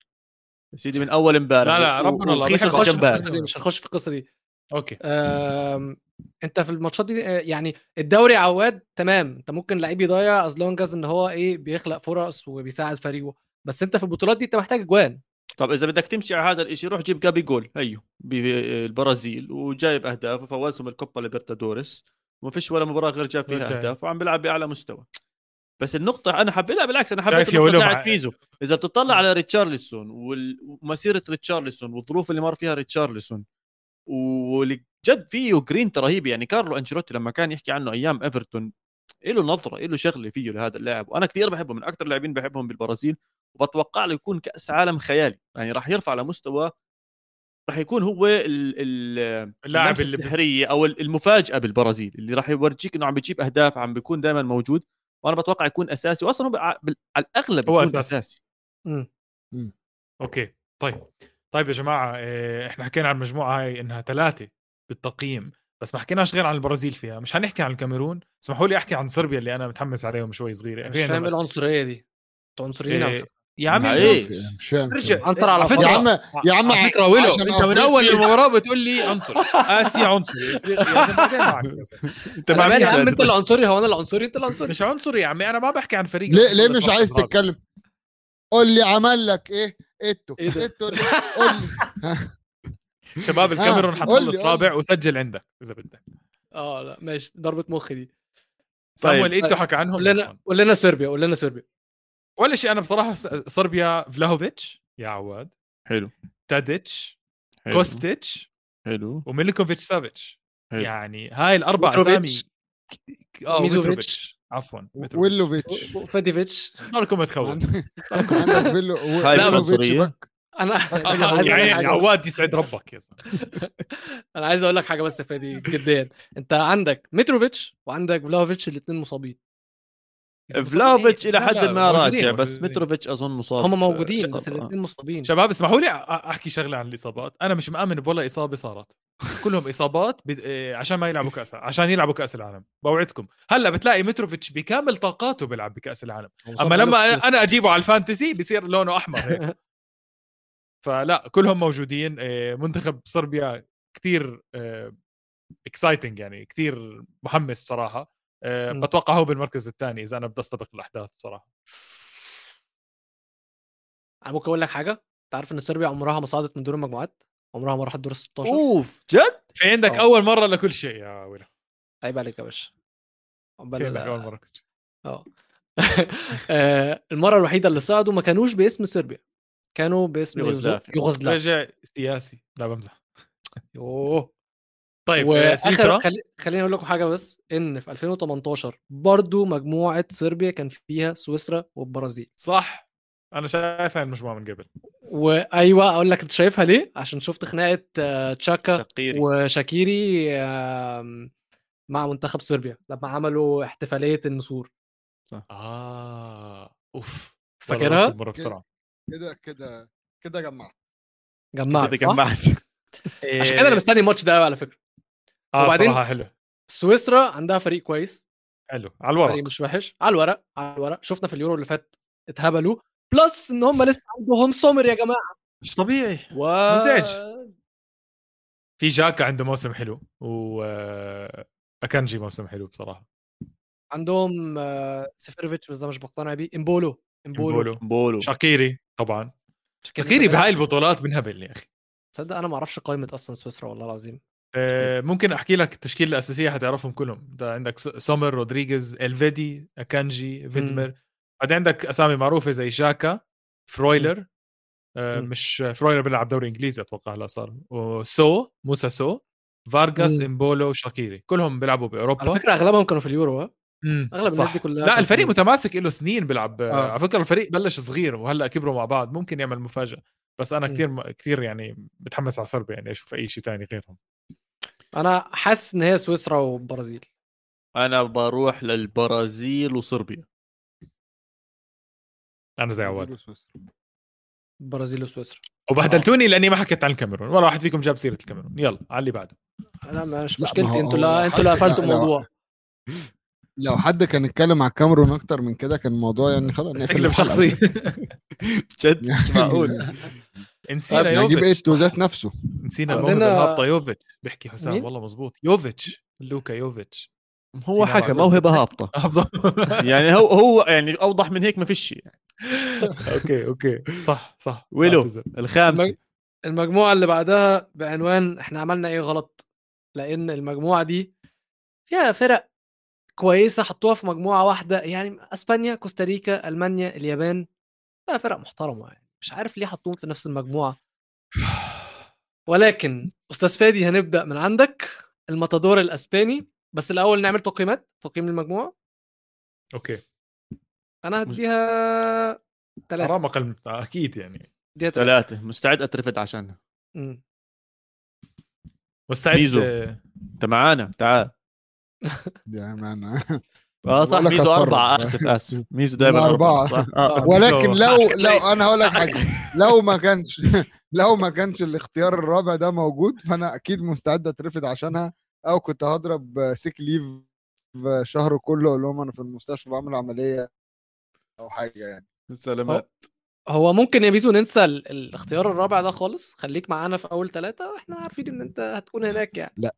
يا سيدي من أول امبارح. لا، لا، ربنا الله، مش هنخش في. القصة دي مش هنخش في القصة دي. أوكي. أنت في الماتشات دي آه، يعني الدوري عواد تمام. أنت ممكن لعيب يضيع as long as إن هو إيه بيخلق فرص وبيساعد فريقه. بس أنت في البطولات دي أنت محتاج اجوان طب إذا بدك تمشي على هذا الشيء روح جيب جابي جول. هيو بالبرازيل وجايب أهداف وفوزهم الكوبا ليبرتادوريس. وما فيش ولا مباراة غير جاب فيها. أهداف وعم بيلعب بأعلى مستوى. بس النقطة أنا حبيت لا بالعكس أنا حبيت شايف يا النقطة ولو تاعت مع- ميزو إذا بتطلع على ريتشارلسون ومسيرة ريتشارلسون والظروف اللي مر فيها ريتشارلسون واللي جد فيه جرينت رهيب يعني كارلو أنشيلوتي لما كان يحكي عنه أيام إيفرتون له نظرة له شغلة فيه لهذا اللاعب. وأنا كثير بحبه من أكثر اللاعبين بحبهم بالبرازيل. وبتوقع له يكون كأس عالم خيالي. يعني راح يرفع لمستوى راح يكون هو ال ال اللاعب السحريه أو المفاجأة بالبرازيل اللي راح يورجيك إنه عم بيجيب أهداف عم بيكون دائما موجود. وأنا بتوقع يكون أساسي. واصلا هو على الأغلب هو يكون أساسي. أساسي. مم. أوكي. طيب. طيب يا جماعة إيه، إحنا حكينا عن المجموعه هاي إنها ثلاثة بالتقييم بس ما حكيناش غير عن البرازيل فيها مش هنحكي عن الكاميرون اسمحوا لي أحكي عن صربيا اللي أنا متحمس عليهم شوي صغيره مش فاهم إيه العنصريه دي أنتوا عنصريين إيه،. يا عمي إيه. شوف مش فاهم ارجع عنصر على فكرة- يا عم يا عم على فكره ولو عشان انت من اول. المباراة بتقول لي عنصر اسيا عنصري. انت يا عم؟ أنت العنصري هو أنا العنصري أنت العنصري مش عنصري يا عمي أنا ما بحكي عن فريق ليه ليه مش عايز عن تتكلم قول لي عمل لك إيه إيه قول لي. شباب الكاميرون حتخلص رابع وسجل عندك إذا بدك. آه لا ماشي. ضربة مخ دي. صامويل طيب. إيتو حكى عنهم قول لنا قول لنا صربيا قول لنا صربيا. ولا شيء أنا بصراحة س- صربيا فلاهوفيتش يا عواد. حلو. تاديتش حلو. كوستيتش حلو. وميليكوفيتش سافيتش. حلو. يعني هاي الأربع. أسامي آه ميزوفيتش. عفوا. ويلوفيتش. فاديفيتش. ضلكم تخوف عندك فيلو لا،. أنا أنا عايز أقول لك يعني حاجة. عواد يسعد ربك يا زلمه أنا عايز أقول لك حاجة بس يا فادي جديا. أنت عندك متروفيتش وعندك فلاهوفيتش الاثنين مصابين. فلاهوفيتش إلى حد ما موجودين، راجع بس. متروفيتش أظن مصاب. هم موجودين بس. الاثنين مصابين. شباب اسمحوا لي أ- أحكي شغلة عن الإصابات. أنا مش مآمن بولا إصابة صارت. كلهم إصابات بد... إيه، عشان ما يلعبوا كأس عشان يلعبوا كأس العالم. بوعدكم. هلأ بتلاقي متروفيتش بكامل طاقاته بيلعب بكأس العالم. أما لما أنا- أنا أجيبه على ال fantasy بصير لونه أحمر هيك. فلا كلهم موجودين. إيه، منتخب صربيا كثير اكسايتنج يعني كثير محمس بصراحة. إيه، م. بتوقع هو بالمركز الثاني إذا أنا بدي أستبق الأحداث بصراحة. أنا ممكن أقول لك حاجة؟ تعرف إن صربيا عمرها ما صعدت من دور المجموعات؟ عمرها ما راحت دور ال 16 أوف! جد؟ في عندك آه. أول مرة لكل شيء يا ويلا عيب عليك يا باشا. عقبال أول مرة كل شيء. آه. آه، المرة الوحيدة اللي صعدوا ما كانوش باسم صربيا. كانوا باسم يوغوسلافيا. يوغوسلافيا. رجع سياسي. لا بمزح. يوه. طيب آه، وآخر خلي... خليني أقول لكم حاجة بس إن في 2018 برضو مجموعة صربيا كان فيها سويسرا والبرازيل. صح. أنا شايف هاي المجموعه من قبل وايوه أقول لك أنت شايفها ليه؟ عشان شفت خناقة آه، تشاكا شقيري وشاكيري مع منتخب صربيا لما عملوا احتفالية النسور. آه. أوف. فاكرها؟ المرة بسرعة. كده كده كده جمعت. جمعت كده صح؟ جمعت. عشان كده أنا مستني الماتش ده قوي على فكرة. آه وبعدين- صراحة حلو. سويسرا عندها فريق كويس. حلو على فريق الورق مش وحش على الورق على الورق. شفنا في اليورو اللي فات اتهبلوا plus إن هم لسه عندهم سومر يا جماعة. مش طبيعي. و... مزعج. في جاكا عنده موسم حلو و أكانجي موسم حلو بصراحة. عندهم آه، سيفيروفيتش بس ده مش بقتنع بيه. إمبولو. إمبولو. بولو بولو شاكيري طبعا. شاكيري. بهاي البطولات بنهبل يا أخي. تصدق أنا ما أعرفش قائمة أصلا سويسرا والله العظيم. ممكن أحكي لك التشكيلة الأساسية حتعرفهم كلهم. ده عندك سومر رودريغيز إلفيدي أكانجي فيدمر. بعدين عندك أسامي معروفة زي جاكا فرويلر آه،. مش فرويلر بيلعب دوري إنجليزي أتوقع هلا صار. وسو موسى سو فارغاس. إمبولو شاكيري. كلهم بيلعبوا بأوروبا. على فكرة أغلبهم كانوا في اليورو أغلب الناس. دي كلها لا الفريق متماسك له سنين بيلعب. آه. على فكرة الفريق بلش صغير وهلأ كبروا مع بعض. ممكن يعمل مفاجأة. بس أنا. كثير كثير يعني بتحمس على صربيا يعني أشوف أي شيء ثاني غيرهم. أنا حاسس إن هي سويسرا والبرازيل أنا بروح للبرازيل وصربيا. أنا زي عواد. البرازيل وسويسرا. وبهدلتوني لأني ما حكيت عن الكاميرون ولا واحد فيكم جاب سيرة الكاميرون. يلا على اللي بعده. لا مش مشكلتي. أنتوا لا أنتوا اللي قفلتوا. الموضوع. لو حد كان اتكلم على الكاميرون أكتر من كده كان الموضوع يعني خلاص نقفل. شخصي جد مش معقول. نسينا نجيب إيه؟ يوفيتش. ذات نفسه. نسينا عندنا- الموهبه الهابطه يوفيتش. بيحكي حسام؟ والله مزبوط يوفيتش. لوكا يوفيتش. هو حكى. موهبه هابطة. يعني هو هو يعني أوضح من هيك ما فيش شيء. أوكي أوكي. صح صح. ويلو المج- المجموعة اللي بعدها بعنوان إحنا عملنا إيه غلط؟ لأن المجموعة دي فيها فرق كويسة حطوها في مجموعة واحدة. يعني أسبانيا كوستاريكا ألمانيا اليابان فيها فرق محترمة يعني. مش عارف ليه حطوهم في نفس المجموعة. ولكن أستاذ فادي هنبدأ من عندك. الماتادور الأسباني. بس الأول نعمل تقييمات تقييم المجموعه أوكي. أنا هديها ثلاثة حرام أقل أكيد يعني. ثلاثة مستعد أترفد عشانها. مستعد ميزو. آه، أنت معانا. تعال. يعني أنا- آه صح ميزو أتفرج. أربعة آسف آسف ميزو دائما لا، أربعة. أربعة صح؟ آه. ولكن. لو لو أنا هقول لك حاجة لو ما كانش لو ما كانش الاختيار الرابع ده موجود فأنا أكيد مستعد اترفد عشانها أو كنت هضرب sick leave شهر كله أقول لهم أنا في المستشفى بعمل عملية أو حاجة يعني سلامات هو ممكن يا ميزو ننسى ال- الاختيار الرابع ده خالص خليك معانا في أول ثلاثة وإحنا عارفين إن أنت هتكون هناك يعني لا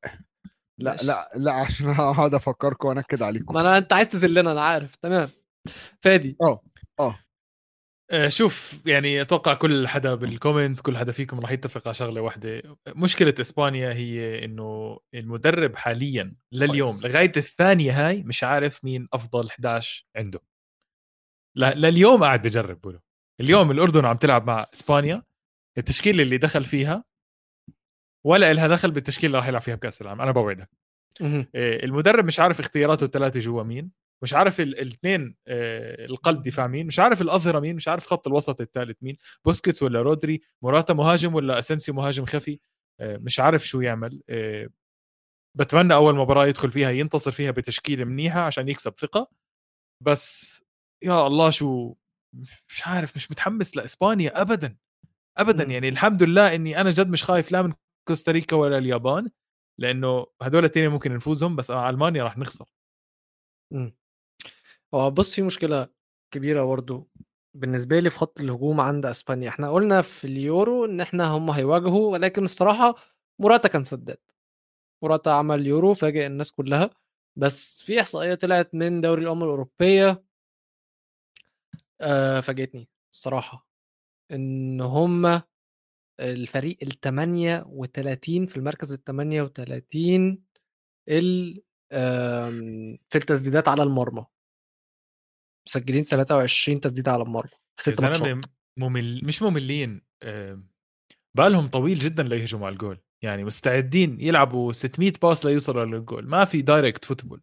ماشي. لا لا عشان اقعد افكركم وانكد عليكم. ما أنا أنت عايز تذلنا أنا عارف. تمام. فادي. آه، شوف يعني أتوقع كل حدا بال comments كل حدا فيكم راح يتفق على شغلة واحدة. مشكلة إسبانيا هي إنه المدرب حاليا لليوم. لغاية الثانية هاي مش عارف مين أفضل 11 عنده. ل- لليوم قاعد بجرب بقوله. اليوم الأردن عم تلعب مع إسبانيا. التشكيلة اللي دخل فيها ولا إلها دخل بالتشكيله اللي راح يلعب فيها بكأس العالم أنا بوعدك. المدرب مش عارف اختياراته الثلاثه جوا مين مش عارف الاثنين القلب دفاع مين مش عارف الأظهرة مين مش عارف خط الوسط الثالث مين بوسكيتس ولا رودري موراتا مهاجم ولا اسنسيو مهاجم خفي؟ مش عارف شو يعمل بتمنى أول مباراة يدخل فيها ينتصر فيها بتشكيلة منيحة عشان يكسب ثقة بس يا الله شو مش عارف مش متحمس لإسبانيا ابدا ابدا. يعني الحمد لله إني أنا جد مش خايف لا من كوستاريكا ولا اليابان لأنه هدول التنين ممكن نفوزهم بس مع ألمانيا راح نخسر. مم. هو بص في مشكلة كبيرة برضه بالنسبة لي في خط الهجوم عند إسبانيا. إحنا قلنا في اليورو إن إحنا هم هيواجهوا ولكن الصراحة موراتا كان سداد. موراتا عمل يورو فاجئ الناس كلها. بس في إحصائية طلعت من دوري الأمم الأوروبية آه فاجئتني الصراحة. إن هم الفريق ال 38 في المركز ال 38 ال آم، في التسديدات على المرمى. مسجلين 23 تسديدة على المرمى في ست ماتشات. ممل مش مملين آه، بالهم طويل جدا ليهجموا على الجول. يعني مستعدين يلعبوا 600 باس ليوصلوا للجول. ما في direct football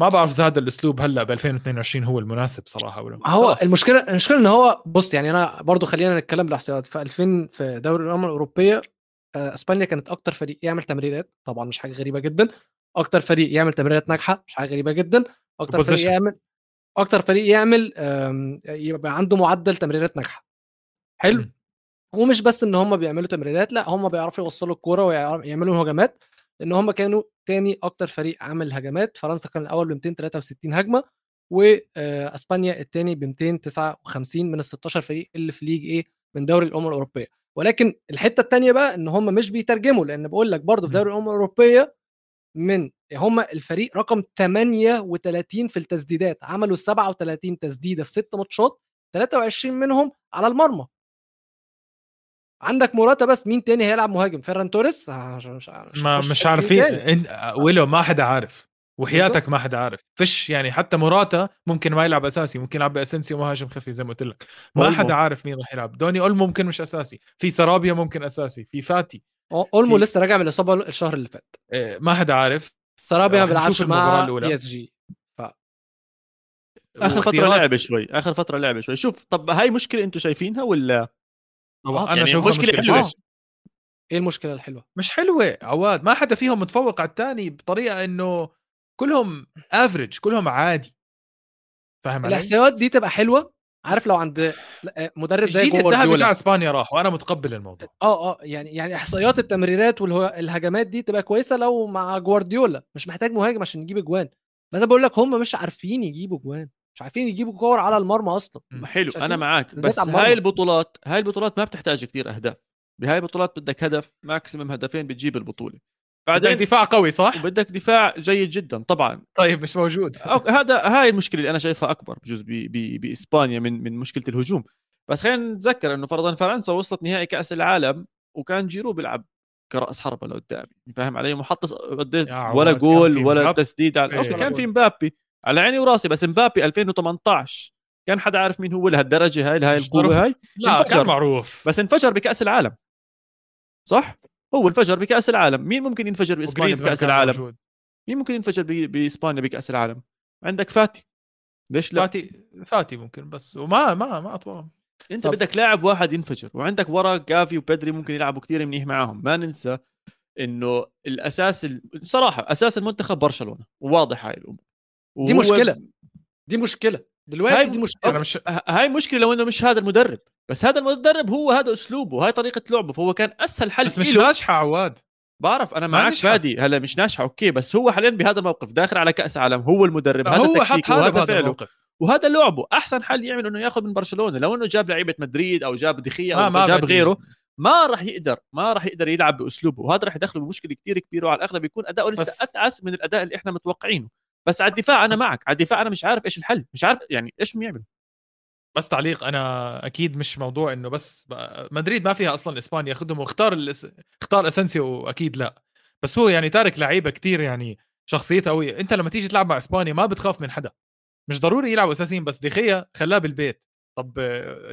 ما بعرف إذا هذا الأسلوب هلأ ب 2022 هو المناسب صراحة ولا هو خلاص. المشكلة المشكلة إن هو بص يعني أنا برضو خلينا نتكلم بالاحصائيات في 2000 في دوري الأمم الأوروبية آه، إسبانيا كانت أكتر فريق يعمل تمريرات. طبعا مش حاجة غريبة جدا. أكتر فريق يعمل تمريرات ناجحة مش حاجة غريبة جدا. أكتر فريق. يعمل أكتر فريق يعمل يبقى عنده معدل تمريرات ناجحة. حلو. مم. ومش بس إن هم بيعملوا تمريرات لأ هم بيعرفوا يوصلوا الكورة ويعملوا هجمات. لأن هم كانوا تاني أكتر فريق عمل هجمات فرنسا كان الأول ب 263 هجمة واسبانيا الثاني ب 259 من ال 16 فريق اللي في ليج إيه من دوري الأمم الأوروبية. ولكن الحتة الثانية بقى إن هم مش بيترجموا لأن بقول لك برضه في دوري الأمم الأوروبية من هم الفريق رقم 38 في التسديدات عملوا 37 تسديدة في ست ماتشات 23 منهم على المرمى. عندك موراتا بس مين تاني هيلعب مهاجم؟ فيران توريس؟ آه، مش مش ما مش عارفين. إن... ويلو ما حدا عارف. وحياتك ما حدا عارف. فيش يعني حتى موراتا ممكن ما يلعب أساسي ممكن يلعب باسنسيو مهاجم خفي زي ما قلت لك. ما. حدا عارف مين راح يلعب. دوني أولمو ممكن مش أساسي. في سرابيا ممكن أساسي. في فاتي. أولمو في- لسه راجع من الإصابة الشهر اللي فات. إيه، ما حدا عارف. سرابيا ما بيلعبش مع. بي اس جي آخر فترة لعب شوي. آخر فترة لعب شوي. شوف طب هاي مشكلة أنتم شايفينها ولا طبعا آه، أنا يعني اشوفها مشكلة مشكلة. حلوة. إيه المشكلة الحلوة؟ مش حلوة عواد. ما حدا فيهم متفوق على الثاني بطريقة إنه كلهم average كلهم عادي. فاهم علي؟ الأحصائيات دي تبقى حلوة؟ عارف لو عند مدرب زي الجيل الذهبي بتاع جوارديولا إسبانيا راح وأنا متقبل الموضوع. آه آه يعني يعني إحصائيات التمريرات والهجمات دي تبقى كويسة لو مع جوارديولا. مش محتاج مهاجم عشان يجيب أجوان. بس أنا بقول لك هم مش عارفين يجيبوا أجوان. مش عارفين يجيبوا كور على المرمى أصلا حلو؟ أنا بالذات بس. هاي البطولات هاي البطولات ما بتحتاج كثير أهداف بهاي البطولات بدك هدف maximum هدفين بتجيب البطولة بعدين بعدين دفاع قوي صح؟ وبدك دفاع جيد جدا طبعا طيب مش موجود أو هذا هاي المشكلة اللي أنا شايفها أكبر بجوز ب- ب- بإسبانيا من من مشكلة الهجوم بس خلينا نتذكر إنه فرضا فرنسا وصلت نهائي كأس العالم وكان جيرو بيلعب كرأس حربة لقدام فاهم علي محط قديش يا عواد، ولا جول ولا. تسديد على إيه. أوكي كان في مبابي على عيني وراسي بس مبابي 2018 كان حدا عارف مين هو لهالدرجة هاي ضروري. القوة هاي؟ لا انفجر. كان معروف. بس انفجر بكأس العالم. صح؟ هو انفجر بكأس العالم. مين ممكن ينفجر بإسبانيا بكأس العالم؟ موجود. مين ممكن ينفجر ب- بإسبانيا بكأس العالم؟ عندك فاتي. ليش لا؟ فاتي فاتي ممكن بس وما ما ما أطول. أنت طب. بدك لاعب واحد ينفجر وعندك ورا جافي وبدري ممكن يلعبوا كثير منيح معاهم. ما ننسى إنه الأساس ال- بصراحة أساس المنتخب برشلونة وواضح هاي الأمور. دي مشكلة. دي مشكلة. دلوقتي هاي- دي مشكلة. أنا مش هاي مشكلة لو إنه مش هذا المدرب. بس هذا المدرب هو هذا أسلوبه هاي طريقة لعبه. فهو كان أسهل حل بس مش إله. ناجحة عواد. بعرف أنا معك. فادي هلا مش ناجحة أوكي. بس هو حاليا بهذا الموقف داخل على كأس عالم هو المدرب هذا هو حط حاله وهذا بهذا الموقف. وهذا لعبه. أحسن حل يعمل إنه ياخذ من برشلونة. لو إنه جاب لعيبة مدريد أو جاب دخيا ما- أو ما جاب. غيره ما راح يقدر ما راح يقدر يلعب بأسلوبه. وهذا راح يدخله بمشكلة كثير كبيرة وعلى الأغلب يكون أداؤه لسه بس- اتعس من الأداء اللي إحنا متوقعينه. بس على الدفاع أنا معك على الدفاع أنا مش عارف إيش الحل مش عارف يعني إيش بيعمل بس تعليق أنا أكيد مش موضوع إنه بس مدريد ما فيها أصلا إسبانيا ياخذهم واختار الأس... اختار اسنسيو أكيد لا. بس هو يعني تارك لعيبة كتير يعني شخصيتها قوية. أنت لما تيجي تلعب مع إسبانيا ما بتخاف من حدا. مش ضروري يلعبوا أساسيين بس دخيا خلاه بالبيت. طب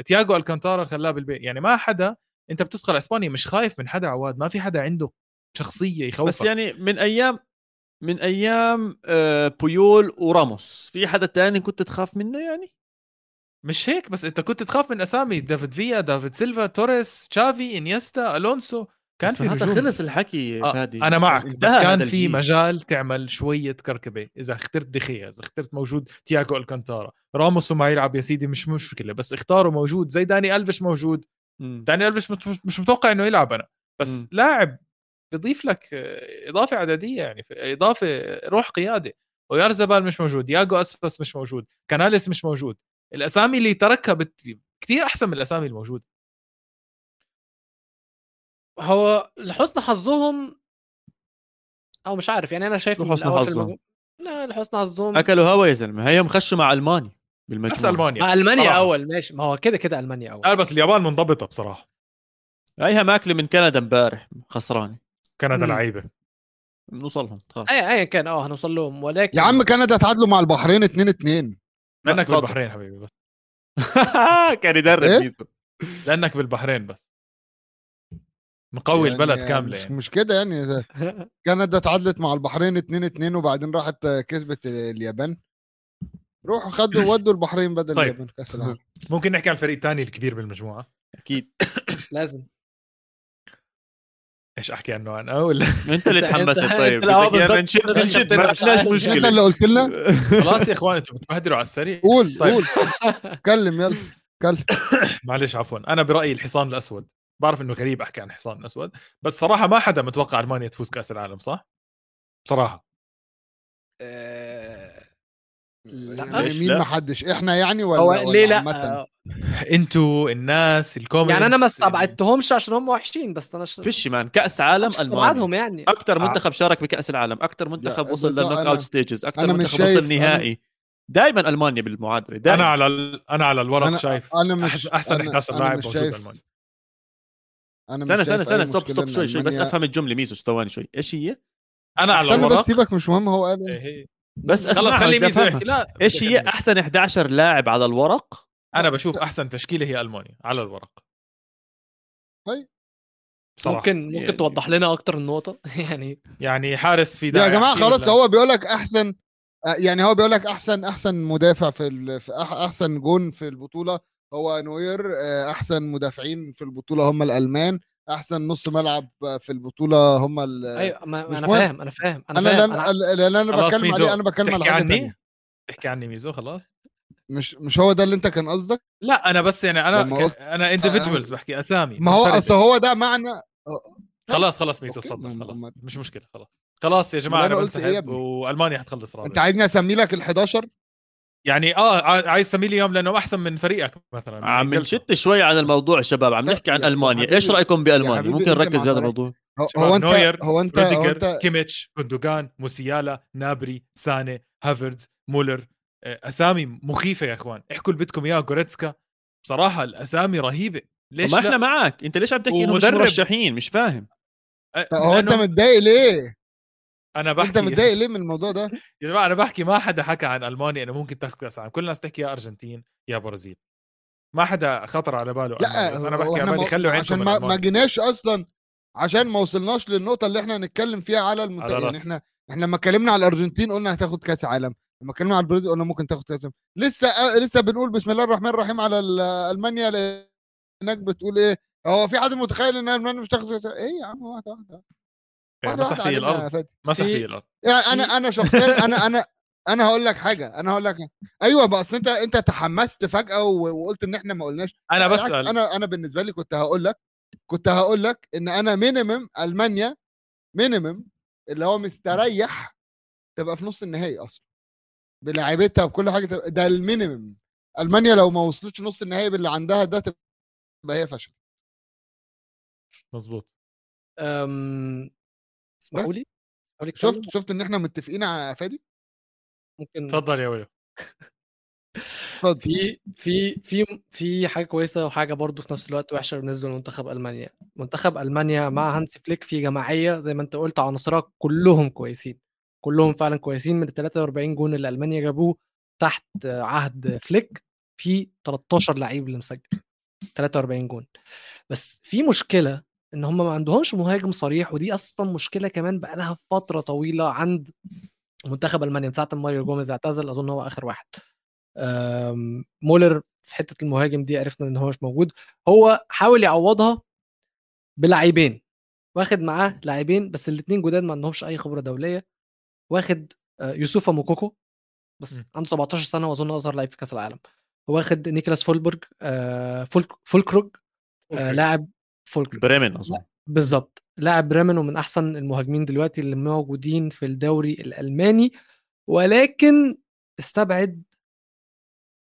تياجو ألكانتارا خلاه بالبيت. يعني ما حدا أنت بتدخل إسبانيا مش خايف من حدا عواد ما في حدا عنده شخصية يخوفك. بس يعني من أيام من أيام آه، بويول وراموس. في حدا تاني كنت تخاف منه يعني؟ مش هيك بس أنت كنت تخاف من أسامي دافيد فيا دافيد سيلفا توريس تشافي إنيستا ألونسو. كان في هذا خلص الحكي آه، فادي. أنا معك بس كان في. مجال تعمل شوية كركبة إذا اخترت دخيا إذا اخترت موجود تياجو ألكانتارا. راموس وما يلعب يا سيدي مش مشكلة بس اختاروا موجود زي داني ألفيش موجود. مم. داني ألفيش مت- مش, متوقع إنه يلعب أنا. بس مم. لاعب بيضيف لك إضافة عددية يعني إضافة روح قيادة. ويارزبال مش موجود ياجو اسبس مش موجود كاناليس مش موجود. الأسامي اللي تركها بت... كثير أحسن من الأسامي الموجودة. هو لحسن حظهم أو مش عارف يعني أنا شايف لحسن حظهم. لا لحسن حظهم أكلوا هوا يا زلمة هي مخشوا مع ألمانيا بالمجموعة. بس ألمانيا. مع ألمانيا صراحة. أول ماشي. ما هو كده كده ألمانيا أول. لا بس اليابان منضبطة بصراحة. هيها ماكلة من كندا امبارح خسرانة. كندا مم. لعيبة. بنوصلهم تخاف أي ايا كان آه هنوصل لهم. ولكن يا عم كندا تعادلوا مع البحرين 2 2 لانك تفضل. بالبحرين حبيبي بس. كان يدرب إيه؟ ميزو لانك بالبحرين بس. مقوي يعني البلد كاملة مش, يعني. مش كده يعني. كندا تعادلت مع البحرين 2 2 وبعدين راحت كسبت اليابان. روحوا خدوا ودوا البحرين بدل طيب. اليابان كأس العالم. ممكن نحكي عن الفريق الثاني الكبير بالمجموعة؟ أكيد. لازم. إيش أحكي عنه أنا؟ ولا أنت اللي تحمست طيب. نشد نشد ما عندناش عادي. أنت مشكله اللي قلت لنا؟ خلاص يا إخوان أنتوا بتبهدلوا على السريع. قول طيب. قول. اتكلم يلا. اتكلم معلش عفوا. أنا برأيي الحصان الأسود. بعرف إنه غريب أحكي عن الحصان الأسود بس صراحة ما حدا متوقع ألمانيا تفوز كأس العالم صح؟ بصراحة. آه، لا يعني ليش مين لا؟ ما حدش؟ إحنا يعني ولا هو ولا ليه لا؟ عامة؟ آه، أنتوا الناس ال comments يعني أنا ما استبعدتهمش عشان هم وحشين بس أنا ش... فيش مان كأس عالم المانيا استبعدهم يعني. أكثر آه. منتخب شارك بكأس العالم. أكثر منتخب وصل لل knock أنا- out stages أكثر أنا منتخب وصل نهائي دائما ألمانيا بالمعادلة. أنا دائما على ال... أنا على الورق أنا شايف. أنا مش أحسن- أحسن أنا- 11 أنا لاعب موجود شايف- ألمانيا. أنا مش استنى شايف استنى أي استنى stop stop شوي شوي بس أفهم الجملة ميزو ثواني شوي. إيش هي؟ أنا على الورق. بس سيبك مش مهم هو قال إيه. إيه. بس أسمع خلي بدي ميزو أفهمها. يحكي لا إيش هي. أحسن 11 لاعب على الورق أنا بشوف أحسن تشكيلة هي ألمانيا على الورق طيب. بصراحة. ممكن ممكن يعني- توضح لنا أكتر النقطة يعني يعني حارس في يا جماعة خلاص هو بيقول لك أحسن يعني هو بيقول لك أحسن أحسن مدافع في, ال... في أح- أحسن جون في البطولة هو نوير آه، أحسن مدافعين في البطولة هم الألمان أحسن نص ملعب في البطولة هم ال... أيوه ما أنا. فاهم أنا فاهم أنا أنا فاهم أنا أنا, اللي أنا خلاص بتكلم ميزو، عليه أنا بتكلم على حاجة عني؟ احكي عني ميزو خلاص مش مش هو ده اللي أنت كان قصدك لا أنا بس يعني أنا ك... قلت- أنا individuals بحكي أسامي ما هو. أصل هو ده معنى خلاص خلاص ميزو أوكي، تفضل ما- خلاص مش مشكلة خلاص خلاص يا جماعة أنا أنا قلت إيه ابني؟ وألمانيا حتخلص رابع انت عايزني أسمي لك ال11 يعني آه ع- عايز لي اياهم لأنه أحسن من فريقك مثلا. عم من نشت شوي عن الموضوع شباب عم نحكي عن يا- يا المانيا إيش رأيكم يا بألمانيا؟ ممكن نركز بهذا الموضوع. هو, انت نوير هو انت هو انت كيميتش جوندوجان موسيالا نابري ساني هافرز مولر. آه، أسامي مخيفة يا إخوان. احكوا اللي بدكم اياه جوريتسكا بصراحة الأسامي رهيبة. ليش ما إحنا معك أنت ليش عم تحكي إنه مش. مرشحين؟ مش فاهم. آه، هو أنت متضايق ليه؟ أنا بحكي انت متضايق ليه من الموضوع ده؟ يا جماعة أنا بحكي ما حدا حكى عن ألمانيا إنه ممكن تاخذ كأس العالم كل الناس تحكي يا أرجنتين يا برازيل ما حدا خطر على باله لا بس أنا بحكي على بالي ما- خلوا عشان عينكم ما, من ما ألمانيا. جيناش أصلا عشان ما وصلناش للنقطة اللي إحنا هنتكلم فيها على المنتخب يعني رأس. إحنا إحنا لما اتكلمنا على الأرجنتين قلنا هتاخد كأس عالم لما اتكلمنا على البرازيل قلنا ممكن تاخد كأس عالم لسه آه، لسه بنقول بسم الله الرحمن الرحيم على ال- ألمانيا هناك بتقول إيه هو في حد متخيل إن ألمانيا مش تاخد كأس؟ إيه يا عم واحدة واحدة مسح واحدة في علينا يا الأرض مسح في- في الأرض. يعني أنا أنا شخصيا أنا أنا أنا هقول لك حاجة أنا هقول لك أيوه بس أنت أنت تحمست فجأة وقلت إن إحنا ما قلناش. أنا بسال أنا أنا بالنسبة لي كنت هقول لك كنت هقول لك إن أنا minimum ألمانيا minimum اللي هو مستريح تبقى في نص النهائي أصلا. بلاعيبتها بكل حاجة تبقى ده ال minimum ألمانيا لو ما وصلتش نص النهائي باللي عندها ده تبقى هي فشل مزبوط أم... اسمحوا. لي؟ شفت؟ شفت إن إحنا متفقين يا فادي؟ ممكن تفضل يا ولو. اتفضل. في في في في حاجة كويسة وحاجة برضو في نفس الوقت وحشة بالنسبة لمنتخب ألمانيا. منتخب ألمانيا مع هانسي فليك في جماعية زي ما أنت قلت عناصرها كلهم كويسين. كلهم فعلا كويسين من ال 43 جون اللي ألمانيا جابوه تحت عهد فليك في 13 لعيب اللي مسجل. 43 جون. بس في مشكلة إن هم ما عندهمش مهاجم صريح ودي أصلا مشكلة كمان بقى لها فترة طويلة عند منتخب ألمانيا من ساعة ما ماريو جوميز اعتزل أظن هو آخر واحد مولر في حتة المهاجم دي عرفنا إن هو مش موجود هو حاول يعوضها بلاعيبين واخد معاه لاعبين بس الاثنين جداد ما عندهمش أي خبرة دولية واخد آه، يوسوفا موكوكو بس م. عنده 17 سنة وأظن أصغر لعيب في كأس العالم واخد نيكلاس فولكروج آه، فولكروج آه، أوكي. لاعب فولكروج بريمن أظن. بالظبط لاعب بريمن ومن أحسن المهاجمين دلوقتي اللي موجودين في الدوري الألماني ولكن استبعد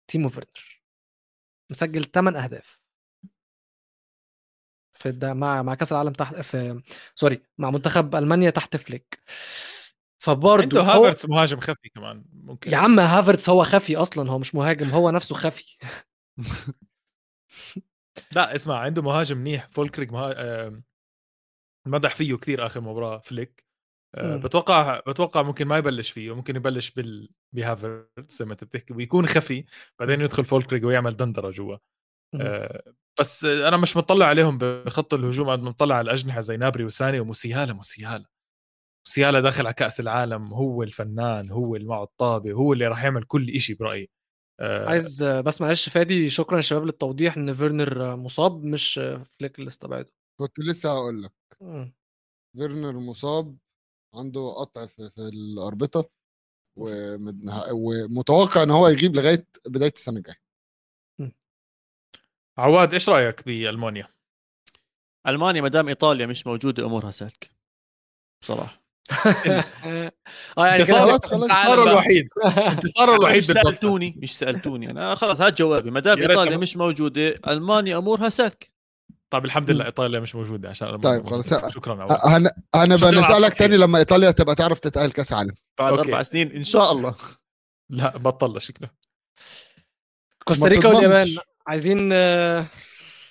تيمو فيرنر. مسجل 8 أهداف. في الد... مع مع كأس العالم تحت في سوري مع منتخب ألمانيا تحت فليك. فبرضه عنده هو... هافرتس مهاجم خفي كمان ممكن. يا عم هافرتس هو خفي أصلا هو مش مهاجم هو نفسه خفي. لا اسمع عنده مهاجم منيح فولكريك مها... مدح فيه كثير آخر مباراة فليك. مم. بتوقع بتوقع ممكن ما يبلش فيه ممكن يبلش بال بهافرتس زي ما انت بتحكي ويكون خفي بعدين يدخل فولكريك ويعمل دندرة جوا. آه، بس أنا مش مطلع عليهم بخط الهجوم قد ما مطلع على الأجنحة زي نابري وساني وموسيالا موسيالا. موسيالا داخل على كأس العالم هو الفنان هو اللي معه الطابه هو اللي راح يعمل كل شيء برأيي. آه، عايز بس معلش فادي شكرا يا شباب للتوضيح إن فيرنر مصاب مش فليك اللي استبعده كنت لسه هقول لك. فيرنر مصاب عنده قطع في, في الأربطة ومتوقع إن هو يغيب لغاية بداية السنة الجاية. عواد إيش رأيك بألمانيا؟ ألمانيا ما دام إيطاليا مش موجودة أمورها سالكة. بصراحه آه يعني خلاص خلاص. انتصاره الوحيد. انتصاره الوحيد مش. سألتوني مش سألتوني. أنا خلص هات جوابي. ما دام إيطاليا. مش موجودة ألمانيا أمورها سالكه طيب الحمد لله إيطاليا مش موجودة عشان طيب، موجودة. خلاص. شكرا شكراً على نسالك التوضيح. تاني لما إيطاليا تبقى تعرف تتأهل كأس عالم. بعد. أربع سنين إن شاء الله. لا بطل شكله كوستاريكا واليابان. عايزين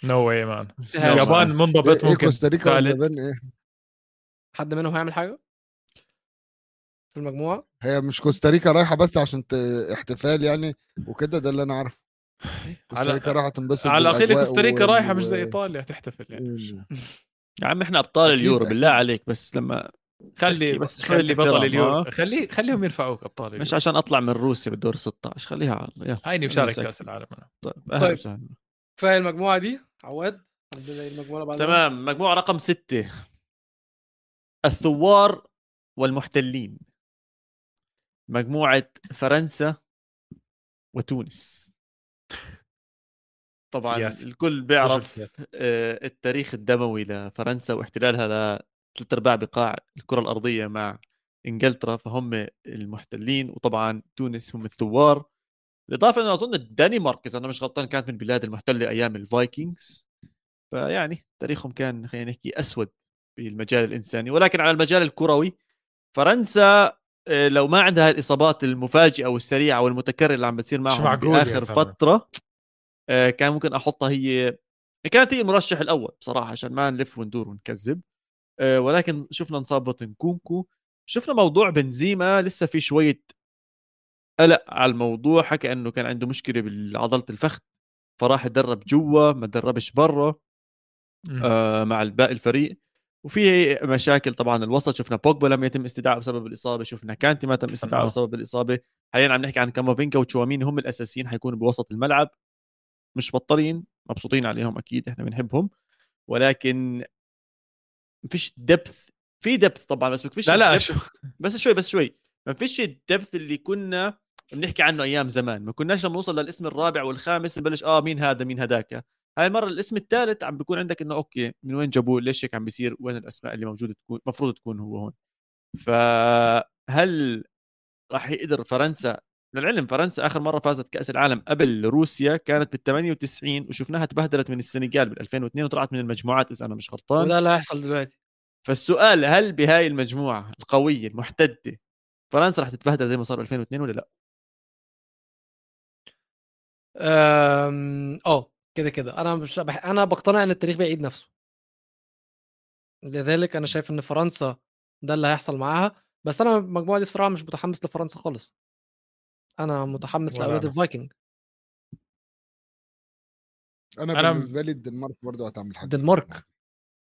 no way man. اليابان منضبط ممكن كوستاريكا واليابان إيه؟ حد منهم هيعمل حاجة؟ في المجموعة هي مش كوستاريكا رايحة بس عشان ت... احتفال يعني وكده ده اللي أنا عارفه كوستاريكا رايحة تنبسط على الاقل كوستاريكا وال- رايحة مش زي و- إيطاليا تحتفل يعني يا عم إحنا أبطال اليورو. بالله عليك بس لما خلي بس خلي بطل اليورو. خلي خليهم يرفعوك أبطال اليورو مش عشان أطلع من روسيا بالدور 16 خليها على الله هيني مشارك. كأس العالم أنا طيب طيب. وسهلا. كفايه المجموعة دي عواد المجموعة تمام مجموعة رقم ستة الثوار والمحتلين مجموعة فرنسا وتونس طبعا سياسي. الكل بيعرف. آه، التاريخ الدموي لفرنسا واحتلالها لثلاث ارباع بقاع الكرة الأرضية مع إنجلترا فهم المحتلين وطبعا تونس هم الثوار بالإضافة أنه أظن الدنمارك إذا أنا مش غلطان كانت من البلاد المحتلة أيام الفايكنجز فيعني تاريخهم كان خلينا نحكي أسود بالمجال الإنساني ولكن على المجال الكروي فرنسا لو ما عندها الإصابات المفاجئة والسريعة والمتكررة اللي عم بتصير معهم زلمة. فترة آه، كان ممكن أحطها هي كانت هي المرشح الأول بصراحة عشان ما نلف وندور ونكذب آه، ولكن شفنا نصابة نكونكو شفنا موضوع بنزيما لسه في شوية قلق على الموضوع حكى إنه كان عنده مشكلة بعضله الفخذ فراح يتدرب جوا ما تدربش برا. آه مع باقي الفريق وفي مشاكل طبعا الوسط شفنا بوجبا لم يتم استدعائه بسبب الإصابة شفنا كانتي ما تم استدعائه. بسبب الإصابة. حاليا عم نحكي عن كامافينكا وتشواميني هم الأساسيين حيكونوا بوسط الملعب. مش بطلين مبسوطين عليهم أكيد إحنا بنحبهم. ولكن فيش دبث في دبث طبعا بس فيش لا لا شو؟ بس شوي بس شوي. ما فيش الدبث اللي كنا بنحكي عنه أيام زمان. ما كناش لما نوصل للاسم الرابع والخامس نبلش آه مين هذا مين هذاك. هاي المرة الاسم الثالث عم بيكون عندك إنه أوكي من وين جابوه؟ ليش هيك عم بيصير؟ وين الأسماء اللي موجودة تكون؟ المفروض تكون هو هون. فهل راح يقدر فرنسا؟ للعلم فرنسا آخر مرة فازت كأس العالم قبل روسيا كانت بال 98 وشفناها تبهدلت من السنغال بال 2002 وطلعت من المجموعات إذا أنا مش غلطان. وده اللي هيحصل دلوقتي. فالسؤال هل بهاي المجموعة القوية المحتدة فرنسا راح تتبهدل زي ما صار 2002 ولا لا؟ أم، آه كده كده. أنا مش بح... أنا بقتنع إن التاريخ بيعيد نفسه. لذلك أنا شايف إن فرنسا ده اللي هيحصل معاها. بس أنا المجموعة دي الصراحة مش متحمس لفرنسا خالص. أنا متحمس ولا لأولاد. الفايكنج. أنا أنا- بالنسبة لي الدنمارك برضه هتعمل حاجة الدنمارك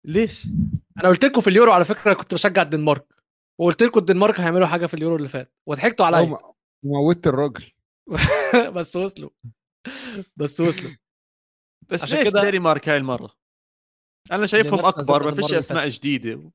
ليش؟ أنا قلت لكم في اليورو على فكرة كنت بشجع الدنمارك. وقلت لكم الدنمارك هيعملوا حاجة في اليورو اللي فات. وضحكتوا عليا. موتت الراجل. بس وصلوا. بس وصلوا. بس عشان ليش كده- دنمارك هاي المرة؟ أنا شايفهم أكبر ما فيش أسماء جديدة.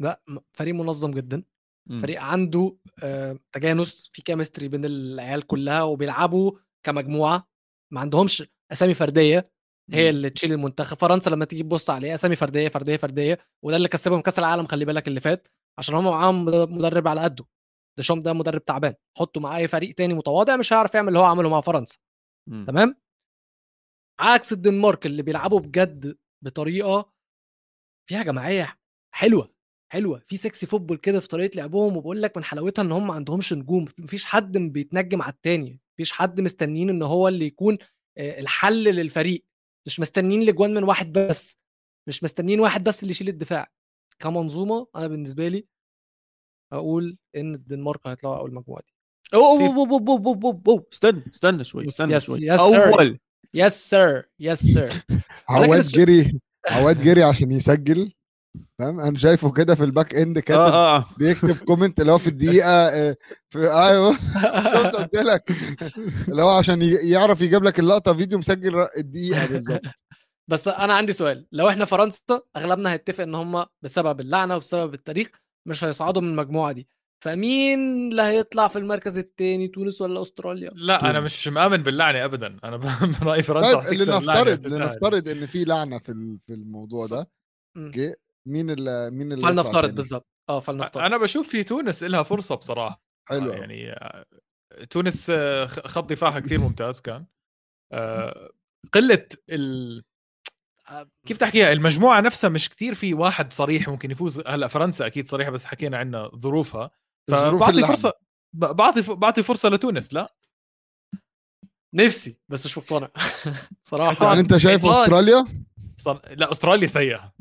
لا فريق منظم جدا. مم. فريق عنده آه، تجانس في كيمستري بين العيال كلها وبيلعبوا كمجموعة. ما عندهمش أسامي فردية. هي مم. اللي تشيل المنتخب. فرنسا لما تيجي تبص عليه أسامي فردية فردية فردية. وده اللي كسبهم كأس العالم خلي بالك اللي فات. عشان هم معاهم مدرب على قده. ديشام ده مدرب تعبان. حطه مع أي فريق تاني متواضع مش هيعرف يعمل اللي هو عمله مع فرنسا. مم. تمام؟ عكس الدنمارك اللي بيلعبوا بجد بطريقه فيها جماعيه حلوة حلوة في sexy football كده في طريقه لعبهم وبقول لك من حلاوتها ان هم ما عندهمش نجوم مفيش حد بيتنجم على التاني مفيش حد مستنيين ان هو اللي يكون آه، الحل للفريق مش مستنيين الاجوان من واحد بس مش مستنيين واحد بس اللي يشيل الدفاع كمنظومه أنا بالنسبة لي أقول ان الدنمارك هيطلعوا اول مجموعه دي أوه أوه أوه أوه أوه. استنى استنى شوي استنى شوي. اول yes sir yes sir عواد جري عواد جري عشان يسجل. فاهم أنا شايفه كده في ال back end كاتب آه. آه بيكتب comment اللي هو في الدقيقة آه، في أيوه. شفت قلت لك. اللي هو عشان يعرف يجيب لك اللقطة فيديو مسجل الدقيقة بالظبط. بس أنا عندي سؤال. لو إحنا فرنسا أغلبنا هيتفق إن هم بسبب اللعنة وبسبب التاريخ مش هيصعدوا من المجموعة دي. فمين اللي هيطلع في المركز الثاني تونس ولا أستراليا؟ لا أنا تونس. مش مآمن باللعنة ابدا. أنا ب- برايي فرنسا طيب لنفترض. لنفترض إن في لعنة في ال- في الموضوع ده. okay؟ مين اللي مين اللي فلنفترض؟ بالظبط. آه فلنفترض. أنا بشوف في تونس لها فرصة بصراحة. حلو آه،. يعني آه، تونس آه، خ- خط دفاعها كثير ممتاز كان. قلة ال... كيف تحكيها المجموعة نفسها مش كثير في واحد صريح ممكن يفوز. هلا فرنسا أكيد صريحة بس حكينا عنها ظروفها. اللعبة. فرصه بعطي بعطي فرصة لتونس لا نفسي بس مش مقتنع صراحة. يعني أنت شايف. أستراليا صار... لا أستراليا سيئة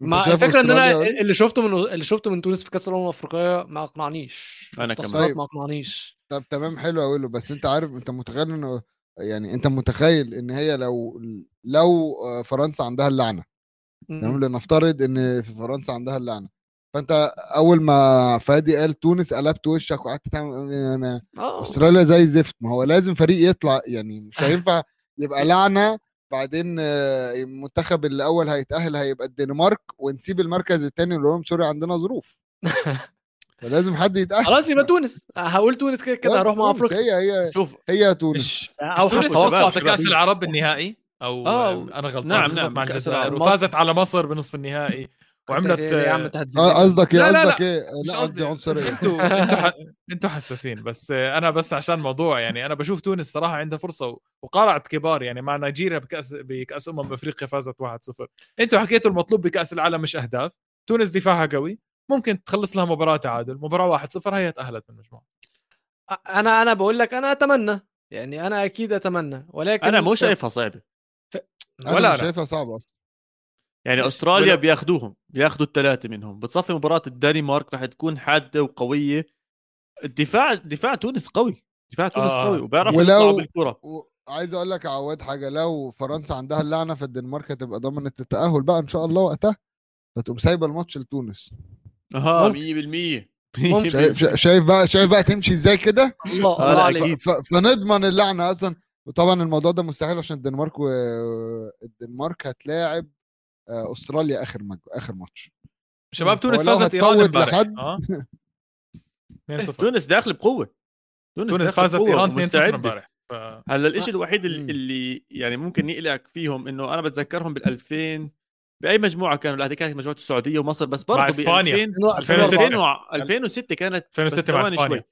ما الفكرة إن أنا؟ اللي شفته من اللي شفته من تونس في كأس الأمم الأفريقية ما أقنعنيش في كمان. التصفيات طيب. ما أقنعنيش طب تمام حلو أقول له بس أنت عارف أنت متخيل انه يعني أنت متخيل إن هي لو لو آه، فرنسا عندها اللعنة تمام لنفترض إن في فرنسا عندها اللعنة فانت اول ما فادي قال تونس قلبت وشك وقعدت تعمل أنا آه. استراليا زي زفت. ما هو لازم فريق يطلع يعني مش هينفع يبقى لعنة بعدين آه، المنتخب الأول هيتأهل هيبقى الدنمارك ونسيب المركز الثاني اللي هو sorry عندنا ظروف. فلازم حد يتأهل. خلاص يبقى تونس. هقول تونس كده كده هروح مع أفريقيا. هي هي شوف هي تونس. أو تونس؟ توقع في. كأس العرب بالنهائي أو آه، أنا غلطان. نعم، نعم، مع الجزائر. وفازت على مصر بنصف النهائي. وعملت يا عم آه،. قصدك إيه؟ لا. قصدك إيه؟ لا قصدي. عنصرية. أنتوا أنتوا حساسين. بس أنا بس عشان موضوع يعني أنا بشوف تونس صراحة عندها فرصة وقارعت كبار يعني مع نيجيريا بكاس بكأس أمم أفريقيا فازت 1-0 أنتوا حكيتوا المطلوب بكأس العالم مش أهداف. تونس دفاعها قوي. ممكن تخلص لها مباراة تعادل مباراة 1-0 هي تأهلت من المجموعة. أنا أنا بقول لك أنا أتمنى. يعني أنا أكيد أتمنى. ولكن أنا مو شايفها صعبة. أنا ولا مش أنا. شايفها صعبة أصلا. يعني أستراليا ولو- بياخذوهم بياخذوا الثلاثة منهم. بتصفي مباراة الدنمارك راح تكون حادة وقوية. الدفاع دفاع تونس قوي دفاع تونس آه. قوي وبيعرفوا ولو- يطلعوا بالكره وعايز أقول لك يا عواد حاجة لو فرنسا عندها اللعنة فالدنمارك هتبقى ضمنت التأهل بقى إن شاء الله وقتها. فتقوم سايبة الماتش لتونس. أها 100% ممكن. 100% شايف شا- شايف بقى شايف بقى تمشي إزاي كده؟ الله آه، عليك. ف- فنضمن اللعنة أصلا. وطبعا الموضوع ده مستحيل عشان الدنمارك والدنمارك هتلاعب أستراليا آخر مج... آخر ماتش شباب تونس فازت إيران امبارح لحد- آه 2-0 تونس داخل بقوة تونس داخل فازت بقوة إيران 2-0 ومستعدة. امبارح ف... هلأ الشيء الوحيد مم. اللي, اللي يعني ممكن يقلق فيهم إنه أنا بتذكرهم بال 2000 بأي مجموعة كانوا هذه كانت مجموعة السعودية ومصر بس برضه مع إسبانيا. 2000 2004. 2006 كانت 2006 مع إسبانيا. شوي.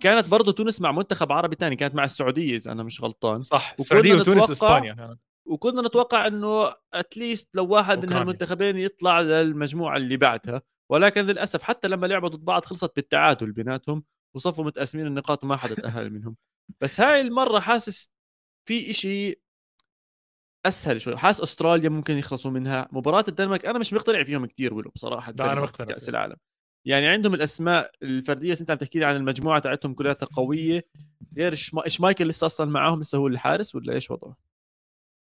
كانت برضه تونس مع منتخب عربي ثاني كانت مع السعودية إذا أنا مش غلطان صح السعودية وتونس واسبانيا كانت وكنا نتوقع إنه اتليست لو واحد من. هالمنتخبين يطلع للمجموعة اللي بعدها ولكن للأسف حتى لما لعبوا ضد بعض خلصت بالتعادل بيناتهم وصفوا متقسمين النقاط وما حدا تاهل منهم بس هاي المرة حاسس في إشي أسهل شوي حاسس أستراليا ممكن يخلصوا منها مباراة الدنمارك أنا مش مقتنع فيهم كثير ولو بصراحة لا، الدنمارك مقتنع كأس. العالم يعني عندهم الأسماء الفردية أنت عم تحكي لي عن المجموعة تاعتهم كلها قويه غير شما... شمايكل لسه أصلا معاهم لسه هو الحارس ولا إيش وضعه؟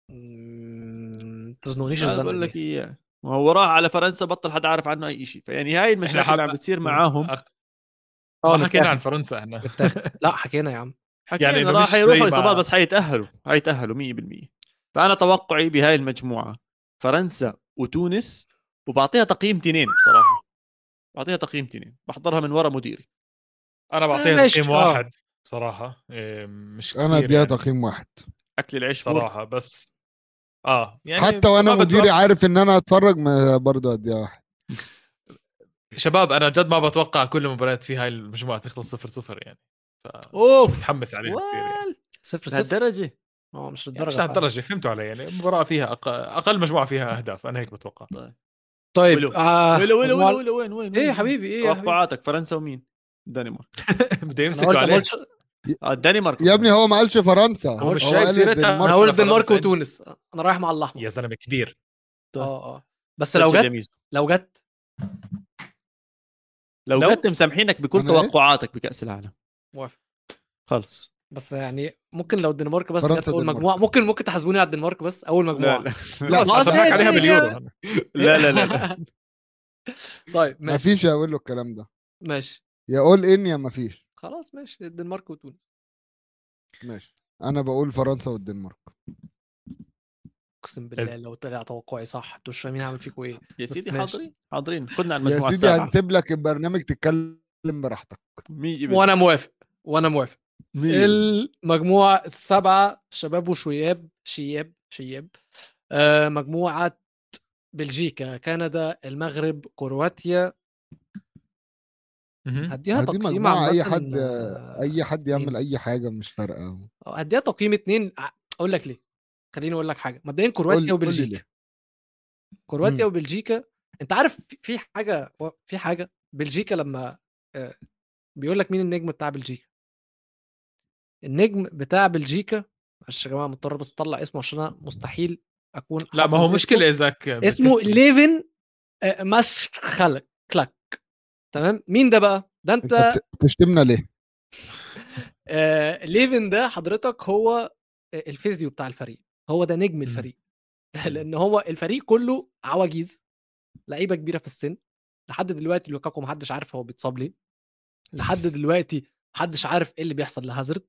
أنا الزمن بقول لك دي. اياه وهو راح على فرنسا بطل حدا عارف عنه أي شيء فيعني هاي المشاكل اللي عم بتصير معاهم أخ... آه ما حكينا عن. فرنسا إحنا. لا حكينا يا عم حكينا يعني يعني راح يروحوا ما- اصابات بس حيتأهلوا حيتأهلوا 100% فأنا توقعي بهاي المجموعة فرنسا وتونس وبعطيها تقييم تنين بصراحة بعطيها تقييم تنين بحضرها من ورا مديري أنا بعطيها ماشي، تقييم آه. واحد بصراحة إيه، مش أنا أديها يعني تقييم واحد أكل العيش. صراحة بس آه يعني حتى وأنا مديري بتوقع- عارف إن أنا أتفرج برضه اديها واحد. شباب أنا جد ما بتوقع كل المباريات في هاي المجموعة تخلص صفر صفر يعني اوه متحمس عليها كثير يعني. صفر صفر. لهالدرجة؟ آه مش يعني للدرجة مش فعلا. لهالدرجه فهمتوا علي يعني مباراه فيها أق... أقل مجموعة فيها أهداف أنا هيك بتوقع. طيب. ولو. آه ويلو مجموعة- ويلو ويلو وين وين إيه؟ حبيبي إيه توقعاتك فرنسا ومين؟ الدنمارك بده يمسكوا عليه آه الدنمارك يا ابني هو ما قالش فرنسا. هو مش هو شايف قال سيرتها؟ أنا هقول الدنمارك؟ وتونس. أنا رايح مع الاحمر يا زلمة كبير. آه آه. بس لو جت لو جت. لو لو- جت مسامحينك بكل إيه؟ توقعاتك بكأس العالم. موافق. خلص. بس يعني ممكن لو الدنمارك بس فرنسا جت اول. مجموعة. ممكن ممكن تحاسبوني على الدنمارك بس أول مجموعة. لا. لا عليها. باليورو. لا لا لا, لا. طيب ما ماشي. فيش أقول له الكلام ده. ماشي. يا قول إن يا ما فيش خلاص ماشي الدنمارك وتونس. ماشي. أنا بقول فرنسا والدنمارك. أقسم بالله لو طلع توقعي صح أنتوا مش فاهمين هعمل فيكم إيه. يا سيدي. حاضرين حاضرين. خدنا على يا المجموعة سيدي السابعة. هنسيب لك البرنامج تتكلم براحتك. وأنا موافق وأنا موافق. مية. المجموعة السبعه شباب وشياب شياب شياب. آه مجموعة بلجيكا كندا المغرب كرواتيا. هديها دي تقييم مجموعة أي حد أي حد يعمل. أي حاجة مش فارقة. آه، هديها تقييم اتنين. أقول لك ليه. خليني أقول لك حاجة. مبدئيا كرواتيا وبلجيكا. كرواتيا مم. وبلجيكا أنت عارف في- حاجة في حاجة. بلجيكا لما آه، بيقول لك مين النجم بتاع بلجيكا؟ النجم بتاع بلجيكا معلش يا جماعة مضطر بس أطلع اسمه عشان أنا مستحيل أكون لا ما هو. مشكلة اذا اسمه. ليفن آه، مس خلق كلك تمام؟ مين ده بقى؟ ده انت انت بت- بتشتمنا ليه؟ آه ليفن ده حضرتك هو ال physio بتاع الفريق هو ده نجم الفريق. لأن هو الفريق كله عواجيز لعيبة كبيرة في السن. لحد دلوقتي لوكاكو محدش عارف هو بيتصاب ليه. لحد دلوقتي محدش عارف إيه اللي بيحصل لهازارد.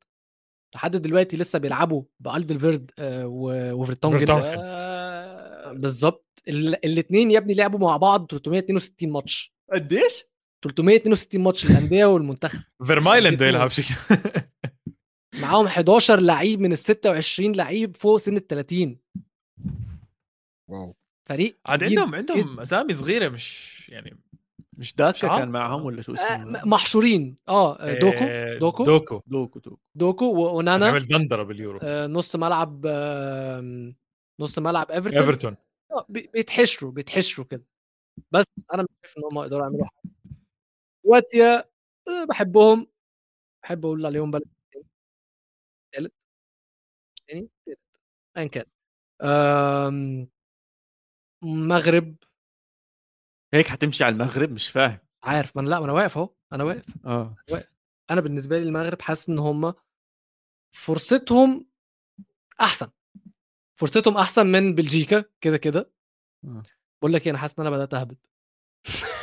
لحد دلوقتي لسه بيلعبوا بألدرفيرلد آه وفرتونجن. آه بالظبط. الاثنين يا ابني لعبوا مع بعض 362 ماتش. قديش؟ 362 ماتش الأندية والمنتخب. فيرمايلن الاتنين. يلعب شكل معاهم 11 لعيب من ال 26 لعيب فوق سن ال 30 wow. فريق عاد عندهم عندهم. أسامي صغيرة مش يعني مش داكا؟ كان معهم ولا شو آه، اسمه؟ م- محشورين. آه آه، دوكو. آه، دوكو. دوكو دوكو. دوكو دوكو وأونانا. عمل دندره باليورو. آه، نص ملعب آه، نص ملعب إيفرتون. إيفرتون. آه، بي- بيتحشروا بيتحشروا كده. بس أنا مش شايف إن هم يقدروا يعملوا حاجة. واتيا آه، بحبهم بحب أقول عليهم بلد ثالث تاني؟ تالت. ايا كان. آم، مغرب. هيك حتمشي على المغرب؟ مش فاهم. عارف ما أنا لا ما أنا واقف أهو. أنا واقف. آه. أنا بالنسبة لي المغرب حاسس إن هم فرصتهم أحسن. فرصتهم أحسن من بلجيكا كده كده. آه. بقول لك إيه أنا حاسس إن أنا بدأت اهبط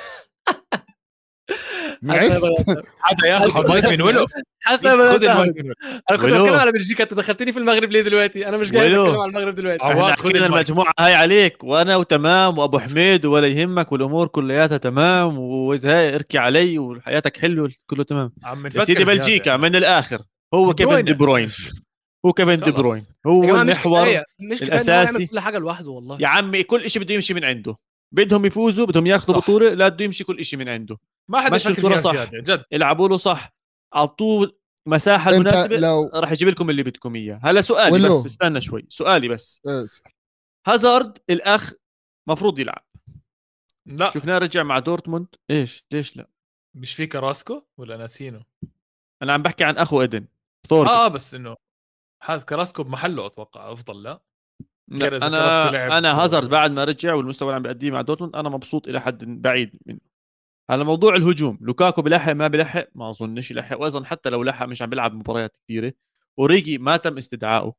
نعست هذا ياخذ المايك من ولو ان أنا كنت. بتكلم على بلجيكا أنت دخلتني في المغرب ليه دلوقتي؟ أنا مش جاهز ولو. أتكلم على المغرب دلوقتي. عواد، المايك. المجموعة هاي عليك. وأنا وتمام. وأبو حميد ولا يهمك والأمور كلياتها تمام. وإذا اركي علي وحياتك حلوة كله تمام. عم يا سيدي بلجيكا يعني. من الآخر. هو كيفن. دي بروين. هو كيفن دي. بروين. هو المحور مش كفاية. يعمل كل حاجة لوحده والله. يا عمي كل شيء بده يمشي من عنده. بدهم يفوزوا بدهم ياخذوا. بطولة لا بده يمشي كل شيء من عنده. ما حد مشوا يفكر الكرة فيها صح. جد. العبوا له صح. أعطوه مساحة أنت المناسبة لو راح يجيب لكم اللي بدكم إياه. هلا سؤالي ولو. بس استنى شوي. سؤالي بس. اسأل. هازارد الأخ مفروض يلعب. لا. شفناه رجع مع دورتموند. إيش؟ ليش لا؟ مش في كراسكو؟ ولا ناسينه؟ أنا عم بحكي عن أخو ايدن ثور آه آه بس إنه هذا كراسكو بمحله أتوقع أفضل لا؟ أنا أنا هازارد بعد ما رجع والمستوى اللي عم بيأديه مع دورتموند أنا مبسوط إلى حد بعيد منه. على موضوع الهجوم لوكاكو بلحق ما بلحق؟ ما أظنش يلحق وأيضا حتى لو لحق مش عم بيلعب مباريات كثيره أوريجي ما تم استدعائه.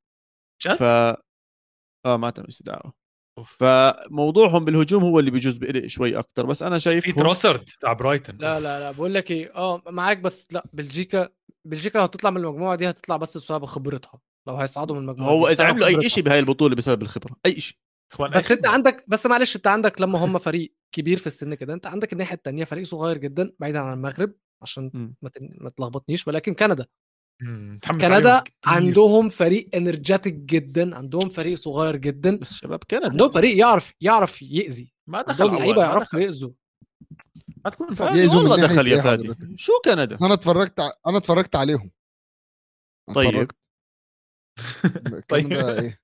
جد؟ ف آه ما تم استدعائه. أوف. فموضوعهم بالهجوم هو اللي بيجوز بقلق شوي أكثر بس أنا شايف في تروسرد تاع برايتون. لا لا لا بقول لك إيه آه معاك بس لا بلجيكا بلجيكا لو هتطلع من المجموعة دي هتطلع بس بسبب خبرتها. لو هيصعدوا من المجموعة هو إذا عملوا أي. شيء بهاي البطولة بسبب الخبرة أي شيء بس. أنت عندك بس معلش أنت عندك لما هم فريق كبير في السن كده أنت عندك الناحية الثانية فريق صغير جدا بعيدا عن المغرب عشان مم. ما تن- ما تلخبطنيش ولكن كندا كندا. عندهم فريق انرجيتك جدا عندهم فريق صغير جدا بس شباب كندا عندهم فريق يعرف يعرف يأذي ما دخل عندهم لعيبة يعرفوا دخل. يأذوا ما تكون فادي والله دخل يا إيه فادي حضرتك؟ شو كندا بس أنا اتفرجت ع... أنا اتفرجت عليهم طيب. طيب. إيه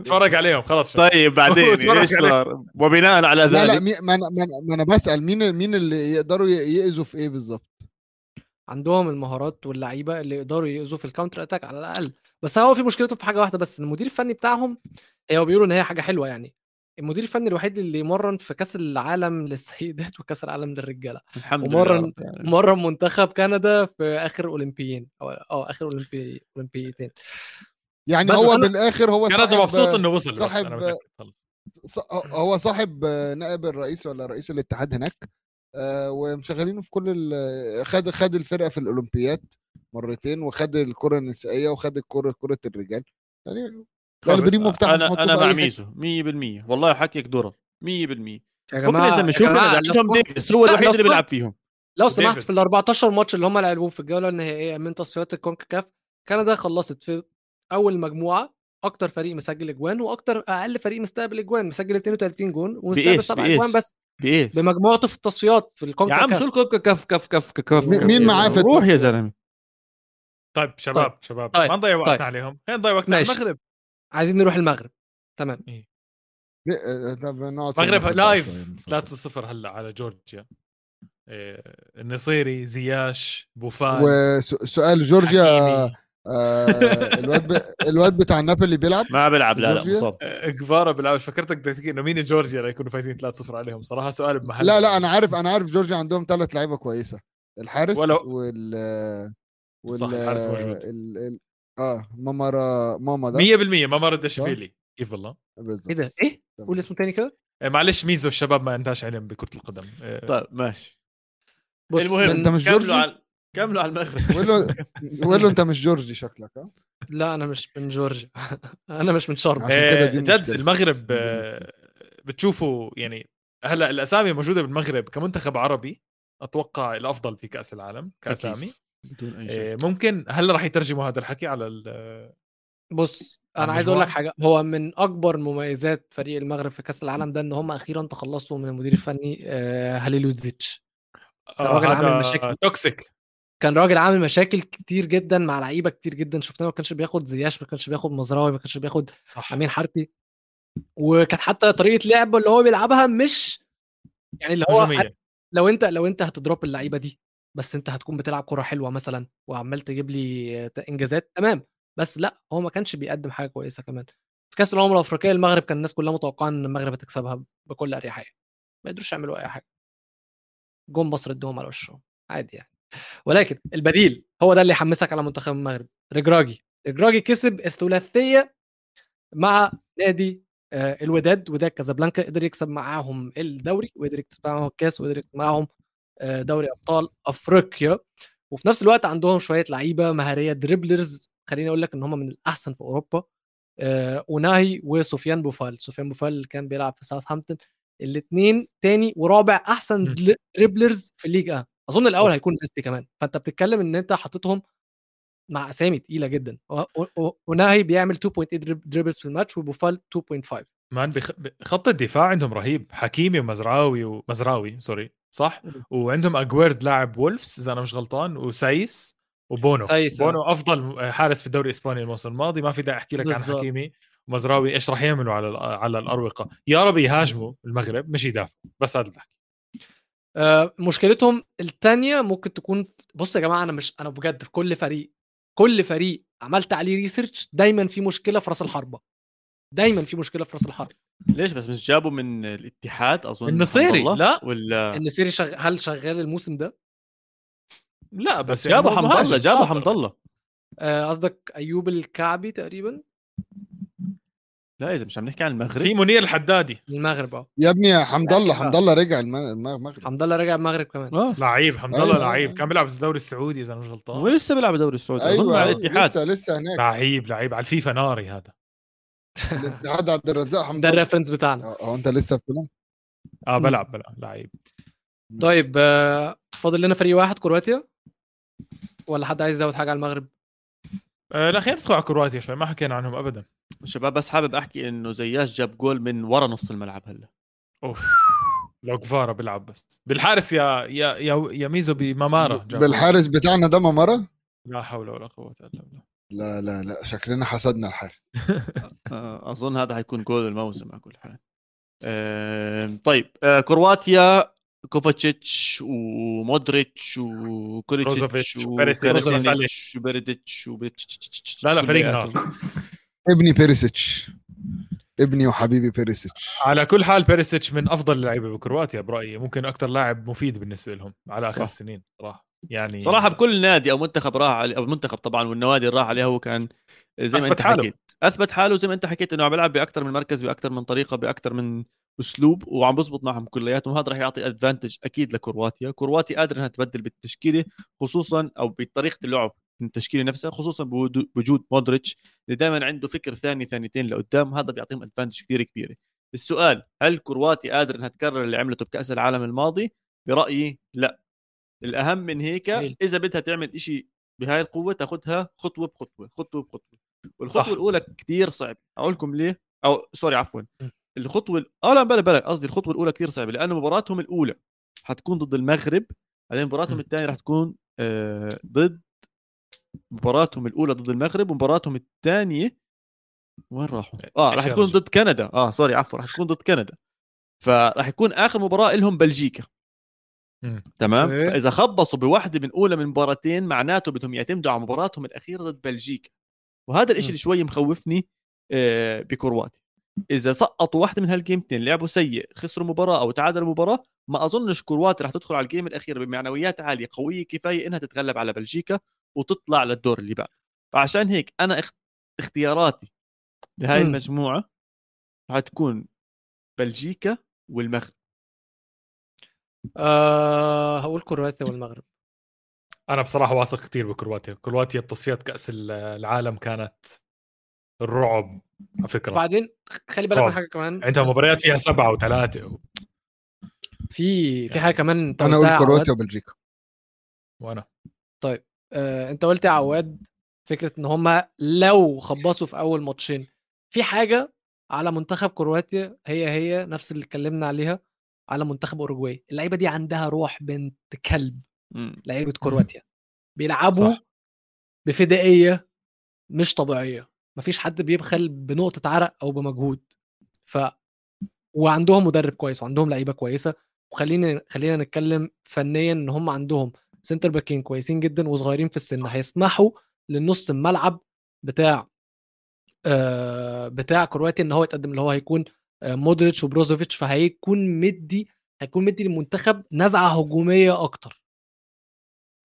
اتفرج عليهم خلاص. طيب بعدين إيش. صار وبناء على لا لا ذلك مي... ما, أنا... ما, أنا بسأل مين مين اللي يقدروا ي- يأذوا في إيه بالظبط عندهم المهارات واللعيبة اللي يقدروا يأذوا في ال counter attack على الأقل بس هو في مشكلته في حاجة واحدة بس المدير الفني بتاعهم هو بيقولوا إن هي حاجة حلوة يعني المدير الفني الوحيد اللي يمرن في كأس العالم للسيدات وكأس العالم للرجالة الحمد لله ومرن رب العالمين. مرن منتخب كندا في آخر أولمبيين أو آه آخر اولمبي أولمبيتين يعني هو أنا- بالآخر هو كندا صاحب مبسوط إنه وصل بس صاحب- هو صاحب نائب الرئيس ولا رئيس الاتحاد هناك آه، ومشغلينه في كل ال- خد خد الفرقة في الاولمبيات مرتين وخد الكرة النسائية وخد الكرة كرة الرجال. يعني البريمو أنا أنا مع. ميزو 100% والله حكيك درر 100% يا كندا لو عندهم ديفيس هو الوحيد لو اللي بيلعب فيهم. لو سمحت. في ال 14 ماتش اللي هم لعبوهم في الجولة النهائية من تصفيات الكونكاكاف كندا خلصت في أول مجموعة أكتر فريق مسجل أجوان وأكتر أقل فريق مستقبل أجوان مسجل 32 جون ومستقبل بإيش؟ 7 بإيش؟ اجوان بس بإيش بمجموعته في التصفيات في يا الكونكاكاف عم شو الكوكا كف كف كف كف مين- مين معاه في روح يا؟ زلمة طيب شباب شباب طيب، ما نضيع وقتنا طيب. عليهم خلينا نضيع وقتنا على ماشي. المغرب عايزين نروح المغرب تمام آه، مغرب المغرب لايف شوية من 3 فضلك. 0 هلأ على جورجيا إيه، النصيري زياش بوفال وسؤال جورجيا حكيمي. آه الواد ب... الواد بتاع نابولي بيلعب ما بيلعب لا لا؟ مصاب. كفارا بيلعب. فكرتك بدك تحكي إنه مين جورجيا؟ ليكونوا فايزين 3-0 عليهم. صراحة سؤال بمحل لا لا أنا عارف أنا عارف جورجيا عندهم ثلاث لعيبة كويسة. الحارس ولو- وال وال صح، الحارس موجود. ال... ال... آه ماما ماما ده. 100% ما مرد دشفيلي كيف والله. إيه ده؟ إيه. قول اسمه تاني كده. إيه، معلش ميزو الشباب ما عندهاش علم بكرة القدم. طيب ماشي. بص المهم أنت مش جورجي؟ على كملوا على المغرب. وقول له وقول له انت مش جورجي شكلك ها؟ لا أنا مش من جورجيا أنا مش من شرم. إيه، جد. المغرب آه، بتشوفوا يعني هلأ الأسامي موجودة بالمغرب كمنتخب عربي أتوقع الأفضل في كأس العالم كأسامي. بدون أي شك. ممكن هل راح يترجموا هذا الحكي على ال- بص أنا عايز أقول لك؟ حاجة. هو من أكبر مميزات فريق المغرب في كأس العالم ده إن هم أخيرا تخلصوا من المدير الفني آه، هاليلوزيتش كان راجل عامل مشاكل. توكسيك كان راجل عامل مشاكل كتير جدا مع لعيبة كتير جدا. شفناه ما كانش بياخد زياش ما كانش بياخد مزراوي ما كانش بياخد صح. أمين حارتي وكانت حتى طريقة لعبه اللي هو بيلعبها مش يعني اللي هو هجومية. لو انت لو انت هتضرب اللعيبة دي بس انت هتكون بتلعب كرة حلوة مثلا وعمال تجيب لي إنجازات تمام. بس لأ هو ما كانش بيقدم حاجة كويسة كمان. في كأس الأمم الأفريقية المغرب كان الناس كلها متوقعة إن المغرب هتكسبها بكل أريحية. ما قدروش يعملوا أي حاجة. جم مصر ادوهم على وشهم. عادي يعني. ولكن البديل هو ده اللي يحمسك على منتخب المغرب رجراجي. رجراجي كسب الثلاثية مع نادي آه، الوداد وداد كازابلانكا قدر يكسب معاهم الدوري وقدر يكسب معاهم الكاس وقدر يكسب معاهم آه، دوري أبطال أفريقيا. وفي نفس الوقت عندهم شوية لعيبة مهارية dribblers خليني أقول لك إن هم من الأحسن في أوروبا آه، أوناهي وسفيان بوفال. سفيان بوفال اللي كان بيلعب في ساوثهامبتون. الاثنين تاني ورابع أحسن dribblers في الليج آه أظن الأول. هيكون ميسي كمان. فأنت بتتكلم إن أنت حاططهم مع أسامي تقيلة جدا. اوناهي بيعمل 2.8 drib- dribbles في الماتش وبوفال 2.5 مان بخ... خط الدفاع عندهم رهيب. حكيمي ومزراوي ومزراوي سوري صح. وعندهم اجويرد لاعب وولفز إذا أنا مش غلطان وسايس وبونو. سايس، آه. بونو أفضل حارس في الدوري الإسباني الموسم الماضي. ما في داعي أحكي لك عن. حكيمي ومزراوي إيش راح يعملوا على على الأروقة. يا رب يهاجموا المغرب مش يدافعوا. بس هذا اللي بحكي. آه، مشكلتهم الثانية ممكن تكون بص يا جماعة أنا مش أنا بجد في كل فريق كل فريق عملت عليه ريسيرش دايما في مشكلة في راس الحربة. دايما في مشكلة في راس الحربة. ليش؟ بس مش جابوا من الاتحاد أظن النصيري،؟ لا. ولا؟ النسيري شغ... هل شغال الموسم ده؟ لا بس بس جابوا حمد الله جابوا. حمد الله. آه، قصدك أيوب الكعبي تقريبا؟ لا إذا مش عم نحكي عن المغرب. في منير الحدادي. المغرب آه. يا ابني يا حمد الله حمد الله رجع الم- الم- المغرب. حمد الله رجع المغرب كمان. آه. لعيب حمد الله أيوة. لعيب. كان بيلعب في الدوري السعودي إذا أنا مش غلطان. ولسه بيلعب الدوري السعودي. أظن مع أيوه الاتحاد. لسه لسه هناك. لعيب لعيب. على الفيفا ناري هذا. الاتحاد عبد الرزاق حمد ده الله. ال reference بتاعنا. آه هو أنت لسه بتلعب؟ آه. بلعب بلعب. لعيب. طيب آه، فاضل لنا فريق واحد كرواتيا؟ ولا حد عايز يزود حاجة على المغرب؟ آه لا خلينا ندخل على كرواتيا شوي ما حكينا عنهم ابدا. شباب بس حابب أحكي إنه زياش جاب جول من ورا نص الملعب هلأ. أوف لو كفارة بيلعب بس. بالحارس يا يا يا, يا ميزو بممارة جاب بالحارس بتاعنا ده ممرة لا حول ولا قوة إلا بالله. لا لا لا شكلنا حسدنا الحارس. آه، أظن هذا حيكون جول الموسم على كل حال. طيب آه، كرواتيا كوفاتشيتش ومودريتش وكوليتش وبيريسيتش وبيريديتش وبيتش لا لا فريق نار ابني بيريسيتش ابني وحبيبي بيريسيتش على كل حال بيريسيتش من افضل اللعيبه بكرواتيا برايي ممكن أكثر لاعب مفيد بالنسبة لهم على اخر. السنين صراحة يعني صراحة بكل نادي أو منتخب راح عليه أو منتخب طبعا والنوادي اللي راح عليها هو كان زي ما أنت حاله. حكيت. أثبت حاله زي ما أنت حكيت إنه عم بيلعب باكثر من مركز باكثر من طريقة باكثر من أسلوب وعم بزبط معهم كلياتهم. وهذا راح يعطي advantage أكيد لكرواتيا. كرواتيا قادرة إنها تبدل بالتشكيلة خصوصا أو بطريقة اللعب من التشكيلة نفسها خصوصا بوجود- بوجود مودريتش اللي دائما عنده فكر ثاني ثانيتين لقدام. هذا بيعطيهم advantage كثير كبيرة. السؤال هل كرواتيا قادر إنها تكرر اللي عملته بكأس العالم الماضي؟ برأيي لا. الأهم من هيك جميل. إذا بدها تعمل إشي بهاي القوة تاخذها خطوة بخطوة خطوة بخطوة والخطوة صح. الأولى كثير صعبة أقول لكم ليه أو sorry عفوا م. الخطوة ال- آه لا بلا بلا قصدي الخطوة الأولى كثير صعبة لأنه مباراتهم الأولى حتكون ضد المغرب بعدين مباراتهم م. الثانية راح تكون آه ضد مباراتهم الأولى ضد المغرب ومباراتهم الثانية وين راحوا؟ آه يا تكون رجل؟ ضد كندا آه sorry عفوا راح تكون ضد كندا فراح يكون آخر مباراة لهم بلجيكا. تمام okay. فإذا خبصوا بواحده من أولى من مباراتين معناته بدهم يعتمدوا على مباراتهم الأخيرة ضد بلجيكا وهذا الشيء. اللي شوي مخوفني آه، بكرواتيا إذا سقطوا واحدة من هالجيمتين لعبوا سيء خسروا مباراة أو تعادلوا مباراة ما أظنش كرواتيا رح تدخل على الجيم الاخير بمعنويات عالية قوية كفاية إنها تتغلب على بلجيكا وتطلع للدور اللي بعده فعشان هيك أنا اخ- اختياراتي لهاي مم. المجموعة رح تكون بلجيكا والمغرب آه هقول كرواتيا والمغرب. أنا بصراحة واثق كثير بكرواتيا. كرواتيا بتصفيات كأس ال- العالم كانت الرعب على فكرة. بعدين خلي بالك من رعب. حاجة كمان. عندها مباريات فيها سبعة وثلاثة. و... في في حاجة كمان أنت أنا أقول يا كرواتيا عواد. وبلجيكا. وأنا. آه أنت قلت يا عواد فكرة إن هم لو خبصوا في أول ماتشين. في حاجة على منتخب كرواتيا هي هي نفس اللي اتكلمنا عليها. على منتخب اوروجواي اللعيبة دي عندها روح بنت كلب مم. لعيبة كرواتيا. بيلعبوا صح. بفدائية مش طبيعية. مفيش حد بيبخل بنقطة عرق أو بمجهود. ف وعندهم مدرب كويس وعندهم لعيبة كويسة. وخلينا خلينا نتكلم فنيا إن هم عندهم center back ين كويسين جدا وصغيرين في السن. هيسمحوا للنص الملعب بتاع آه بتاع كرواتيا إن هو يتقدم اللي هو هيكون مودريتش وبروزوفيتش فهيكون مدي هيكون مدي للمنتخب نزعة هجومية أكتر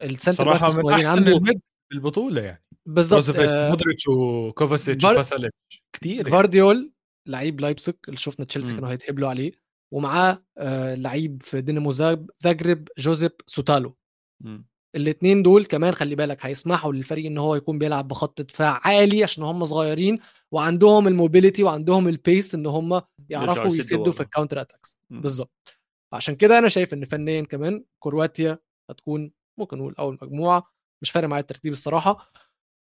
ال center backs من الصغيرين أحسن عنده ال mid بالبطوله يعني بالظبط آه مودريتش وكوفاسيتش فار- وباساليتش كثير يعني. فارديول لعيب لايبزك اللي شفنا تشيلسي. كانوا هيتهبلوا عليه ومعاه آه لعيب في دينامو زاج- زاجرب جوزيب سوتالو مم. الاثنين دول كمان خلي بالك هيسمحوا للفريق إن هو يكون بيلعب بخط دفاع عالي عشان هم صغيرين وعندهم ال mobility وعندهم ال pace إن هم يعرفوا يسدوا في. ال counter attacks. بالظبط. عشان كده أنا شايف إن فنيا كمان كرواتيا هتكون ممكن نقول أول مجموعة. مش فارق معايا الترتيب الصراحة.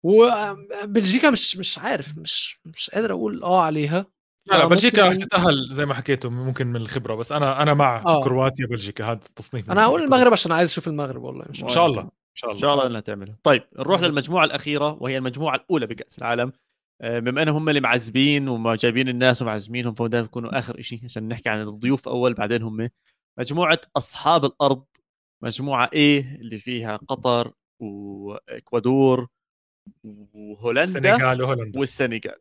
وبلجيكا مش مش عارف مش مش قادر أقول آه عليها. لا بلجيكا رح تتأهل زي ما حكيتوا ممكن من الخبرة بس أنا أنا مع آه. كرواتيا بلجيكا هذا التصنيف أنا هقول لي. المغرب عشان عايز أشوف المغرب والله مش إن شاء الله إن شاء إن الله شاء الله إنها تعملها طيب نروح. للمجموعة الأخيرة وهي المجموعة الأولى بكأس العالم. آه، بما انهم هم اللي معذبين وما جايبين الناس ومعزمينهم فهم يكونوا آخر شيء عشان نحكي عن الضيوف أول بعدين هم. مجموعة أصحاب الأرض مجموعة إيه اللي فيها قطر وإكوادور وهولندا السنغال وهولندا. والسنغال.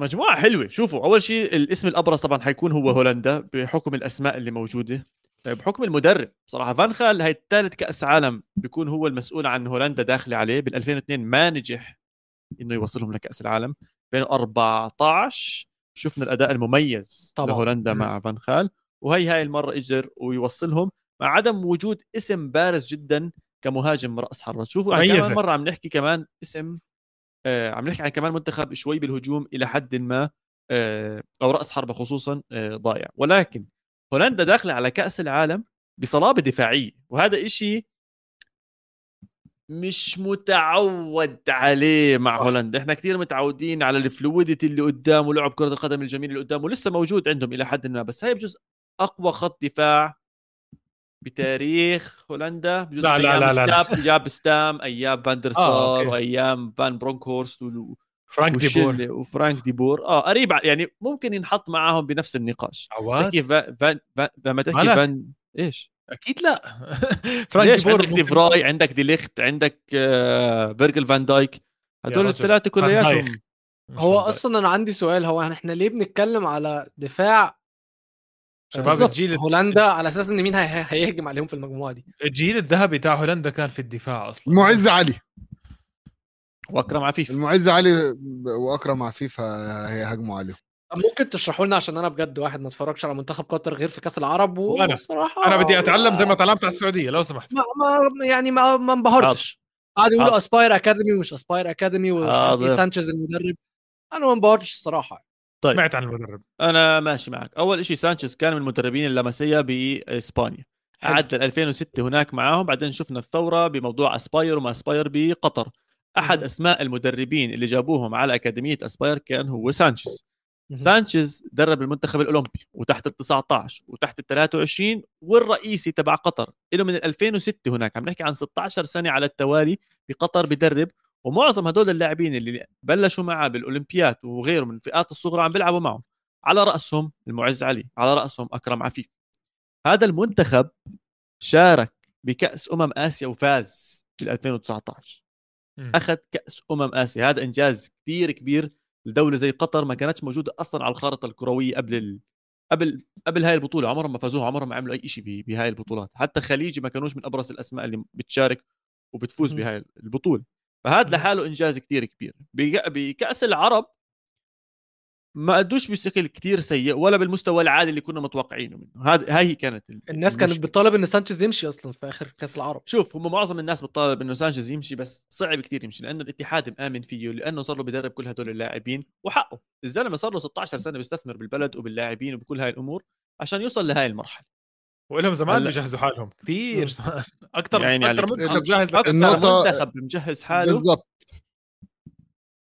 مم. مجموعة حلوة شوفوا أول شيء الاسم الأبرز طبعا حيكون هو هولندا بحكم الأسماء اللي موجودة بحكم المدرب صراحة فان خال هاي الثالث كأس عالم بيكون هو المسؤول عن هولندا داخلة عليه بال 2002 ما نجح إنه يوصلهم لكأس العالم 2014 شفنا الأداء المميز طبعاً. لهولندا مع فان خال وهي هاي المرة قدر ويوصلهم مع عدم وجود اسم بارز جدا كمهاجم رأس حربة شوفوا. كمان مرة عم نحكي كمان اسم عم نحكي عن كمان منتخب شوي بالهجوم إلى حد ما آه أو رأس حربة خصوصا آه ضايع ولكن هولندا داخلة على كأس العالم بصلابة دفاعية وهذا إشي مش متعود عليه مع. هولندا إحنا كثير متعودين على ال fluidity اللي قدام ولعب كرة القدم الجميل اللي قدام ولسه موجود عندهم إلى حد ما بس هاي بجوز أقوى خط دفاع بتاريخ هولندا بجوز لا، لا، أيام لا، لا، لا. ستام أيام ستام أيام فان دير آه،. وأيام فان برونكهورست و- فرانك ديبور وفرانك ديبور آه قريب يعني ممكن ينحط معاهم بنفس النقاش. عواد؟ تحكي فان فان لما تحكي؟ فان إيش؟ أكيد لا. فرانك ديبور عندك ديفراي عندك دي ليخت عندك آه فيرجل فان دايك. هدول الثلاثه كلياتهم. هو. أصلا أنا عندي سؤال. هو إحنا ليه بنتكلم على دفاع شباب. الجيل هولندا على أساس إن مين هي- هيهجم عليهم في المجموعة دي. الجيل الذهبي تاع هولندا كان في الدفاع أصلا. المعز علي. وأكرم عفيف. المعز علي وأكرم عفيف هيهاجموا عليهم. طب ممكن تشرحوا لنا عشان أنا بجد واحد ما اتفرجش على منتخب قطر غير في كأس العرب. وصراحة أنا بدي أتعلم زي ما تعلمت على السعودية لو سمحت. ما, ما يعني ما ما انبهرتش. قعدوا يقولوا. Aspire Academy ومش Aspire Academy ومش حاضر. سانشيز المدرب. أنا ما انبهرتش الصراحة. طيب. سمعت عن المدرب أنا ماشي معك أول شيء سانشيز كان من المدربين اللا ماسيا بإسبانيا. قعد 2006 هناك معاهم بعدين شفنا الثورة بموضوع أسباير وما أسباير بقطر أحد. أسماء المدربين اللي جابوهم على أكاديمية أسباير كان هو سانشيز. سانشيز درب المنتخب الأولمبي وتحت ال 19 وتحت ال 23 والرئيسي تبع قطر له من 2006 هناك عم نحكي عن 16 سنة على التوالي بقطر بدرب ومعظم هدول اللاعبين اللي بلشوا معه بالأولمبياد وغيره من الفئات الصغرى عم بيلعبوا معه على رأسهم المعز علي على رأسهم أكرم عفيف. هذا المنتخب شارك بكأس أمم آسيا وفاز في 2019 مم. أخذ كأس أمم آسيا هذا إنجاز كثير كبير لدولة زي قطر ما كانتش موجودة أصلا على الخارطة الكروية قبل ال... قبل قبل هاي البطولة. عمرهم ما فازوها عمرهم ما عملوا أي شيء بهاي البطولات. حتى خليجي ما كانوش من أبرز الأسماء اللي بتشارك وبتفوز. بهاي البطولة. فهذا مهم. لحاله إنجاز كثير كبير. بك- بكأس العرب ما أدوش بشكل كثير سيء ولا بالمستوى العالي اللي كنا متوقعينه منه. هذا هاي كانت ال- الناس كانت. بتطالب إن سانشيز يمشي أصلا في آخر كأس العرب. شوف هم معظم الناس بتطالب إنه سانشيز يمشي بس صعب كثير يمشي لأنه الاتحاد مآمن فيه لأنه صار له بدرب كل هدول اللاعبين وحقه. الزلمة صار له 16 سنة بيستثمر بالبلد وباللاعبين وبكل هاي الأمور عشان يوصل لهاي المرحلة. ولهم زمان هلا- بيجهزوا حالهم. كثير. زمان أكثر يعني أكثر عليك. من مجهز منتخب مجهز حاله. بالضبط.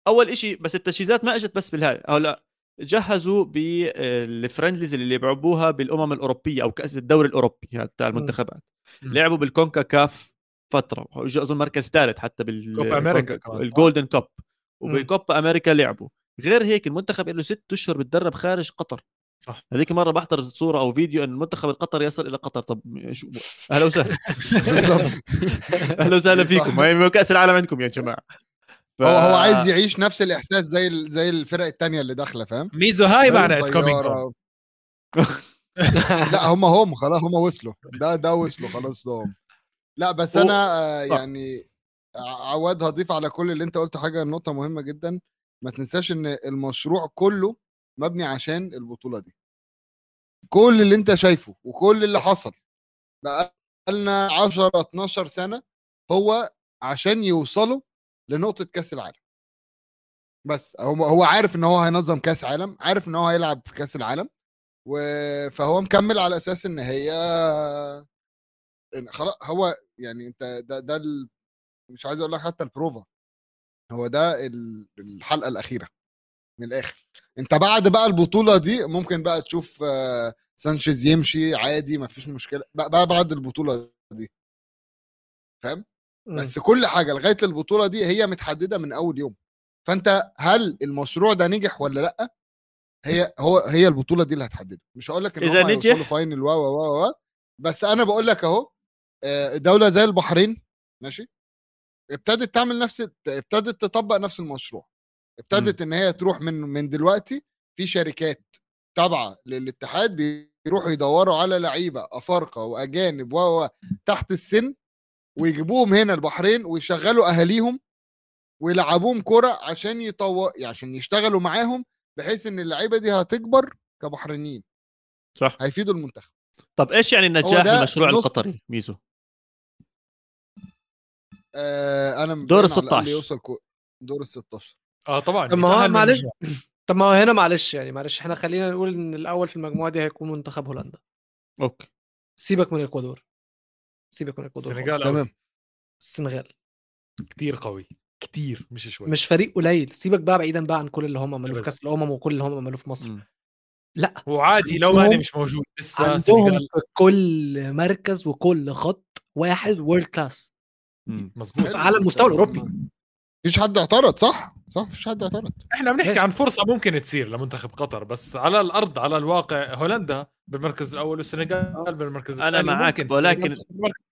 أول إشي بس التجهيزات ما إجت بس بالهاي. أو لا جهزوا بال friendlies اللي لعبوها بالأمم الأوروبية أو كأس الدوري الأوروبي هذا تاع المنتخبات. لعبوا بالكونكاكاف فترة. وإجوا أظن مركز ثالث حتى بال كوبا كمان. ال Golden Cup مم. وبالكوبا أمريكا لعبوا. غير هيك المنتخب له ست أشهر بتدرب خارج قطر. صح. هذيك مرة بحضر صورة أو فيديو إن المنتخب القطري يصل إلى قطر. طب شو أهلا وسهلا. أهلا وسهلا. فيكم. هاي كأس العالم عندكم يا جماعة. ف... هو هو عايز يعيش نفس الإحساس زي ال- زي الفرق التانية اللي داخلة فاهم؟ ميزو هاي it's coming. لا هم هم خلاص هم وصلوا. ده ده وصلوا خلاص ده هم لا بس أنا آه،. يعني عواد هضيف على كل اللي أنت قلته حاجة نقطة مهمة جدا. ما تنساش إن المشروع كله مبني عشان البطولة دي. كل اللي انت شايفه وكل اللي حصل بقى لنا 10 12 سنة هو عشان يوصلوا لنقطة كأس العالم. بس هو عارف إن هو هينظم كأس عالم عارف إن هو هيلعب في كأس العالم و... فهو مكمل على أساس إن هي خلاص هو يعني أنت ده ده ال... مش عايز أقول لك حتى البروفا هو ده ال- الحلقة الأخيرة من الآخر. انت بعد بقى البطولة دي ممكن بقى تشوف آه، سانشيز يمشي عادي ما فيش مشكلة. بقى, بقى بعد البطولة دي. فاهم. بس كل حاجة لغاية البطولة دي هي متحددة من أول يوم. فأنت هل المشروع ده نجح ولا لأ؟ هي هو هي البطولة دي اللي هتحدده. مش هقول لك إن هم نجح- هيوصلوا فاينل و و و و. بس أنا بقول لك أهو آه، دولة زي البحرين ماشي؟ ابتدت تعمل نفس ابتدت تطبق نفس المشروع. ابتدت إن هي تروح من من دلوقتي في شركات تابعة للاتحاد بيروحوا يدوروا على لعيبة أفارقة وأجانب و تحت السن ويجيبوهم هنا البحرين ويشغلوا أهاليهم ويلعبوهم كرة عشان يطو... عشان يشتغلوا معاهم بحيث إن اللعيبة دي هتكبر كبحرينيين صح. هيفيدوا المنتخب. طب إيش يعني النجاح المشروع نص- القطري ميزو؟ آه أنا دور ال مبين على الأقل 16. يوصل كو... دور ال 16 آه طبعا طب ما هو معلش. طب ما هو هنا معلش يعني معلش إحنا خلينا نقول إن الأول في المجموعة دي هيكون منتخب هولندا. okay. سيبك من الاكوادور سيبك من الاكوادور السنغال. تمام السنغال. كتير قوي. كتير مش شوي مش فريق قليل. سيبك بقى بعيدا بقى عن كل اللي هم عملوه في. كأس الأمم وكل اللي هم عملوه في مصر. مم. لا. وعادي لو ماني مش موجود. لسه عندهم في كل مركز وكل خط واحد وورلد كلاس. مظبوط. على المستوى الأوروبي. مفيش حد اعترض صح؟ صح مفيش حد اعترض. إحنا بنحكي. عن فرصة ممكن تصير لمنتخب قطر بس على الأرض على الواقع هولندا بالمركز الأول والسنغال بالمركز معك، ممكن ولكن-.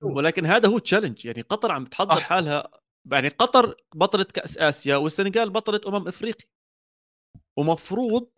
ولكن هذا هو تشالنج يعني قطر عم بتحضر صح. حالها. يعني قطر بطلة كأس آسيا والسنغال بطلة أمم إفريقيا. ومفروض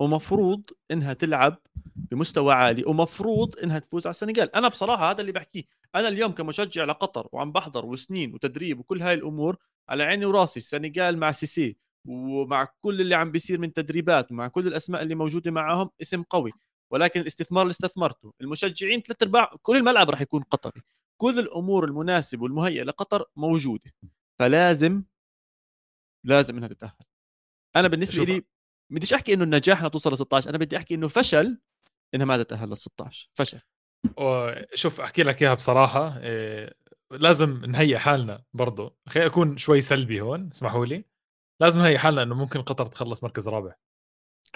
ومفروض إنها تلعب بمستوى عالي ومفروض إنها تفوز على السنغال. أنا بصراحة هذا اللي بحكيه. أنا اليوم كمشجع لقطر وعم بحضر وسنين وتدريب وكل هاي الأمور على عيني وراسي السنغال مع سيسي ومع كل اللي عم بيصير من تدريبات ومع كل الأسماء اللي موجودة معاهم اسم قوي. ولكن الاستثمار اللي استثمرته المشجعين ثلاث أرباع كل الملعب راح يكون قطري. كل الأمور المناسبة والمهيئة لقطر موجودة. فلازم لازم إنها تتأهل. أنا بالنسبة. لي بديش أحكي إنه النجاح انها توصل ل 16 أنا بدي أحكي إنه فشل إنها ما تتأهل لل 16 فشل شوف أحكي لك إياها بصراحة إيه لازم نهيئ حالنا برضه خليني أكون شوي سلبي هون اسمحوا لي. لازم نهيئ حالنا إنه ممكن قطر تخلص مركز رابع.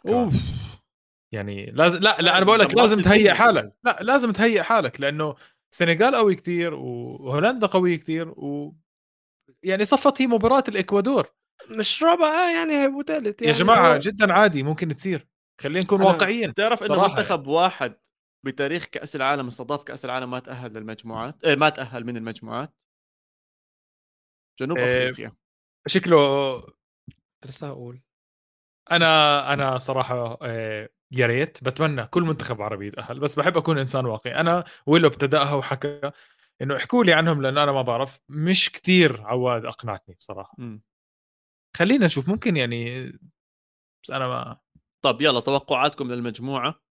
أوف. يعني لازم لا لا أنا بقول لك لازم تهيئ. حالك. لا لازم تهيئ حالك لأنه السنغال قوي كتير وهولندا قويه كتير و يعني صفت هي مباراة الإكوادور. مش رابع آه يعني هيبقوا ثالث يا يعني جماعة هو- جدا عادي ممكن تصير. خلينا نكون واقعيين. بتعرف إنه صراحة منتخب واحد بتاريخ كأس العالم استضاف كأس العالم ما تأهل للمجموعات إيه ما تأهل من المجموعات؟ جنوب إيه. أفريقيا. شكله لسه هقول. أنا أنا صراحة آه، يا ريت بتمنى كل منتخب عربي يتأهل بس بحب أكون إنسان واقعي. أنا ويلو ابتدأها وحكى إنه احكوا لي عنهم لأنه أنا ما بعرف. مش كتير عواد أقنعتني بصراحة. مم. خلينا نشوف ممكن يعني بس أنا ما طب يلا توقعاتكم للمجموعة.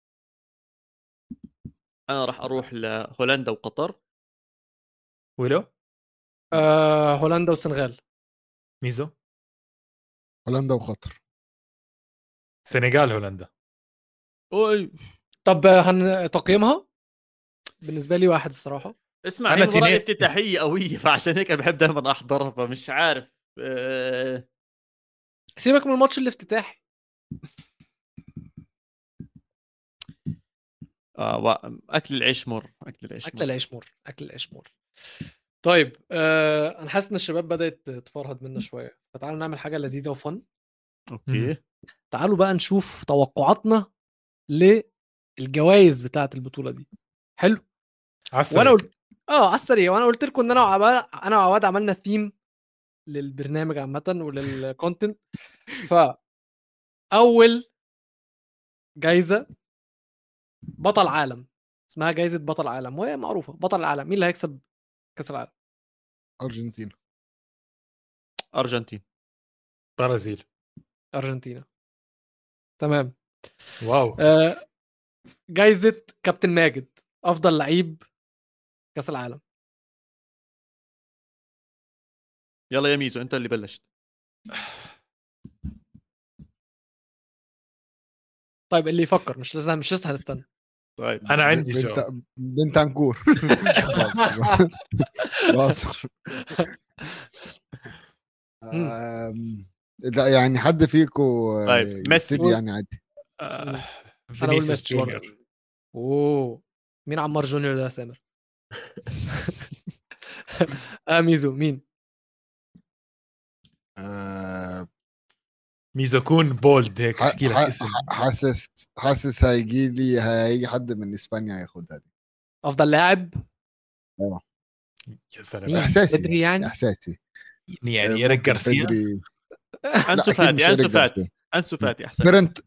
أنا راح أروح لهولندا وقطر. ويلو آه هولندا والسنغال. ميزو؟ هولندا وقطر. سنغال هولندا. أوي. طب هن تقييمها؟ بالنسبة لي واحد الصراحة. اسمع أنا أنا مباراة تنين- افتتاحية قوية فعشان هيك بحب دائما أحضرها فمش عارف آه، سيبك من الماتش الافتتاحي. آه و- أكل العيش مر أكل العيش أكل مر. العيش مر أكل العيش مر. طيب آه أنا حاسس إن الشباب بدأت تتفرهد منا شوية. فتعالوا نعمل حاجة لذيذة وفن. أوكي. تعالوا بقى نشوف توقعاتنا للجوائز بتاعة البطولة دي. حلو. عسل وأنا قلت آه على السريع. وأنا قلت لكم إن أنا وعباد أنا وعواد عملنا ثيم للبرنامج عامة وللكونتنت ف اول جايزة بطل عالم اسمها جايزة بطل عالم وهي معروفة بطل العالم مين اللي هيكسب كأس العالم؟ ارجنتينا أرجنتين. برازيل. أرجنتينا. تمام. واو. آه جايزة كابتن ماجد أفضل لعيب كأس العالم. يلا يا ميزو أنت اللي بلشت. طيب اللي يفكر مش لازم مش لسه هنستنى. طيب. أنا عندي بنت جواب بنت باصر آم، لا يعني حد فيكو آه، طيب، ميسي. يعني عادي. آه، فينيسيوس. جونيور. أوه. مين عمار جونيور ده يا سامر؟ آه ميزو. مين؟ آه، ميزو كون بولد هيك احكي لك اسم. حاسس حاسس هيجي لي هيجي حد من إسبانيا هياخدها دي. أفضل لاعب؟ يا سلام؟ إحساسي بدري يعني؟ إحساسي. يعني آه، إيريك جارسيا؟ بدري- أنسو فاتي أنسو فاتي. أنسو فاتي أحسن. فيرنت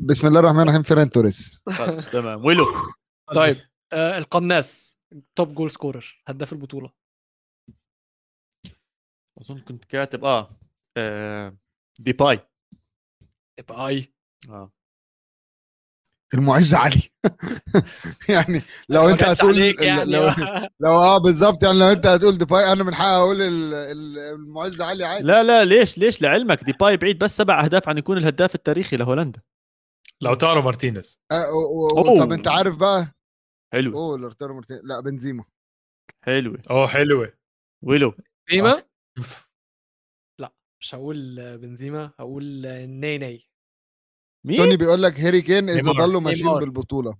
بسم الله الرحمن الرحيم فيران توريس. تمام. ويلو. طيب آه القناص top goal scorer هداف البطولة. أظن كنت كاتب آه, آه. ديباي. يبقى آي. آه. المعز علي. يعني لو ما أنت هتقول يعني. لو لو آه بالظبط يعني لو أنت هتقول ديباي أنا من حقي أقول ال- ال- المعز علي عادي. لا لا ليش ليش لعلمك؟ ديباي بعيد بس سبع أهداف عن يكون الهداف التاريخي لهولندا. لوتارو مارتينيز. طب أنت عارف بقى؟ حلو. أوه لاوتارو مارتينيز لا بنزيما. حلوة أوه حلوة ويلو. بنزيما؟ مش هقول بنزيما هقول آه، نيني مين؟ توني بيقول لك هاري كين إذا. ضلوا ماشيين. بالبطولة.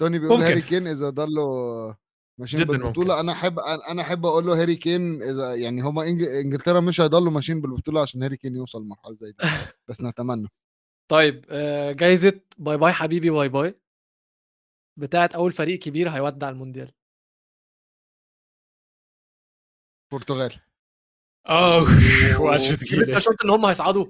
توني بيقول ممكن. هاري كين إذا ضلوا ماشيين بالبطولة. ممكن. أنا أحب أنا أحب أقول له هاري كين إذا يعني هما إنج- إنجلترا مش هيضلوا ماشيين بالبطولة عشان هاري كين يوصل لمرحلة زي دي. بس نتمنى. طيب آه جايزة bye bye حبيبي bye bye. بتاعت أول فريق كبير هيودع المونديال. البرتغال ثقيله شفت إن هم هيصعدوا؟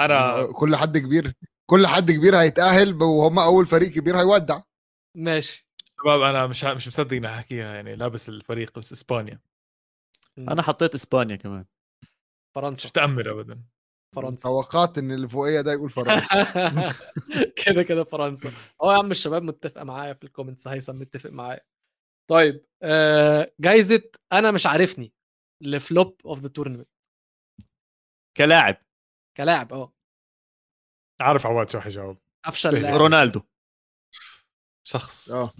أنا كل حد كبير كل حد كبير هيتأهل وهم أول فريق كبير هيودع. ماشي. شباب أنا مش مش مصدق اني أحكيها يعني لابس الفريق بس إسبانيا. أنا حطيت إسبانيا كمان. مش فرنسا متأمل ابدا. فرنسا. توقعت إن اللي ده يقول فرنسا. كده كده فرنسا. آه يا عم الشباب متفقه معايا في الكومنتس هيثم متفق معايا. طيب آه جايزة أنا مش عارفني ل flop of the tournament كلاعب. كلاعب آه. عارف عواد شو حيجاوب أفشل. لاعب. رونالدو. شخص آه.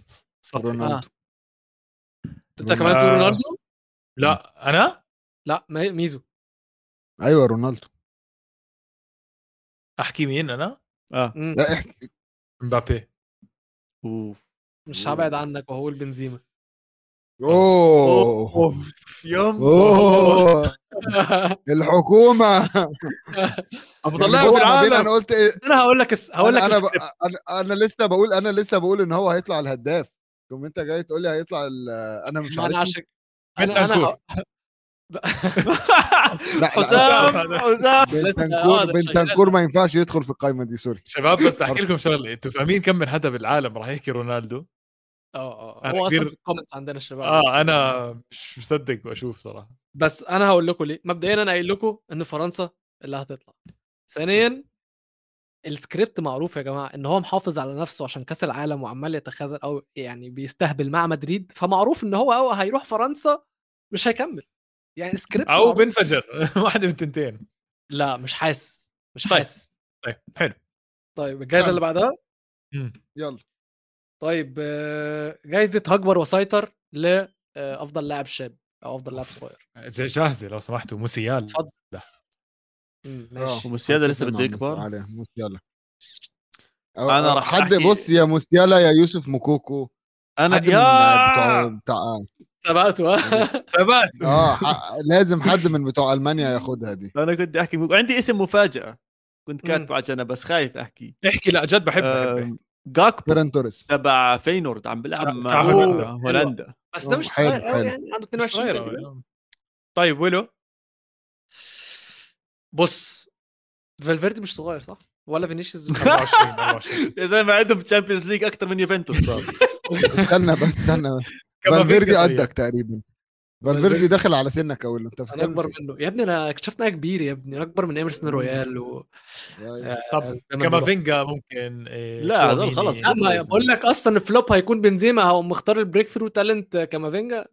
سطحي. رونالدو. أنت كمان تقول آه. رونالدو؟ لا. أنا؟ لا ميزو. أيوه رونالدو. أحكي مين أنا؟ آه. لا احكي. مبابي. أوف. مش هبعد عنك وهقول بنزيما. أوه. اوف يوم أوه. الحكومة. بص ما بين بالعالم أنا قلت إيه؟ أنا هقول لك هقول لك أنا أنا, ب... أنا أنا لسه بقول أنا لسه بقول إن هو هيطلع الهداف. ثم أنت جاي تقول لي هيطلع ال... أنا مش ما أنا عارف عشان أنا لا حسام حسام. بنتنكور بنتنكور ما ينفعش يدخل في القائمه دي sorry. شباب بس أحكي لكم شغلة. أنتوا فاهمين كم من هدف بالعالم راح يحكي رونالدو؟ آه آه أنا هو أصلا في ال comments عندنا الشباب آه أنا مش مصدق وأشوف صراحة. بس أنا هقول لكم ليه. مبدئيا أنا قايل لكم إن فرنسا اللي هتطلع. ثانيا السكريبت معروف يا جماعة إن هو محافظ على نفسه عشان كأس العالم وعمال يتخاذل أو يعني بيستهبل مع مدريد فمعروف إن هو أو هيروح فرنسا مش هيكمل. يعني سكريبت أو. بنفجر واحدة من التنتين. لا مش حاسس مش طيب. حاسس. طيب حلو. طيب الجائزه اللي بعدها. يلا. طيب آه، جايزة هكبر وسيطر لافضل لاعب شاب أو أفضل لاعب صغير. زي جاهزه لو سمحتوا موسيال اتفضل. لا. مم، آه. ماشي. وموسيالا لسه بده يكبر. عليه موسيالا. أنا راح حد أحكي- بص يا موسيالا يا يوسف موكوكو. أنا حد من يا بتوع بتاع سبقته ها ثبات آه ح- لازم حد من بتوع ألمانيا ياخدها دي. أنا كنت أحكي وعندي اسم مفاجأة كنت مم. كاتبه عشان بس خايف أحكي. احكي لا جد بحب بحب جاكبو توريس تبع فينورد عم بيلعب مع هولندا بس ده مش صغير قوي. يعني عنده مش 22 صغير تقريباً. أوي. طيب ولو بص فالفيردي مش صغير صح؟ ولا فينيسيوس 24 24 يا زلمة عندهم Champions League أكثر من يوفنتوس صار استنى بس استنى فالفيردي. قدك تقريبا فالفيردي داخل على سنك اول انت أنا أكبر في منه يا ابني أنا اكتشفت انها كبير يا ابني أكبر من إيمرسون رويال و إيه؟ طب الزمن كامافينجا ممكن إيه، لا، هذول تشواميني. خلص. لا ما بقول لك أصلا الفلوب هيكون بنزيما هو مختار البريك ثرو تالنت كامافينجا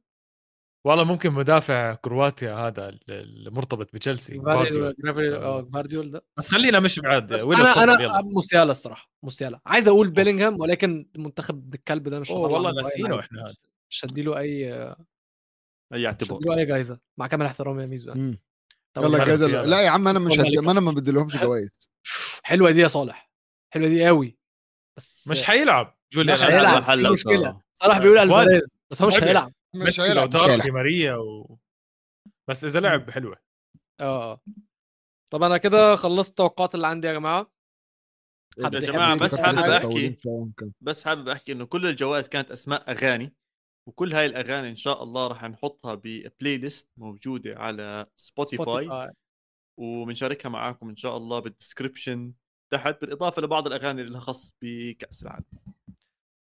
والله ممكن مدافع كرواتيا هذا المرتبط بتشيلسي فارديول فارديول. آه فارديول ده بس خلينا مش بس ويلو أنا أنا يلا. موسيالا الصراحة موسيالا عايز أقول بيلينغهام ولكن منتخب الكلب ده مش والله ناسينه. إحنا هذا مش هديله أي اعتبار هديله أي جايزة. مع كامل احترامي يا ميزو يلا الجايزة موسيالا. لا يا عم أنا مش هد... ما أنا ما بديلهمش جوائز. حلوة دي يا صالح. حلوة دي قوي بس مش حيلعب جوليان مش هيلعب. هيلعب مشكلة. صلاح بيقول. ألفاريز بس هو مش. هيلعب. مش هيلعب هيلعب. دي ماريا و... بس إذا لعب حلوة. آه. طب أنا كده خلصت التوقعات اللي عندي يا جماعة. حد يا يضيف بس حابب يمكن. بس حابب أحكي إنه كل الجوائز كانت أسماء أغاني. وكل هاي الأغاني إن شاء الله راح نحطها ب playlist موجودة على سبوتيفاي وبنشاركها معاكم إن شاء الله بال description تحت بالإضافة لبعض الأغاني اللي لها خص بكأس العالم.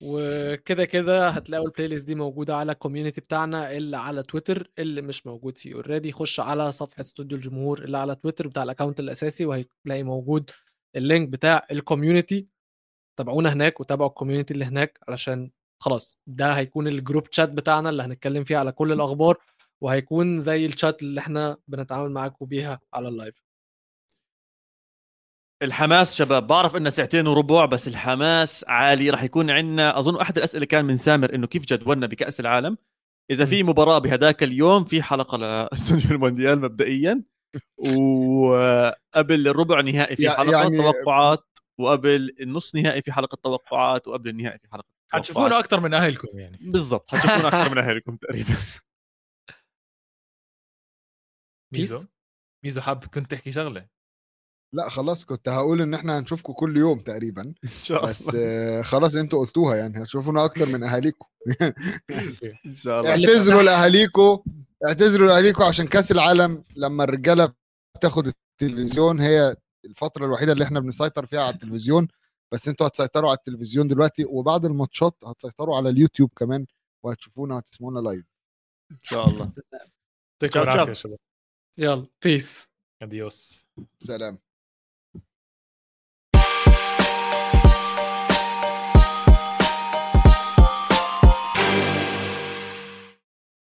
وكده كده هتلاقوا ال playlist دي موجودة على ال community بتاعنا اللي على تويتر اللي مش موجود فيه. already خش على صفحة استوديو الجمهور اللي على تويتر بتاع ال account الأساسي وهتلاقي موجود ال link بتاع ال community تابعونا هناك وتابعوا ال community اللي هناك علشان خلاص ده هيكون ال group chat بتاعنا اللي هنتكلم فيه على كل الأخبار وهيكون زي الشات اللي إحنا بنتعامل معاكم بيها على ال live الحماس شباب بعرف انه ساعتين وربع بس الحماس عالي راح يكون عندنا أظن أحد الأسئلة كان من سامر إنه كيف جدولنا بكأس العالم؟ إذا في مباراة بهداك اليوم في حلقة لأستوديو المونديال مبدئيا وقبل الربع نهائي في حلقة يعني- توقعات وقبل النص نهائي في حلقة توقعات وقبل النهائي في حلقة حتشوفونا توقعات. أكثر من أهلكم يعني. بالضبط حتشوفونا أكثر من أهلكم تقريبا. ميزو. ميزو حاب كنت تحكي شغلة؟ لا خلاص كنت هقول إن إحنا هنشوفكم كل يوم تقريبا. إن شاء بس الله. آه، خلاص أنتوا قلتوها يعني هتشوفونا أكتر من أهاليكم. إن شاء الله. اعتذروا لاهاليكم اعتذروا لاهاليكم عشان كأس العالم لما الرجالة بتاخد التلفزيون هي الفترة الوحيدة اللي إحنا بنسيطر فيها على التلفزيون. بس أنتوا هتسيطروا على التلفزيون دلوقتي وبعد الماتشات هتسيطروا على اليوتيوب كمان وهتشوفونا وهتسمعونا live إن شاء الله. يعطيكم. العافية يا شباب. يلا peace adiós سلام.